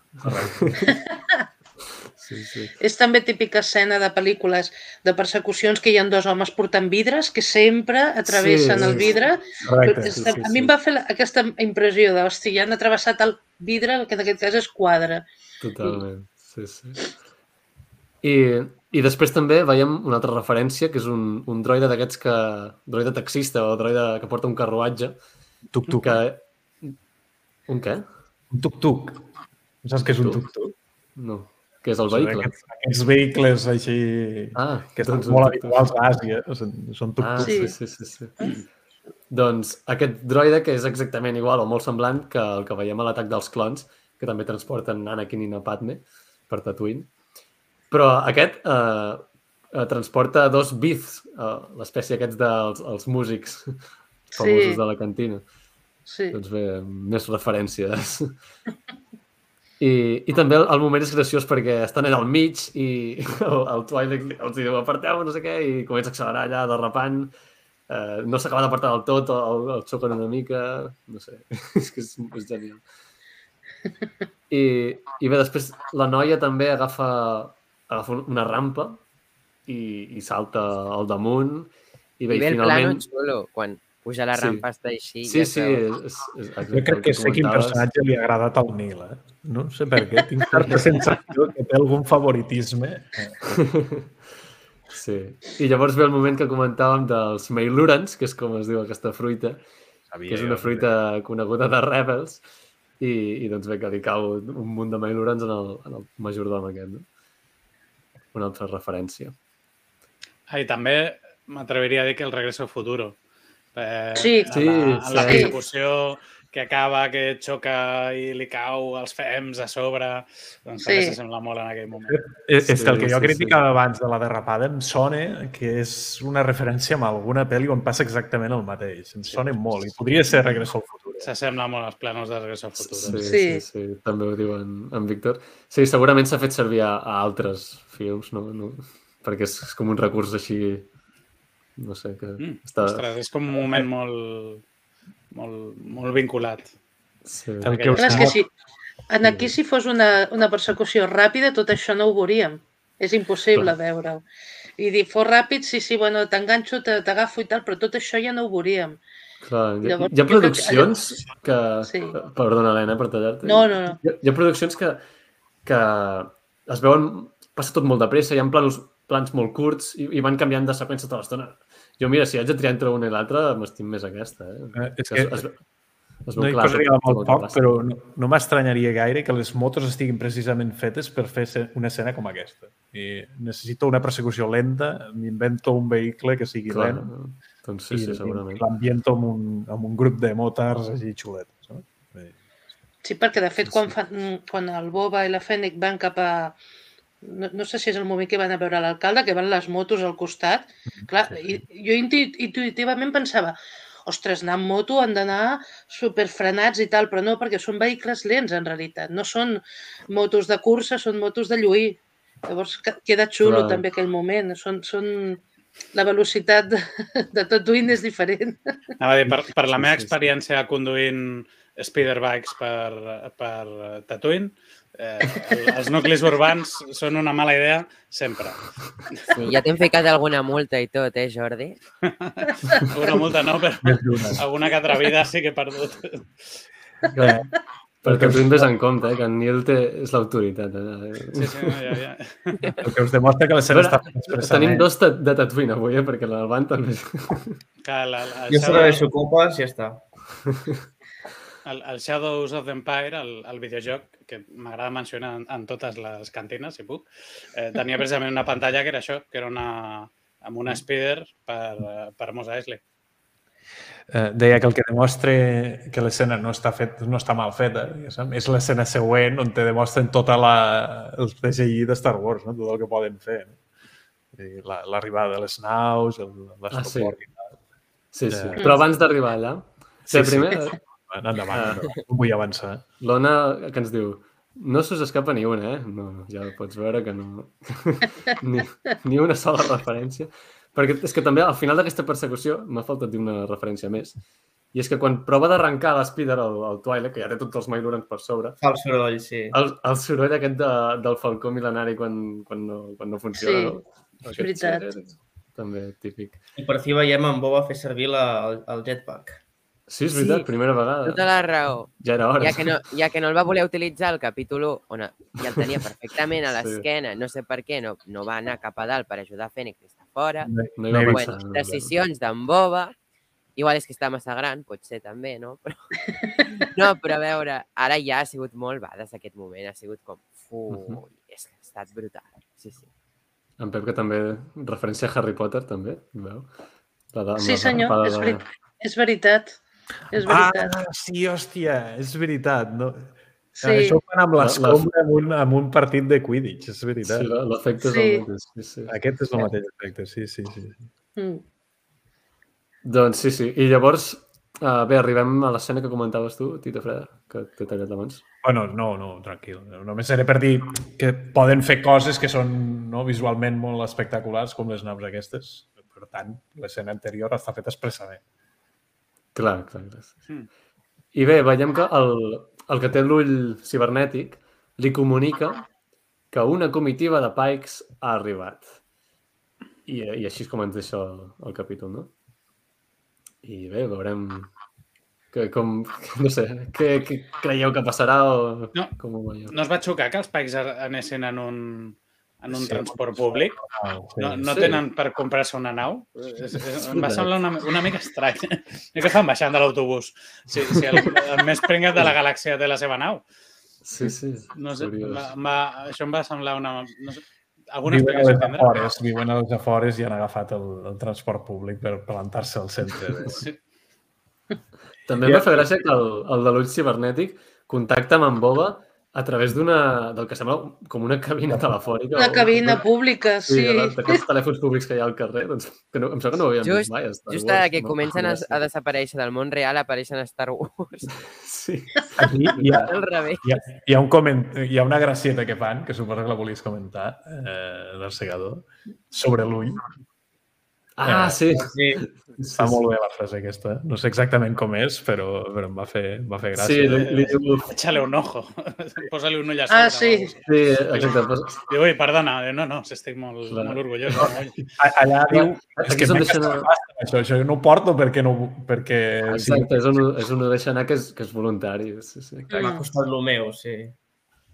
Speaker 1: Sí, sí.
Speaker 2: És també típica escena de pel·lícules de persecucions que hi ha dos homes portant vidres que sempre atravessen
Speaker 1: Sí,
Speaker 2: el
Speaker 1: sí,
Speaker 2: vidre.
Speaker 6: Correcte.
Speaker 1: Sí, sí,
Speaker 2: a mi em va fer la- aquesta impressió de, hosti, ja han atravessat el vidre, que en aquest cas és quadre.
Speaker 1: Totalment, sí, sí. I, I després també veiem una altra referència, que és un, un droide d'aquests que... droide taxista o droide que porta un carruatge.
Speaker 6: Tuk-tuk.
Speaker 1: Que... Un què?
Speaker 6: Un tuk-tuk. No saps què és un
Speaker 1: tuk-tuk? No. Què és el
Speaker 6: Són
Speaker 1: vehicle?
Speaker 6: Aquests, aquests vehicles així...
Speaker 1: Ah,
Speaker 6: que estan
Speaker 1: doncs
Speaker 6: molt habituals a Àsia. Són, són
Speaker 1: Ah,
Speaker 6: tuk-tuks.
Speaker 1: sí, sí, sí, sí. Doncs aquest droide que és exactament igual o molt semblant que el que veiem a l'atac dels clons, que també transporten Anakin i na Padme per Tatooine. Però aquest eh, eh, transporta dos Biths, eh, l'espècie aquests dels els músics famosos
Speaker 2: Sí.
Speaker 1: de la cantina.
Speaker 2: Sí.
Speaker 1: Doncs bé, més referències. I, I també el, el moment és graciós perquè estan allà al mig i el, el Twilight els diu aparteu, no sé què, i comença a accelerar allà derrapant. Eh, no s'acaba d'apartar del tot, el, el xoquen una mica, no sé, és que és, és genial. I, I bé, després la noia també agafa, agafa una rampa i, i salta al damunt i bé,
Speaker 3: I ve el
Speaker 1: finalment...
Speaker 3: plano xulo, quan puja la
Speaker 1: Sí.
Speaker 3: rampa està així.
Speaker 1: Sí,
Speaker 3: ja
Speaker 1: sí, és, és, és
Speaker 6: Jo crec que sé quin personatge li ha agradat al Nil, eh? No sé per què, tinc certa sensació que té algun favoritisme.
Speaker 1: Sí. I llavors ve el moment que comentàvem dels Mailurans, que és com es diu aquesta fruita,
Speaker 6: Sabia
Speaker 1: que és
Speaker 6: jo,
Speaker 1: una fruita coneguda de Rebels, i, i doncs bé, que li cau un munt de Mailurans en el, en el majordom aquest, no? Una altra referència.
Speaker 5: Ah, I també m'atreviria a dir que el Regreso al Futuro. Eh,
Speaker 2: Sí.
Speaker 5: en
Speaker 1: Sí,
Speaker 5: la, en la
Speaker 1: sí.
Speaker 5: persecució que acaba, que xoca i li cau els fems a sobre, doncs
Speaker 2: Sí.
Speaker 5: s'assembla molt en aquell moment.
Speaker 6: És, és
Speaker 1: Sí,
Speaker 6: que el que jo
Speaker 1: sí,
Speaker 6: criticava abans de la derrapada em sona que és una referència a alguna pel·li on passa exactament el mateix. Em sona molt i podria ser Regreso al futur. eh?
Speaker 5: S'assembla molt als planos de Regreso al Futuro.
Speaker 1: Sí, sí,
Speaker 2: Sí.
Speaker 1: sí, sí, també ho diu en, en Víctor. Sí, segurament s'ha fet servir a, a altres films, no? no? Perquè és, és com un recurs així, no sé, que
Speaker 5: Mm,
Speaker 1: està...
Speaker 5: Ostres, és com un moment molt, molt, molt vinculat.
Speaker 1: Sí.
Speaker 6: El que us
Speaker 2: Clar, és que si, en aquí si fos una, una persecució ràpida, tot això no ho veuríem. És impossible veure-ho. I dir, fos ràpid, sí, sí, bueno, t'enganxo, te- t'agafo i tal, però tot això ja no ho veuríem.
Speaker 1: Clar, hi, ha,
Speaker 2: Llavors,
Speaker 1: hi ha
Speaker 2: crec que
Speaker 1: produccions que...
Speaker 2: Sí.
Speaker 1: Perdona, Helena, per tallar-te.
Speaker 2: No, no, no.
Speaker 1: Hi ha, hi ha produccions que, que es veuen... Passa tot molt de pressa, hi ha planos, plans molt curts i, i van canviant de seqüència tota l'estona. Jo, mira, si haig de triar entre una i l'altra, m'estim més aquesta. Eh?
Speaker 6: Eh, és
Speaker 1: Que
Speaker 6: que
Speaker 1: es, es, es
Speaker 6: no hi
Speaker 1: clar
Speaker 6: posaria molt poc, però no, no m'estranyaria gaire que les motos estiguin precisament fetes per fer una escena com aquesta. I necessito una persecució lenta, m'invento un vehicle que sigui
Speaker 1: Clar,
Speaker 6: lent
Speaker 1: doncs sí, sí, segurament.
Speaker 6: i l'ambiento amb, un, amb un grup de motars així xuletes. No? Sí.
Speaker 2: Sí, perquè de fet
Speaker 1: Sí,
Speaker 2: quan,
Speaker 1: sí.
Speaker 2: fan, quan el Boba i la Fènix van cap a... No, no sé si és el moment que van a veure l'alcalde, que van les motos al costat. Clar, i, jo intu, intuïtivament pensava ostres, anar amb moto han d'anar superfrenats i tal, però no, perquè són vehicles lents en realitat. No són motos de cursa, són motos de lluir. Llavors que- queda xulo
Speaker 1: Clar.
Speaker 2: també aquell moment. Són, són... La velocitat de, de Tatooine és diferent.
Speaker 5: Anava a dir, per, per la meva experiència conduint speederbikes per, per Tatooine, eh, el- els nuclis urbans són una mala idea sempre.
Speaker 3: Sí, ja t'hem ficat alguna multa i tot, eh, Jordi?
Speaker 5: Una multa no, però alguna que altra vida sí que he perdut.
Speaker 6: Eh,
Speaker 1: Perquè tu en ves en compte, eh, que en Neil té, és l'autoritat. Eh?
Speaker 5: Sí, sí, no, ja, ja.
Speaker 6: el que us demostra que l'escena
Speaker 1: Veure,
Speaker 6: està feta expressament.
Speaker 1: Tenim dos de, de Tatooine avui, eh? perquè l'Alban també...
Speaker 5: Que la, la,
Speaker 4: Jo serveixo copes i ja està.
Speaker 5: El, el Shadows of the Empire, el, el videojoc, que m'agrada mencionar en, en totes les cantines, si puc, eh, tenia precisament una pantalla que era això, que era una, amb una speeder per, eh, per Mos Eisley.
Speaker 6: Eh, deia que el que demostra que l'escena no està fet, no està mal feta diguéssim, és l'escena següent on te demostren tota la, el CGI de Star Wars, no? tot el que poden fer. No? La- L'arribada de les naus, el- l'estoport i tal.
Speaker 1: Sí, sí.
Speaker 6: Eh.
Speaker 1: Però abans d'arribar allà, sí,
Speaker 6: Sí,
Speaker 1: primer,
Speaker 6: sí. Endavant, endavant, endavant. No vull avançar.
Speaker 1: l'Ona que ens diu no se us escapa ni una, eh? No, ja pots veure que no... ni, ni una sola referència. Perquè és que també al final d'aquesta persecució m'ha faltat dir una referència més. I és que quan prova d'arrencar l'Spider al, al Twilight, que ja té tots els Mailurans per sobre,
Speaker 4: Fa el soroll, sí.
Speaker 1: el, el soroll aquest de, del falcó mil·lenari quan, quan, no, quan no funciona,
Speaker 2: Sí,
Speaker 1: no?
Speaker 2: és
Speaker 1: Aquest
Speaker 2: veritat.
Speaker 1: També típic.
Speaker 4: I per fi veiem en Boba fer servir la, el, el jetpack.
Speaker 1: Sí, és veritat,
Speaker 3: Sí,
Speaker 1: primera vegada.
Speaker 3: Tota la raó.
Speaker 1: Ja era hora.
Speaker 3: Ja que, no, ja que no el va voler utilitzar al capítol 1, on ja el tenia perfectament a
Speaker 1: Sí.
Speaker 3: l'esquena, no sé per què, no, no va anar cap a dalt per ajudar Fènix, que està fora.
Speaker 1: No hi
Speaker 6: No
Speaker 1: va
Speaker 6: hi
Speaker 1: pensar,
Speaker 3: Bueno,
Speaker 1: no,
Speaker 3: decisions d'en Boba, igual és que està massa gran, pot ser també, no? Però, no, però a veure, ara ja ha sigut molt bades aquest moment, ha sigut com, ui,
Speaker 1: Mhm.
Speaker 3: és que ha estat brutal. Sí, sí.
Speaker 1: En Pep, que també referència a Harry Potter, també, veu? La de, amb
Speaker 2: Sí,
Speaker 1: la
Speaker 2: senyor,
Speaker 1: rampada
Speaker 2: és,
Speaker 1: de-
Speaker 2: veri és veritat. És veritat.
Speaker 6: Ah, sí, hòstia, és veritat. No?
Speaker 2: sí.
Speaker 6: Això ho fan amb
Speaker 1: La-
Speaker 6: l'escombra amb, un, amb un partit de Quidditch, és veritat.
Speaker 1: Sí, l'efecte és
Speaker 2: Sí.
Speaker 1: el mateix. Sí, sí.
Speaker 6: Aquest és el mateix efecte, sí, sí, sí.
Speaker 2: Mm.
Speaker 1: Doncs sí, sí. I llavors Uh, bé, arribem a l'escena que comentaves tu, Tito Freda, que t'he tallat abans.
Speaker 6: Bueno, no, no, tranquil. Només era per dir que poden fer coses que són no, visualment molt espectaculars, com les naus aquestes. Per tant, l'escena anterior està feta expressament.
Speaker 1: Clar, clar, clar.
Speaker 5: Mm.
Speaker 1: I bé, veiem que el, el que té l'ull cibernètic li comunica que una comitiva de Pikes ha arribat. I, i així és com ens deixa el, el capítol, no? I bé, veurem que, com, no sé, què, què creieu que passarà o
Speaker 5: No.
Speaker 1: com ho veieu?
Speaker 5: No es va xocar que els Pikes anessin en un, en un
Speaker 6: Sí.
Speaker 5: transport públic?
Speaker 6: Sí.
Speaker 5: No, no
Speaker 1: Sí.
Speaker 5: tenen per comprar-se una nau? És, és, em va semblar una, una mica estrany. I que fan baixant de l'autobús? Si, si el, el més pringat de la galàxia té la seva nau.
Speaker 1: Sí, sí.
Speaker 5: No sé, va, va, això em va semblar una... No sé, alguna
Speaker 6: Viuen a
Speaker 5: explicació
Speaker 6: les
Speaker 5: tindrà?
Speaker 6: afores, viuen a les afores i han agafat el, el transport públic per plantar-se al centre. De...
Speaker 5: Sí.
Speaker 1: També em va fer gràcia que el, el de l'ull cibernètic contacta amb en Boba a través d'una, del que sembla com una cabina telefònica.
Speaker 2: Una cabina pública,
Speaker 1: Sí,
Speaker 2: sí.
Speaker 1: d'aquests telèfons públics que hi ha al carrer. Doncs, que no, em sembla que no ho havíem
Speaker 3: Just-
Speaker 1: vist mai. Star
Speaker 3: Just
Speaker 1: Wars,
Speaker 3: ara que
Speaker 1: no?
Speaker 3: comencen a, a desaparèixer del món real, apareixen a Star Wars.
Speaker 1: Sí.
Speaker 6: Aquí hi ha,
Speaker 3: Al revés.
Speaker 6: hi, ha, hi, ha un coment, hi ha una gracieta que fan, que suposo que la volies comentar, eh, del segador, sobre l'ull.
Speaker 1: Ah,
Speaker 6: Eh,
Speaker 1: sí.
Speaker 4: Sí,
Speaker 6: Està molt bé la frase aquesta. No sé exactament com és, però, però em va fer, em va fer gràcia.
Speaker 1: Sí, li, li diu...
Speaker 5: Échale un ojo. Posa-li un ull a
Speaker 2: Ah,
Speaker 5: sobre.
Speaker 2: sí.
Speaker 1: Sí, exacte.
Speaker 5: Diu, ui, perdona. Eh, No, no, estic molt,
Speaker 1: Clar.
Speaker 5: molt orgullós. Oi.
Speaker 6: A- Allà diu, és que
Speaker 1: és on
Speaker 6: m'he
Speaker 1: deixen...
Speaker 6: això, això no ho porto perquè no... Perquè,
Speaker 1: Exacte, és on, és on ho deixa anar, que és, que és voluntari. Sí, sí.
Speaker 4: m'ha costat el meu, sí.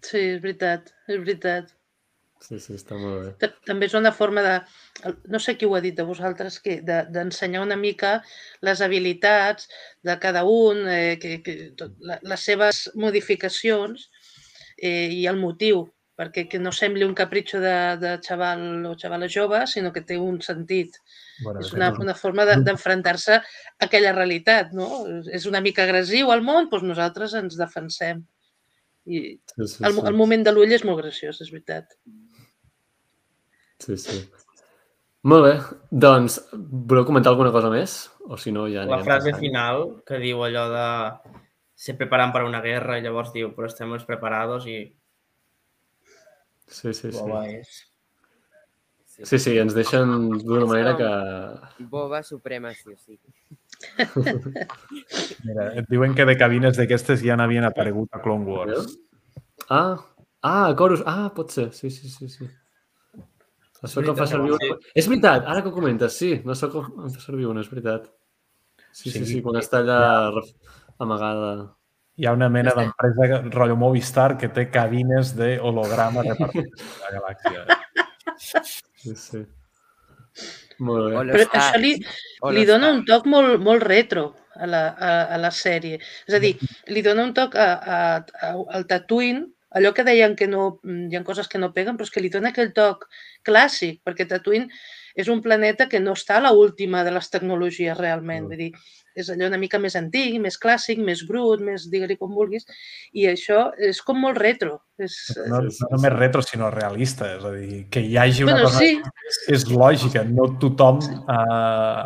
Speaker 2: Sí, és veritat, és veritat.
Speaker 1: Sí, sí, està molt bé.
Speaker 2: Ta- També és una forma de, no sé qui ho ha dit de vosaltres, que de- d'ensenyar una mica les habilitats de cada un, eh, que, que, tot, la, les seves modificacions eh, i el motiu, perquè que no sembli un capritxo de, de xaval o xavala jove, sinó que té un sentit.
Speaker 6: Bueno,
Speaker 2: És una, una forma de- d'enfrontar-se a aquella realitat, no? És una mica agressiu al món, doncs nosaltres ens defensem. I
Speaker 1: Sí, sí,
Speaker 2: el, el moment de l'ull és molt graciós, és veritat.
Speaker 1: Sí, sí. Molt bé. Doncs, voleu comentar alguna cosa més? O si no, ja
Speaker 4: La frase
Speaker 1: passant.
Speaker 4: final que diu allò de se preparan para una guerra i llavors diu però estemos preparados i
Speaker 1: Sí, sí, sí.
Speaker 4: Boba és...
Speaker 1: Sí, sí, ens deixen d'una manera que...
Speaker 3: Boba suprema, sí sí.
Speaker 6: Mira, et diuen que de cabines d'aquestes ja n'havien aparegut a Clone Wars.
Speaker 1: Ah, ah, Corus. Ah, pot ser. Sí, sí, sí, sí. Això que em fa servir
Speaker 4: sí.
Speaker 1: una... És veritat, ara que ho comentes, sí. No sé com fa servir una, és veritat. Sí, sí,
Speaker 6: Sí.
Speaker 1: sí, quan està allà ref- amagada.
Speaker 6: Hi ha una mena d'empresa, rotllo Movistar, que té cabines d'holograma repartides a la galàxia.
Speaker 1: Sí, sí. Molt bé.
Speaker 2: Però això li, li dona un toc molt, molt retro a la, a, a la sèrie. És a dir, li dona un toc a, a, a, al Tatooine, allò que deien que no, mm, hi ha coses que no peguen, però és que li dona aquell toc clàssic, perquè Tatooine és un planeta que no està a l'última de les tecnologies realment. Vull dir, és allò una mica més antic, més clàssic, més brut, més digue-li com vulguis, i això és com molt retro. És,
Speaker 6: No, no només retro, sinó realista. És a dir, que hi hagi una
Speaker 2: bueno,
Speaker 6: cosa
Speaker 2: sí,
Speaker 6: és, és lògica. No tothom a,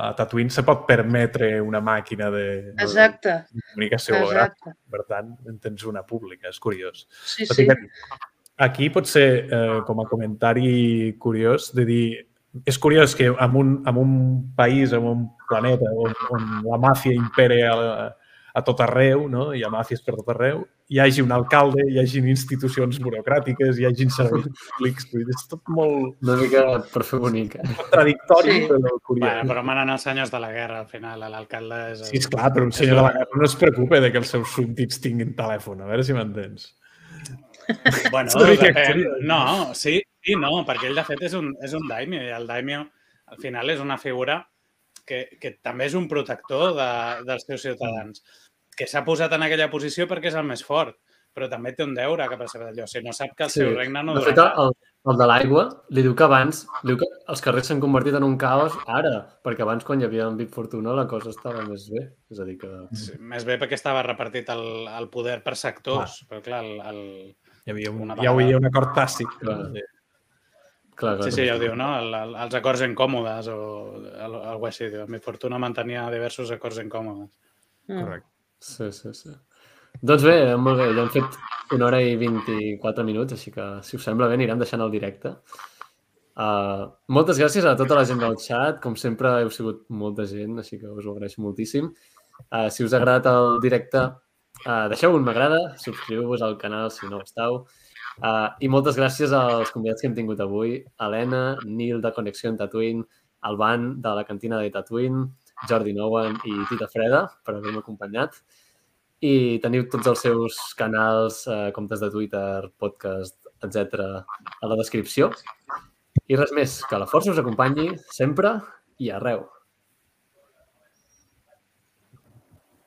Speaker 6: a Tatooine se pot permetre una màquina de,
Speaker 2: exacte,
Speaker 6: de comunicació
Speaker 2: exacte.
Speaker 6: Per tant, en tens una pública. És curiós.
Speaker 2: Sí,
Speaker 6: Tot
Speaker 2: sí.
Speaker 6: Aquí pot ser, eh, com a comentari curiós, de dir, és curiós que en un, en un país, en un planeta on, on la màfia impere a, a tot arreu, no? hi ha màfies per tot arreu, hi hagi un alcalde, hi hagin institucions burocràtiques, hi hagin serveis públics, és tot molt
Speaker 1: Una mica per fer bonic. eh?
Speaker 6: contradictori,
Speaker 2: Sí.
Speaker 6: però curiós.
Speaker 5: Bueno, però manen els senyors de la guerra, al final. L'alcalde és... el-
Speaker 6: Sí, esclar, però un senyor de la guerra no es preocupa de que els seus súbdits tinguin telèfon, a veure si m'entens.
Speaker 5: Bueno, depèn. No, sí, sí, no, perquè ell de fet és un, és un daimio i el daimio al final és una figura que, que també és un protector de, dels seus ciutadans, que s'ha posat en aquella posició perquè és el més fort, però també té un deure cap a la seva allò. Si no sap que el
Speaker 1: Sí.
Speaker 5: seu regne no
Speaker 1: De fet, el, el de l'aigua li diu que abans, li diu que els carrers s'han convertit en un caos ara, perquè abans quan hi havia en Big Fortuna la cosa estava més bé. És a dir que...
Speaker 5: Sí, més bé perquè estava repartit el, el poder per sectors, però clar, el, el,
Speaker 6: Hi havia un,
Speaker 5: Una
Speaker 6: hi havia
Speaker 5: vegada.
Speaker 6: un acord tàcit.
Speaker 1: Clar. Clar, clar,
Speaker 5: Sí, sí, ja ho diu, no? El, el, els acords incòmodes o el, algo així. Diu. Mi fortuna mantenia diversos acords incòmodes.
Speaker 2: Mm.
Speaker 6: Correcte.
Speaker 1: Sí, sí, sí. Doncs bé, molt bé, ja hem fet una hora i 24 minuts, així que, si us sembla bé, anirem deixant el directe. Uh, moltes gràcies a tota la gent del chat. Com sempre, heu sigut molta gent, així que us ho agraeixo moltíssim. Uh, si us ha agradat el directe, uh, deixeu un m'agrada, subscriu-vos al canal si no ho esteu. Uh, I moltes gràcies als convidats que hem tingut avui. Helena, Nil de Connexió en Tatooine, Alban de la cantina de Tatooine, Jordi Nowen i Tita Freda per haver-me acompanyat. I teniu tots els seus canals, eh, comptes de Twitter, podcast, etc a la descripció. I res més, que la força us acompanyi sempre i arreu.